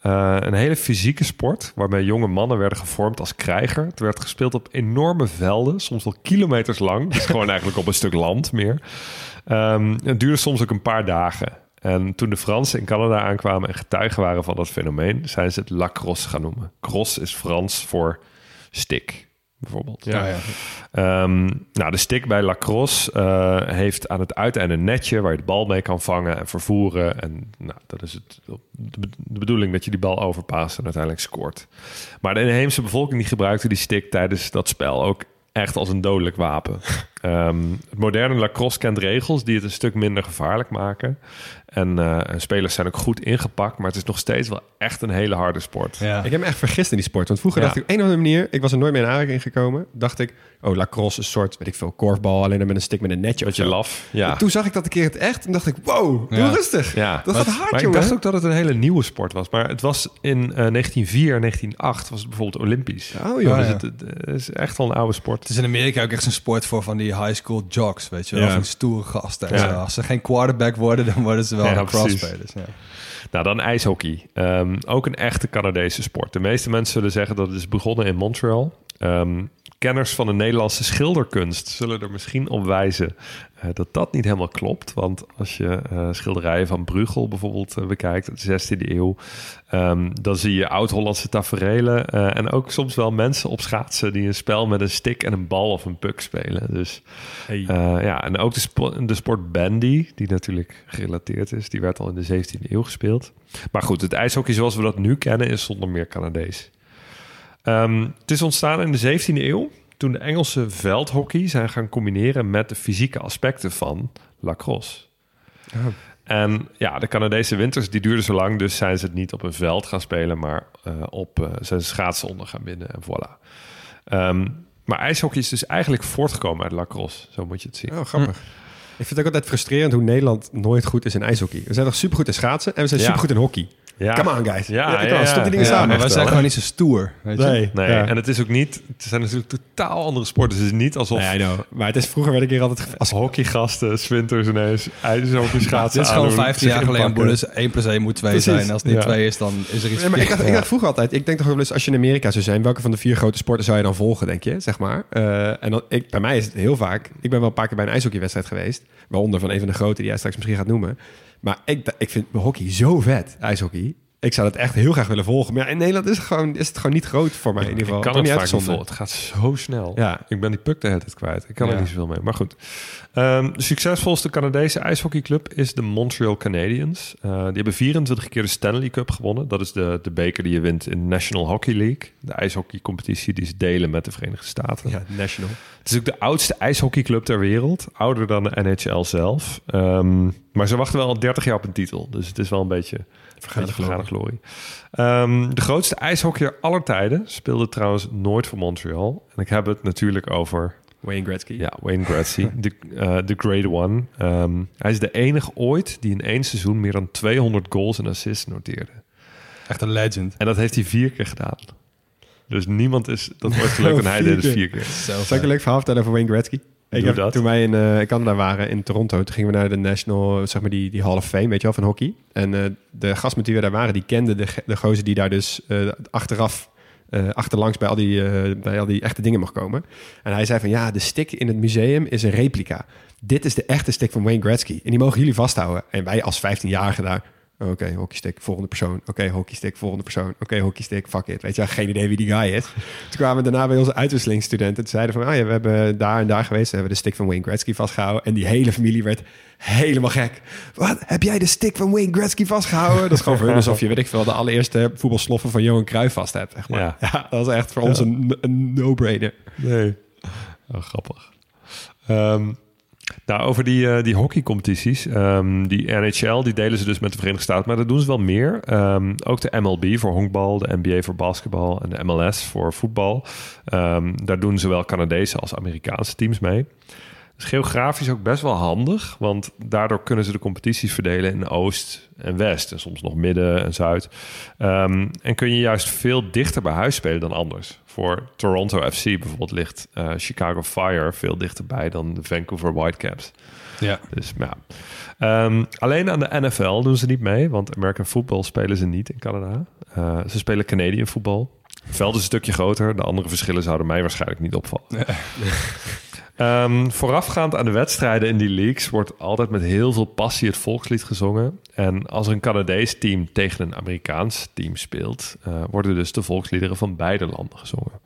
Eh, een hele fysieke sport waarmee jonge mannen werden gevormd als krijger. Het werd gespeeld op enorme velden, soms wel kilometers lang. Dus gewoon eigenlijk op een stuk land meer. Ehm, het duurde soms ook een paar dagen. En toen de Fransen in Canada aankwamen en getuigen waren van dat fenomeen, zijn ze het lacrosse gaan noemen. Cross is Frans voor stick, bijvoorbeeld. Ja, ja. Ehm, nou, de stick bij lacrosse eh, heeft aan het uiteinde een netje waar je de bal mee kan vangen en vervoeren. En nou, dat is het, de bedoeling dat je die bal overpaast en uiteindelijk scoort. Maar de inheemse bevolking die gebruikte die stick tijdens dat spel ook echt als een dodelijk wapen. Ehm, het moderne lacrosse kent regels die het een stuk minder gevaarlijk maken. En eh, en spelers zijn ook goed ingepakt, maar het is nog steeds wel echt een hele harde sport. Ja. Ik heb me echt vergist in die sport. Want vroeger Ja. dacht ik op een of andere manier... Ik was er nooit meer in aanraking gekomen. Dacht ik, oh, lacrosse is een soort, weet ik veel, korfbal. Alleen dan met een stick met een netje of Dat je zo. laf. Ja. En Toen zag ik dat een keer het echt. En dacht ik, wow, doe Ja. rustig. Ja, Dat maar, gaat hard, maar ik dacht ook dat het een hele nieuwe sport was. Maar het was in eh 1904 en 1908 was het bijvoorbeeld Olympisch. Oh, joh. Oh, Dus ja. het, het is echt wel een oude sport. Het is in Amerika ook echt zo'n sport voor van die high school jocks, weet je wel. Ja. Van die stoere gasten. en Ja. zo. Als ze geen quarterback worden, dan worden ze wel Ja, crossspelers. Ja. Nou, dan ijshockey. Ehm, ook een echte Canadese sport. De meeste mensen zullen zeggen dat het is begonnen in Montreal. Ehm, kenners van de Nederlandse schilderkunst zullen er misschien op wijzen dat dat niet helemaal klopt. Want als je eh, schilderijen van Bruegel bijvoorbeeld eh, bekijkt uit de 16e eeuw, ehm, dan zie je oud-Hollandse taferelen eh, en ook soms wel mensen op schaatsen die een spel met een stick en een bal of een puck spelen. Dus Hey. eh, ja, en ook de, spo- de sport bandy, die natuurlijk gerelateerd is, die werd al in de 17e eeuw gespeeld. Maar goed, het ijshockey zoals we dat nu kennen is zonder meer Canadees. Ehm, het is ontstaan in de 17e eeuw toen de Engelse veldhockey zijn gaan combineren met de fysieke aspecten van lacrosse. En ja, de Canadese winters die duurden zo lang, dus zijn ze het niet op een veld gaan spelen, maar eh, op eh, zijn schaatsen onder gaan binden en voilà. Ehm, maar ijshockey is dus eigenlijk voortgekomen uit lacrosse, zo moet je het zien. Oh, grappig. Ik vind het ook altijd frustrerend hoe Nederland nooit goed is in ijshockey. We zijn toch supergoed in schaatsen en we zijn Ja. supergoed in hockey. Ja. Come on, guys. Ja, ja, on, stop die dingen Ja, samen. maar wij echt zijn wel, gewoon niet zo stoer, weet je. Nee. Nee, Ja. en het is ook niet... Het zijn natuurlijk totaal andere sporten. Het is niet alsof Nee, I know. Maar het is vroeger werd ik hier altijd... als hockeygasten, swinters ineens ijshockey schaatsen Dit is gewoon aandoen, 15 jaar geleden. inpakken. Dus 1 plus 1 moet 2 Precies. zijn. Als het niet Ja. 2 is, dan is er iets Nee, maar ik, dacht, ik verkeerd. dacht vroeger altijd, ik denk toch wel eens als je in Amerika zou zijn, welke van de vier grote sporten zou je dan volgen, denk je, zeg maar. Eh, en dan, ik, bij mij is het heel vaak, ik ben wel een paar keer bij een ijshockeywedstrijd geweest, waaronder van een van de grote die jij straks misschien gaat noemen. Maar ik, ik vind hockey zo vet, ijshockey. Ik zou dat echt heel graag willen volgen. Maar ja, in Nederland is het gewoon, is het gewoon niet groot voor mij in ieder geval. Ik kan het niet vaak vol. Het gaat zo snel. Ja. Ik ben die puck de tijd kwijt. Ik kan Ja. er niet zoveel mee. Maar goed. Ehm, de succesvolste Canadese ijshockeyclub is de Montreal Canadiens. Eh, die hebben 24 keer de Stanley Cup gewonnen. Dat is de, de beker die je wint in de National Hockey League. De ijshockeycompetitie die ze delen met de Verenigde Staten. Ja, national. Het is ook de oudste ijshockeyclub ter wereld. Ouder dan de NHL zelf. Ehm, maar ze wachten wel al 30 jaar op een titel. Dus het is wel een beetje vergane glorie. Ehm, de grootste ijshockeyer aller tijden speelde trouwens nooit voor Montreal. En ik heb het natuurlijk over Wayne Gretzky. ja, Wayne Gretzky, de, the Great One. Ehm, hij is de enige ooit die in één seizoen meer dan 200 goals en assists noteerde. Echt een legend. En dat heeft hij vier keer gedaan. Dus niemand is dat ooit gelukt en hij deed het vier keer. Zal ik een leuk verhaal vertellen over Wayne Gretzky? Ik Doe heb, dat. Toen wij in eh, Canada waren, in Toronto, toen gingen we naar de National, zeg maar die, die Hall of Fame, weet je wel, van hockey. En eh, de gast met wie we daar waren, die kende de, de gozer die daar dus eh, achteraf, achterlangs bij al, die, bij al die echte dingen mag komen. En hij zei van, ja, de stick in het museum is een replica. Dit is de echte stick van Wayne Gretzky. En die mogen jullie vasthouden. En wij als 15-jarigen daar, oké, hockeystick, volgende persoon. Oké, hockeystick, volgende persoon. Oké, hockeystick, fuck it. Weet je geen idee wie die guy is. Toen kwamen we daarna bij onze uitwisselingsstudenten. Toen zeiden van, ah ja, we hebben daar en daar geweest. We hebben de stick van Wayne Gretzky vastgehouden. En die hele familie werd helemaal gek. Wat, heb jij de stick van Wayne Gretzky vastgehouden? Dat is gewoon voor hun alsof je, weet ik veel, de allereerste voetbalsloffen van Johan Cruijff vast hebt. Zeg maar. Ja. ja. dat was echt voor ons een, een no-brainer. Nee. Oh, grappig. Ehm, nou, over die, eh, die hockeycompetities. ehm, die NHL, die delen ze dus met de Verenigde Staten. Maar dat doen ze wel meer. Ehm, ook de MLB voor honkbal, de NBA voor basketbal en de MLS voor voetbal. Ehm, daar doen zowel Canadese als Amerikaanse teams mee. Is geografisch ook best wel handig, want daardoor kunnen ze de competities verdelen in Oost en West en soms nog Midden en Zuid. Ehm, en kun je juist veel dichter bij huis spelen dan anders. Voor Toronto FC bijvoorbeeld ligt eh, Chicago Fire veel dichterbij dan de Vancouver Whitecaps. Ja. Dus ja. Ehm, alleen aan de NFL doen ze niet mee, want American football spelen ze niet in Canada. Eh, ze spelen Canadian voetbal. Het veld is een stukje groter. De andere verschillen zouden mij waarschijnlijk niet opvallen. Ehm, voorafgaand aan de wedstrijden in die leagues wordt altijd met heel veel passie het volkslied gezongen. En als een Canadees team tegen een Amerikaans team speelt, eh, worden dus de volksliederen van beide landen gezongen.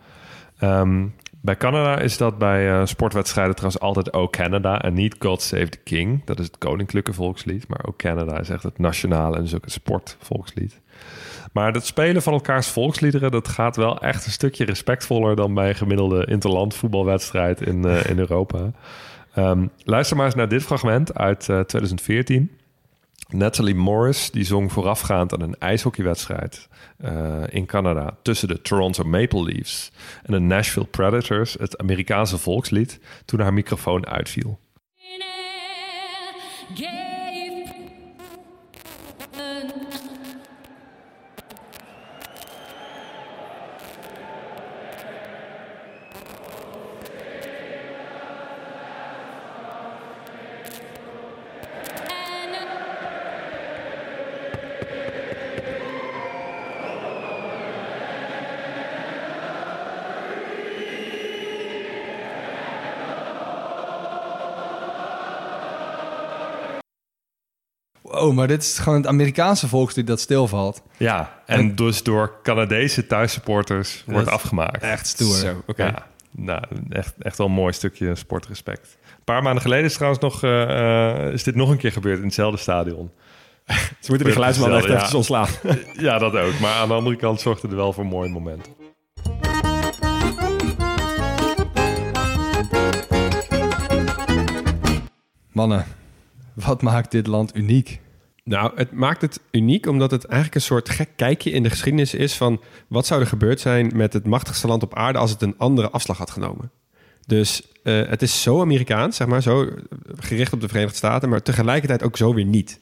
Ehm, bij Canada is dat bij eh, sportwedstrijden trouwens altijd O Canada en niet God Save the King. Dat is het koninklijke volkslied, maar O Canada is echt het nationale en dus ook het sportvolkslied. Maar het spelen van elkaars volksliederen, dat gaat wel echt een stukje respectvoller dan bij een gemiddelde interland voetbalwedstrijd in, eh, in Europa. Ehm, luister maar eens naar dit fragment uit eh, 2014. Natalie Morris die zong voorafgaand aan een ijshockeywedstrijd eh, in Canada tussen de Toronto Maple Leafs en de Nashville Predators het Amerikaanse volkslied toen haar microfoon uitviel. Oh, maar dit is gewoon het Amerikaanse volkslied dat stilvalt. Ja, en dus door Canadese thuissupporters wordt afgemaakt. Echt stoer. Zo, oké. Ja, nou, echt, echt wel een mooi stukje sportrespect. Een paar maanden geleden is trouwens nog, eh, eh, is dit nog een keer gebeurd in hetzelfde stadion. Ze moeten die geluidsman echt Ja. even ontslaan. Ja, dat ook. Maar aan de andere kant zorgde er wel voor een mooi moment. Mannen, wat maakt dit land uniek? Nou, het maakt het uniek omdat het eigenlijk een soort gek kijkje in de geschiedenis is van wat zou er gebeurd zijn met het machtigste land op aarde als het een andere afslag had genomen. Dus eh, het is zo Amerikaans, zeg maar, zo gericht op de Verenigde Staten, maar tegelijkertijd ook zo weer niet.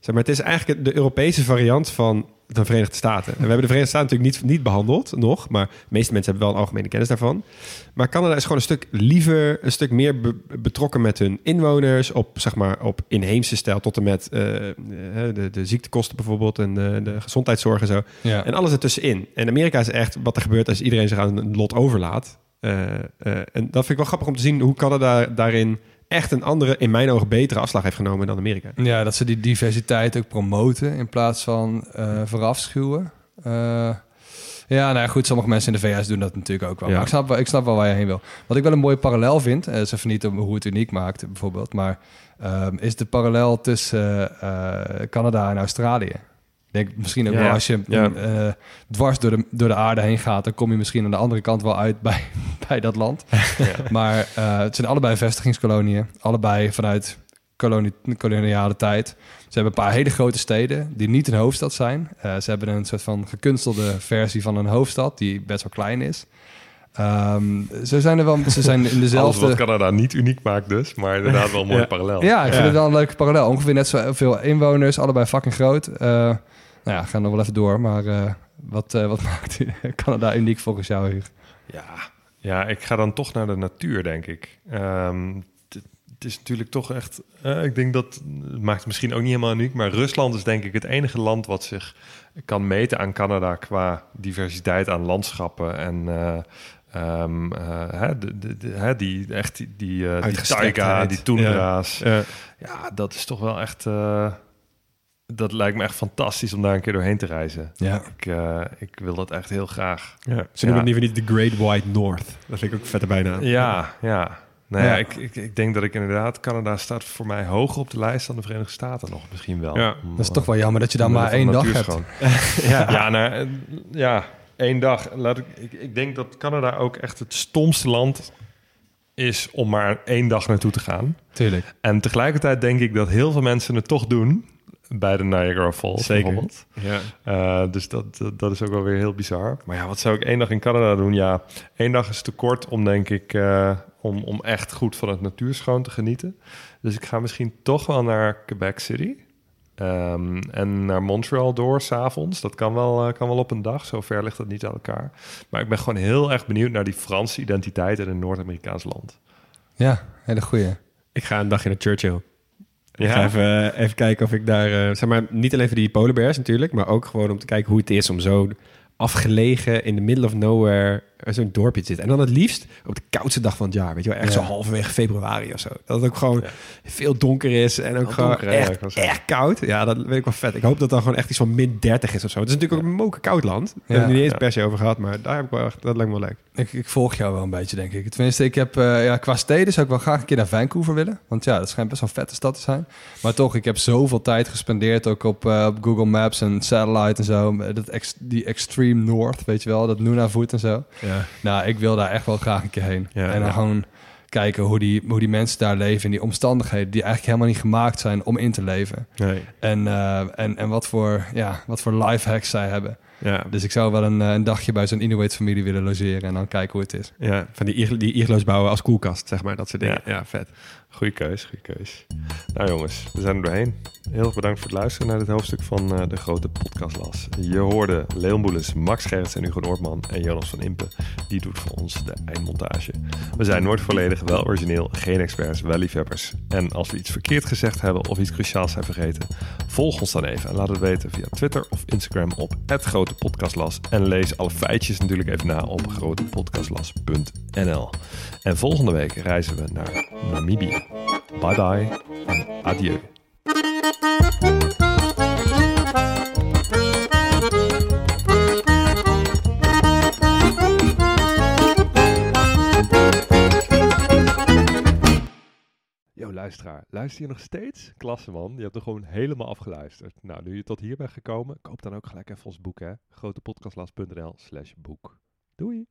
Zeg maar, het is eigenlijk de Europese variant van de Verenigde Staten. En we hebben de Verenigde Staten natuurlijk niet, niet behandeld nog, maar de meeste mensen hebben wel een algemene kennis daarvan. Maar Canada is gewoon een stuk liever, een stuk meer be- betrokken met hun inwoners op, zeg maar, op inheemse stijl, tot en met eh, eh, de, de ziektekosten bijvoorbeeld en de, de gezondheidszorg en zo. Ja. En alles ertussenin. En Amerika is echt wat er gebeurt als iedereen zich aan een lot overlaat. Eh, en dat vind ik wel grappig om te zien hoe Canada daarin echt een andere, in mijn ogen betere afslag heeft genomen dan Amerika. Ja, dat ze die diversiteit ook promoten in plaats van eh verafschuwen. Eh, ja, nou ja, goed, sommige mensen in de VS doen dat natuurlijk ook wel. Ja. Maar ik snap, wel, ik snap wel waar je heen wil. Wat ik wel een mooie parallel vind, eh, is even niet om hoe het uniek maakt bijvoorbeeld, maar ehm, is de parallel tussen Canada en Australië. Ik denk misschien ook Ja. wel als je Ja. eh, dwars door de, door de aarde heen gaat, dan kom je misschien aan de andere kant wel uit bij, bij dat land. Maar eh, het zijn allebei vestigingskoloniën, allebei vanuit kolonie, koloniale tijd. Ze hebben een paar hele grote steden die niet een hoofdstad zijn. Eh, ze hebben een soort van gekunstelde versie van een hoofdstad die best wel klein is. Ehm, ze zijn er wel, ze zijn in Alles dezelfde. wat Canada niet uniek maakt dus, maar inderdaad wel een mooi Ja. parallel. Ja, ik vind Ja. het wel een leuke parallel. Ongeveer net zoveel inwoners, allebei fucking groot. Eh, nou ja, gaan nog wel even door. Maar eh, wat, eh, wat maakt Canada uniek volgens jou, Hugo? Ja, ja, ik ga dan toch naar de natuur, denk ik. Ehm, het- is natuurlijk toch echt... eh, ik denk dat... Het maakt het misschien ook niet helemaal uniek... maar Rusland is denk ik het enige land wat zich kan meten aan Canada... qua diversiteit aan landschappen en... eh, ehm, eh, hè, de, de, de- hè, die echt die, die, eh, die taiga, die toendra's. Ja. Ja, dat is toch wel echt... eh, dat lijkt me echt fantastisch om daar een keer doorheen te reizen. Ja. Ik, eh, ik wil dat echt heel graag. Ja. Ze Ja. noemen het liever niet de Great White North. Dat vind ik ook vette bijna. Ja, ja. Nou ja, Ja. Ik, ik, ik denk dat ik inderdaad... Canada staat voor mij hoger op de lijst dan de Verenigde Staten nog misschien wel. Ja. Om, Dat is toch wel jammer dat je dan omwille maar één dag hebt. ja, ja, nou, ja, één dag. Laat ik, ik, ik denk dat Canada ook echt het stomste land is om maar één dag naartoe te gaan. Tuurlijk. En tegelijkertijd denk ik dat heel veel mensen het toch doen... bij de Niagara Falls Zeker. bijvoorbeeld. Ja. Uh, dus dat, dat, dat is ook wel weer heel bizar. Maar ja, wat zou ik één dag in Canada doen? Ja, één dag is te kort om, denk ik, uh, om, om echt goed van het natuurschoon te genieten. Dus ik ga misschien toch wel naar Quebec City. Um, en naar Montreal door s'avonds. Dat kan wel, uh, kan wel op een dag. Zo ver ligt dat niet aan elkaar. Maar ik ben gewoon heel erg benieuwd naar die Franse identiteit in een Noord-Amerikaans land. Ja, hele goeie. Ik ga een dagje naar Churchill. Ja. Ik ga even, even kijken of ik daar... Uh, zeg maar, niet alleen voor die polar bears natuurlijk... maar ook gewoon om te kijken hoe het is om zo afgelegen in the middle of nowhere zo'n dorpje zitten. En dan het liefst op de koudste dag van het jaar, weet je wel, echt Ja. zo halverwege februari of zo. Dat het ook gewoon veel donker is en ook gewoon donker, hè, ja, echt, koud. Ja, dat weet ik wel vet. Ik hoop dat dan gewoon echt iets van min 30 is of zo. Het is natuurlijk ook een moken koud land. Daar hebben we niet eens per se over gehad, maar daar heb ik wel echt, dat lijkt me wel leuk. Ik, ik volg jou wel een beetje, denk ik. Tenminste, ik heb eh, ja, qua steden zou ik wel graag een keer naar Vancouver willen. Want ja, dat schijnt best wel een vette stad te zijn. Maar toch, ik heb zoveel tijd gespendeerd ook op, eh, op Google Maps en Satellite en zo. Dat ex, die Extreme North, weet je wel, dat Nunavut en zo. Ja. Nou, ik wil daar echt wel graag een keer heen. Ja, en dan gewoon kijken hoe die, hoe die mensen daar leven in die omstandigheden die eigenlijk helemaal niet gemaakt zijn om in te leven. Nee. En, eh, en, en wat voor, ja, wat voor life hacks zij hebben. Ja, Dus ik zou wel een, eh, een dagje bij zo'n Inuit-familie willen logeren en dan kijken hoe het is. ja, van die, die igloos bouwen als koelkast, zeg maar, dat soort dingen. Ja, vet. Goeie keus, goede keus. Nou jongens, we zijn er doorheen. Heel erg bedankt voor het luisteren naar dit hoofdstuk van eh, de grote podcastlas. Je hoorde Leon Boelens, Max Gerrits en Hugo Noordman en Jonas van Impe. Die doet voor ons de eindmontage. We zijn nooit volledig, wel origineel, geen experts, wel liefhebbers. En als we iets verkeerd gezegd hebben of iets cruciaals zijn vergeten, volg ons dan even en laat het weten via Twitter of Instagram op het grote podcastlas. En lees alle feitjes natuurlijk even na op grotepodcastlas.nl. En volgende week reizen we naar Namibië. Bye bye en adieu. Yo, luisteraar, luister je nog steeds? Klasse man, je hebt er gewoon helemaal afgeluisterd. Nou, nu je tot hier bent gekomen, koop dan ook gelijk even ons boek hè. grotepodcastlas.nl slash boek. Doei!